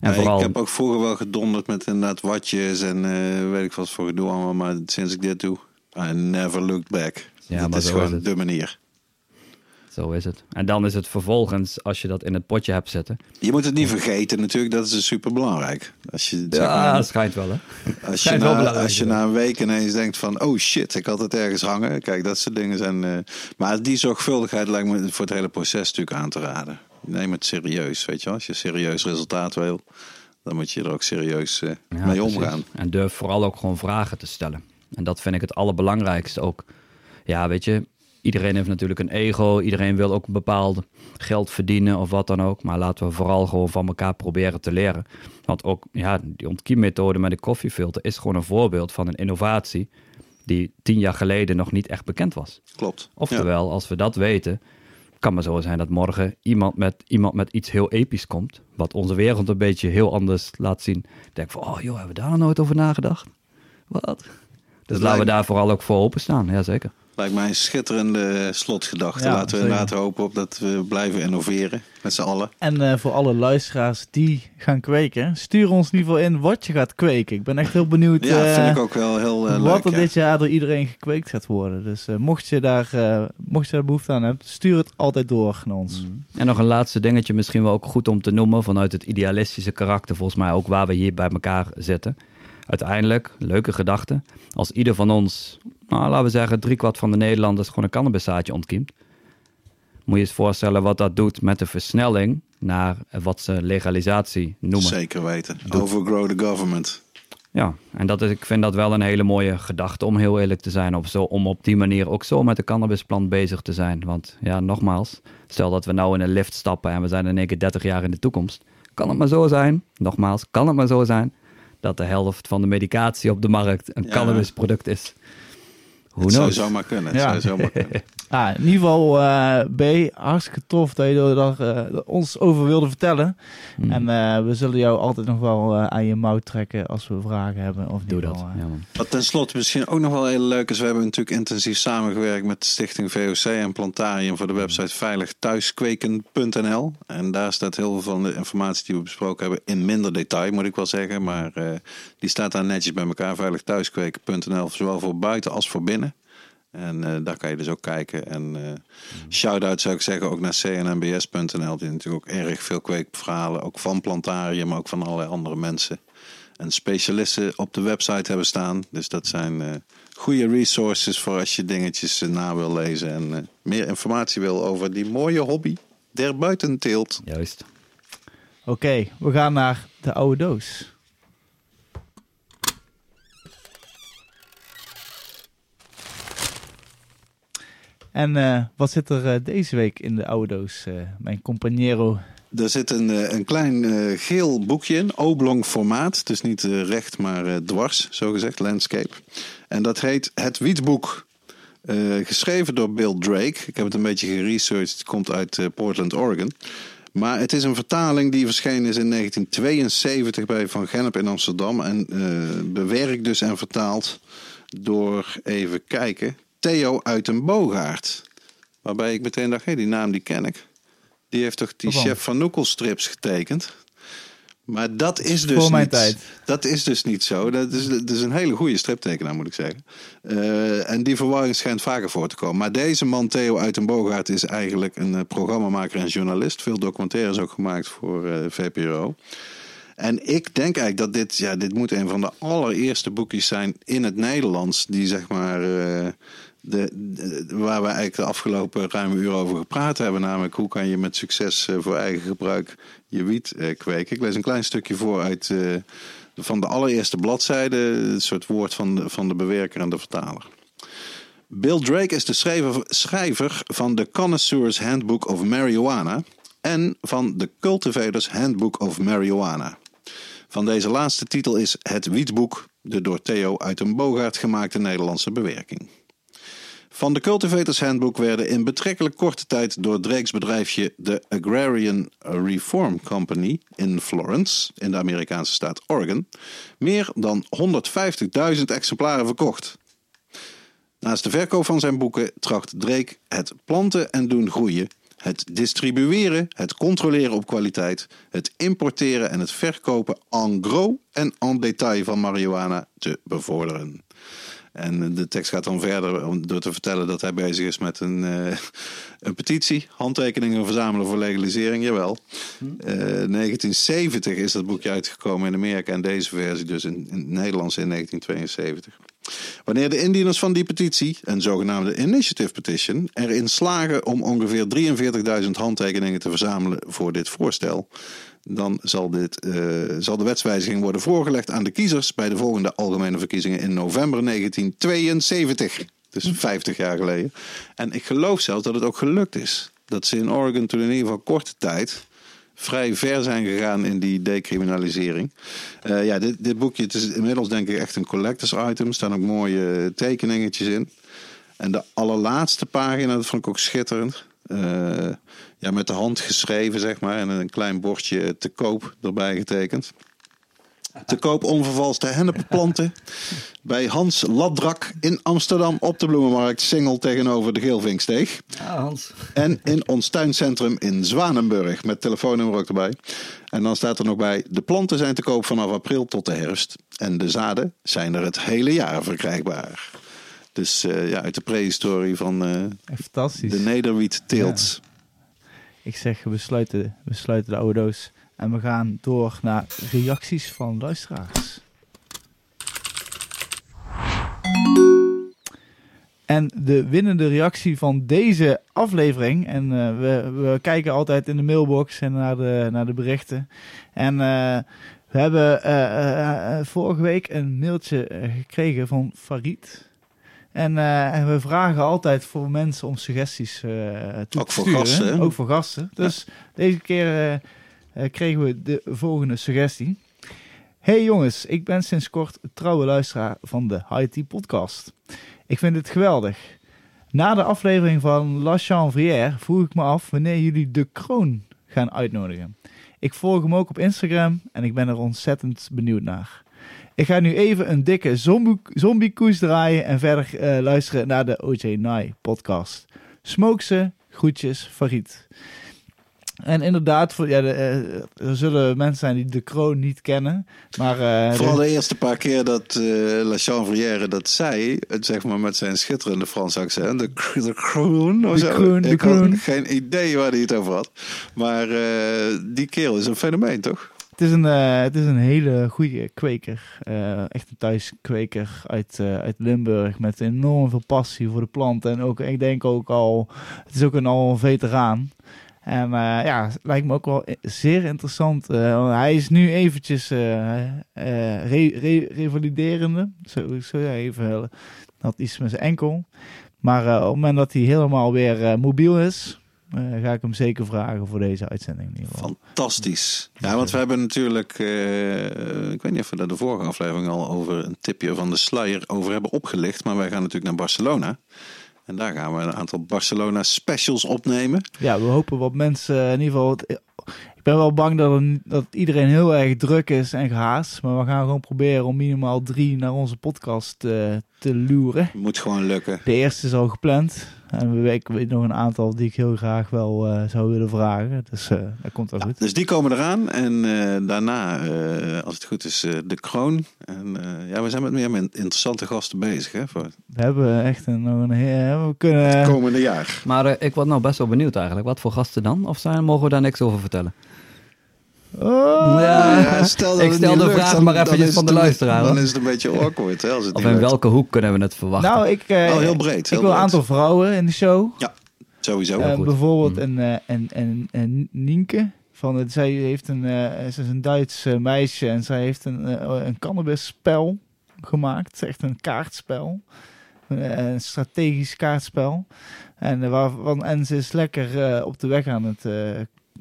En Ja, vooral, Ik heb ook vroeger wel gedonderd met inderdaad watjes en eh, weet ik wat voor gedoe allemaal. Maar sinds ik dit doe, I never looked back. Ja, dat maar is gewoon is de manier. Zo is het. En dan is het vervolgens, als je dat in het potje hebt zitten. Je moet het niet vergeten natuurlijk, dat is super belangrijk. Als je, zeg Ja, maar, dat schijnt wel hè. als je, schijnt na, als je na een week ineens denkt van, oh shit, ik had het ergens hangen. Kijk, dat soort dingen zijn... eh, maar die zorgvuldigheid lijkt me voor het hele proces natuurlijk aan te raden. Neem het serieus, weet je wel. Als je serieus resultaat wil, dan moet je er ook serieus eh, Ja, mee precies. omgaan. En durf vooral ook gewoon vragen te stellen. En dat vind ik het allerbelangrijkste ook. Ja, weet je, iedereen heeft natuurlijk een ego. Iedereen wil ook een bepaald geld verdienen of wat dan ook. Maar laten we vooral gewoon van elkaar proberen te leren. Want ook ja, die ontkiemmethode met de koffiefilter is gewoon een voorbeeld van een innovatie die tien jaar geleden nog niet echt bekend was. Klopt. Oftewel, als we dat weten, kan maar zo zijn dat morgen iemand met, iemand met iets heel episch komt. Wat onze wereld een beetje heel anders laat zien. Denk van, oh joh, hebben we daar nog nooit over nagedacht? Wat? Dus laten we daar vooral ook voor openstaan. Jazeker. Lijkt mij een schitterende slotgedachte. Ja, Laten we zeker. hopen op dat we blijven innoveren met z'n allen. En eh, voor alle luisteraars die gaan kweken, stuur ons in ieder geval in wat je gaat kweken. Ik ben echt heel benieuwd Ja, eh, vind ik ook wel heel eh, wat leuk. er ja. dit jaar door iedereen gekweekt gaat worden. Dus eh, mocht, je daar, eh, mocht je daar behoefte aan hebben, stuur het altijd door naar ons. En nog een laatste dingetje, misschien wel ook goed om te noemen vanuit het idealistische karakter, volgens mij ook waar we hier bij elkaar zitten. Uiteindelijk, leuke gedachte, als ieder van ons, nou, laten we zeggen, driekwart van de Nederlanders gewoon een cannabiszaadje ontkiemt. Moet je eens voorstellen wat dat doet met de versnelling naar wat ze legalisatie noemen. Zeker weten. Overgrow the government. Ja, en dat is, ik vind dat wel een hele mooie gedachte om heel eerlijk te zijn. Of zo, om op die manier ook zo met de cannabisplant bezig te zijn. Want ja, nogmaals, stel dat we nou in een lift stappen en we zijn in één keer 30 jaar in de toekomst. Kan het maar zo zijn, nogmaals, kan het maar zo zijn, dat de helft van de medicatie op de markt een Ja. cannabisproduct is. Hoe Het zou knows? zomaar kunnen. Het Ja. zou zomaar kunnen. Ah, in ieder geval, eh, B, hartstikke tof dat je daar eh, ons over wilde vertellen. Hmm. En eh, we zullen jou altijd nog wel aan je mouw trekken als we vragen hebben. Of Doe dat. Ja. Wat tenslotte misschien ook nog wel heel leuk is. We hebben natuurlijk intensief samengewerkt met de stichting VOC en Plantarium voor de website veiligthuiskweken.nl. En daar staat heel veel van de informatie die we besproken hebben in minder detail, moet ik wel zeggen. Maar eh, die staat daar netjes bij elkaar. Veiligthuiskweken.nl, zowel voor buiten als voor binnen. En eh, daar kan je dus ook kijken. En eh shout-out zou ik zeggen ook naar cnnbs.nl. Die natuurlijk ook erg veel kweekverhalen, ook van Plantarium, maar ook van allerlei andere mensen en specialisten op de website hebben staan. Dus dat zijn eh, goede resources voor als je dingetjes na wil lezen en meer informatie wil over die mooie hobby der buitenteelt. Juist. Oké, we gaan naar de oude doos. En eh, wat zit er eh, deze week in de oude doos, eh, mijn compagnero? Er zit een, een klein geel boekje in, oblong formaat. Dus niet recht, maar dwars, zo gezegd, landscape. En dat heet Het Wietboek. Geschreven door Bill Drake. Ik heb het een beetje geresearched. Het komt uit Portland, Oregon. Maar het is een vertaling die verschenen is in 1972 bij Van Gennep in Amsterdam. En bewerkt dus en vertaald door, even kijken, Theo uit een Boogaard. Waarbij ik meteen dacht, hé, die naam die ken ik. Die heeft toch die chef van Noekel strips getekend. Maar dat is dus Voor mijn niet, tijd. Dat is dus niet zo. Dat is, dat is een hele goede striptekenaar, moet ik zeggen. Eh, en die verwarring schijnt vaker voor te komen. Maar deze man, Theo uit den Boogaard, is eigenlijk een eh, programmamaker en journalist. Veel documentaires ook gemaakt voor eh, VPRO. En ik denk eigenlijk dat dit, ja, dit moet een van de allereerste boekjes zijn in het Nederlands. Die zeg maar, waar we eigenlijk de afgelopen ruime uur over gepraat hebben. Namelijk hoe kan je met succes eh, voor eigen gebruik je wiet eh, kweken. Ik lees een klein stukje voor uit eh, van de allereerste bladzijde. Een soort woord van de, van de bewerker en de vertaler. Bill Drake is de schrijver, schrijver van The Connoisseur's Handbook of Marijuana en van The Cultivator's Handbook of Marijuana. Van deze laatste titel is Het Wietboek, de door Theo uit een Bogaert gemaakte Nederlandse bewerking. Van de Cultivators Handbook werden in betrekkelijk korte tijd door Drake's bedrijfje de Agrarian Reform Company in Florence, in de Amerikaanse staat Oregon, meer dan 150.000 exemplaren verkocht. Naast de verkoop van zijn boeken tracht Drake het planten en doen groeien, het distribueren, het controleren op kwaliteit, het importeren en het verkopen en gros en en detail van marihuana te bevorderen. En de tekst gaat dan verder om- door te vertellen dat hij bezig is met een, eh, een petitie, handtekeningen verzamelen voor legalisering, jawel. Eh 1970 is dat boekje uitgekomen in Amerika en deze versie dus in, in het Nederlands in 1972. Wanneer de indieners van die petitie, een zogenaamde initiative petition, erin slagen om ongeveer 43.000 handtekeningen te verzamelen voor dit voorstel, dan zal, dit, eh, zal de wetswijziging worden voorgelegd aan de kiezers bij de volgende algemene verkiezingen in november 1972. Dus 50 jaar geleden. En ik geloof zelfs dat het ook gelukt is. Dat ze in Oregon toen in ieder geval korte tijd vrij ver zijn gegaan in die decriminalisering. Eh, ja, dit, dit boekje het is inmiddels denk ik echt een collectors item. Er staan ook mooie tekeningetjes in. En de allerlaatste pagina, dat vond ik ook schitterend. Eh, ja, met de hand geschreven, zeg maar. En een klein bordje te koop erbij getekend. Te koop onvervalste henneplanten bij Hans Ladrak in Amsterdam op de Bloemenmarkt. Singel tegenover de Geelvinksteeg. Ah, Hans. En in ons tuincentrum in Zwanenburg. Met telefoonnummer ook erbij. En dan staat er nog bij. De planten zijn te koop vanaf april tot de herfst. En de zaden zijn er het hele jaar verkrijgbaar. Dus eh, ja, uit de prehistorie van eh, de nederwiet-teelt. Ik zeg, we sluiten, we sluiten de oude doos. En we gaan door naar reacties van luisteraars. En de winnende reactie van deze aflevering. En eh, we, we kijken altijd in de mailbox en naar de, naar de berichten. En eh, we hebben eh, vorige week een mailtje gekregen van Farid. En, eh, en we vragen altijd voor mensen om suggesties eh toe Ook te voor sturen. gasten, hè? Ook voor gasten. Dus deze keer eh, kregen we de volgende suggestie. Hey jongens, ik ben sinds kort trouwe luisteraar van de IT podcast. Ik vind het geweldig. Na de aflevering van La Chanvrière vroeg ik me af wanneer jullie de kroon gaan uitnodigen. Ik volg hem ook op Instagram en ik ben er ontzettend benieuwd naar. Ik ga nu even een dikke zombie, zombie draaien en verder eh, luisteren naar de OJ Nai podcast. Smoke ze, groetjes, Farid. En inderdaad, voor, ja, de, eh, er zullen mensen zijn die de kroon niet kennen. Maar, eh, Vooral de- de eerste paar keer dat eh La Chanvrière dat zei, het zeg maar met zijn schitterende Frans accent, de, kroon De zo. kroon, de Ik kroon. had geen idee waar hij het over had. Maar die kerel is een fenomeen, toch? Is een, eh, het is een hele goede kweker. Eh, echt een thuiskweker uit, eh, uit Limburg. Met enorm veel passie voor de plant. En ook, ik denk ook al, het is ook een al veteraan. En eh, ja, lijkt me ook wel zeer interessant. Hij is nu eventjes eh eh, re- re- revaliderende. Zo, zo ja, even, had iets met zijn enkel. Maar op het moment dat hij helemaal weer mobiel is, eh, ga ik hem zeker vragen voor deze uitzending. In ieder geval. Fantastisch. Ja, want we hebben natuurlijk, eh, ik weet niet of we daar de vorige aflevering al over een tipje van de sluier over hebben opgelicht. Maar wij gaan natuurlijk naar Barcelona. En daar gaan we een aantal Barcelona specials opnemen. Ja, we hopen wat mensen in ieder geval. Ik ben wel bang dat, dat iedereen heel erg druk is en gehaast. Maar we gaan gewoon proberen om minimaal drie naar onze podcast eh, te luren. Moet gewoon lukken. De eerste is al gepland. En we- ik weet nog een aantal die ik heel graag wel eh, zou willen vragen. Dus eh, dat komt wel goed. Dus die komen eraan. En eh, daarna, eh, als het goed is, eh, de kroon. En eh, ja, we zijn met meer met interessante gasten bezig hè, voor We hebben echt een, nog een heel- we kunnen. komende jaar. Maar eh, ik word nou best wel benieuwd eigenlijk. Wat voor gasten dan? Of zijn, mogen we daar niks over vertellen? Oh, Ja. stel Ik stel de lukt, vraag dan- maar eventjes van de luisteraar, Dan is het een beetje awkward. Hè, als het Of in lukt. welke hoek kunnen we het verwachten? nou, ik, Oh, heel breed. ik heel wil een aantal vrouwen in de show. Sowieso. Eh, bijvoorbeeld Mm. een, eh, een, een, een Nienke. Van het, zij heeft een, ze is een Duits eh, meisje en zij heeft een, een cannabisspel gemaakt. Echt een kaartspel. Een, strategisch kaartspel. En, waarvan, en ze is lekker op de weg aan het,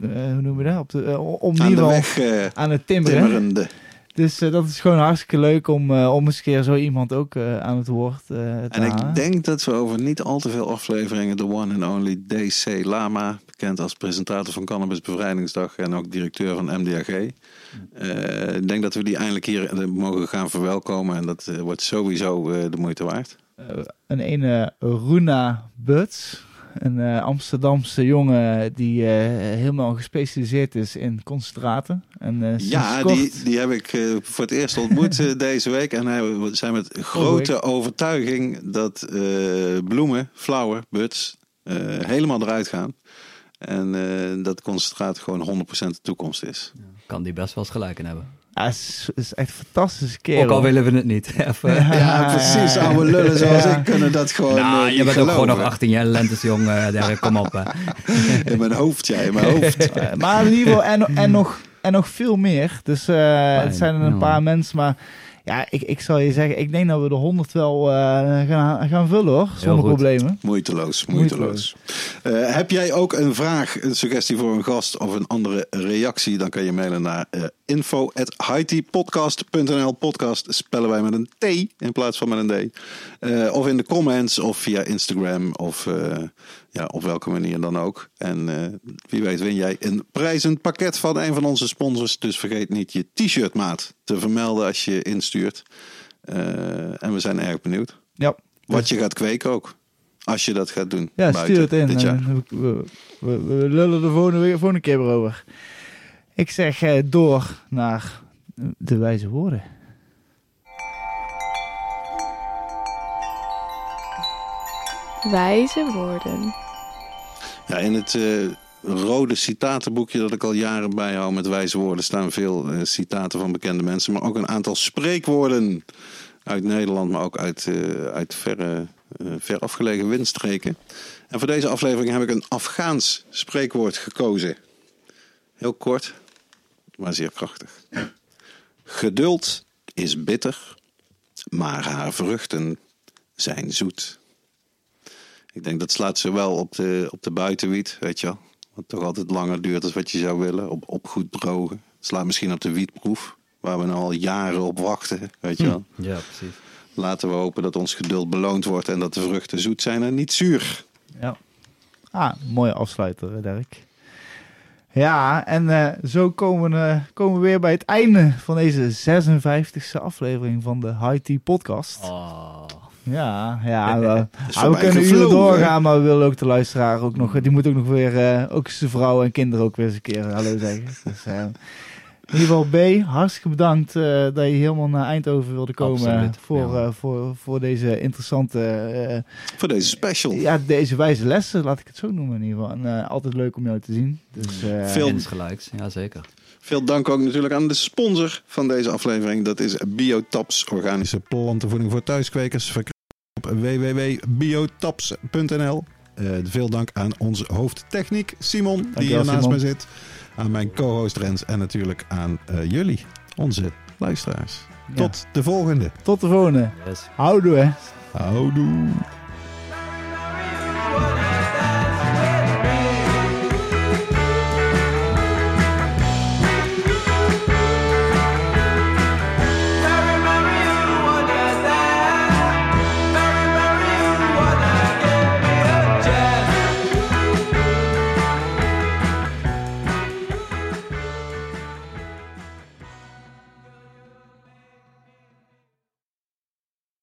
hoe noemen we dat? Op de, eh, om Aan de weg eh, aan het timmeren. timmerende. Dus eh, dat is gewoon hartstikke leuk om, eh, om eens een keer zo iemand ook eh, aan het woord eh, te En halen. ik denk dat we over niet al te veel afleveringen de one and only DC Lama, bekend als presentator van Cannabis Bevrijdingsdag en ook directeur van MDAG. eh, ik denk dat we die eindelijk hier eh, mogen gaan verwelkomen en dat eh, wordt sowieso eh, de moeite waard. Eh, een ene Runa Buts. Een eh, Amsterdamse jongen die eh, helemaal gespecialiseerd is in concentraten. En, eh, Ja, kort- die, die heb ik eh, voor het eerst ontmoet deze week. En hij- we zijn met grote overtuiging dat eh, bloemen, flower, buds, eh, helemaal eruit gaan. En eh, dat concentraat gewoon 100% de toekomst is. Kan die best wel eens gelijk in hebben. Ja, is, is echt een fantastische kerel. Ook al willen we het niet. Even. Ja, Ja, precies. ja, Oude lullen zoals ja. ik kunnen dat gewoon Nou, eh, je bent ook gewoon nog geloven. 18 jaar lentesjong. eh Derek, kom op. hè. In mijn hoofd, ja, in mijn hoofd. Eh, maar in ieder geval, en, en, nog, en nog veel meer. Dus eh, het zijn er een paar mensen. Maar ja, ik, ik zal je zeggen, ik denk dat we de 100 wel eh, gaan, gaan vullen hoor. Zonder problemen. Moeiteloos, moeiteloos. Eh, heb jij ook een vraag, een suggestie voor een gast of een andere reactie? Dan kan je mailen naar uh, info.hightpodcast.nl Podcast spellen wij met een T in plaats van met een D. Eh, of in de comments of via Instagram of eh, ja, op welke manier dan ook. En eh, wie weet win jij een prijzend pakket van een van onze sponsors. Dus vergeet niet je t-shirt maat te vermelden als je instuurt. En we zijn erg benieuwd. Ja. Wat je gaat kweken ook. Als je dat gaat doen. Ja, stuur het in. Dit jaar. En we, we, we, we lullen er volgende, volgende keer weer over. Ik zeg eh, door naar de wijze woorden. Wijze woorden. Ja, in het eh, rode citatenboekje dat ik al jaren bijhoud met wijze woorden staan veel eh, citaten van bekende mensen. Maar ook een aantal spreekwoorden uit Nederland, maar ook uit, eh, uit verre, eh, ver afgelegen windstreken. En voor deze aflevering heb ik een Afghaans spreekwoord gekozen. Heel kort, maar zeer krachtig. Geduld is bitter, maar haar vruchten zijn zoet. Ik denk dat slaat zowel op de, op de buitenwiet, weet je wel. Wat toch altijd langer duurt dan wat je zou willen. Op, op goed drogen. Het slaat misschien op de wietproef. waar we nou al jaren op wachten. Weet je wel. Ja, precies. Laten we hopen dat ons geduld beloond wordt en dat de vruchten zoet zijn en niet zuur. Ja. Ah, mooie afsluiter, Dirk. Ja, en eh, zo komen, we, eh, komen we weer bij het einde van deze 56e aflevering van de High Tea Podcast. Oh. Ja, ja we, kunnen uren doorgaan, maar we willen ook de luisteraar ook nog, die moet ook nog weer, eh, ook zijn vrouw en kinderen ook weer eens een keer hallo zeggen. Dus, in ieder geval B, hartstikke bedankt eh, dat je helemaal naar Eindhoven wilde komen Absoluut, voor, ja. eh, voor, voor deze interessante, eh, Voor deze special. ja, deze wijze lessen, laat ik het zo noemen in ieder geval. En eh, altijd leuk om jou te zien. Dus, eh, Veel- Insgelijks, ja zeker. Veel dank ook natuurlijk aan de sponsor van deze aflevering. Dat is Biotaps, organische plantenvoeding voor thuiskwekers. Verkrijgbaar op www.biotaps.nl. Eh, veel dank aan onze hoofdtechniek Simon, die hier naast me zit. Aan mijn co-host Rens en natuurlijk aan eh, jullie, onze luisteraars. ja. Tot de volgende. Tot de volgende. Yes. Houdoe hè. Houdoe.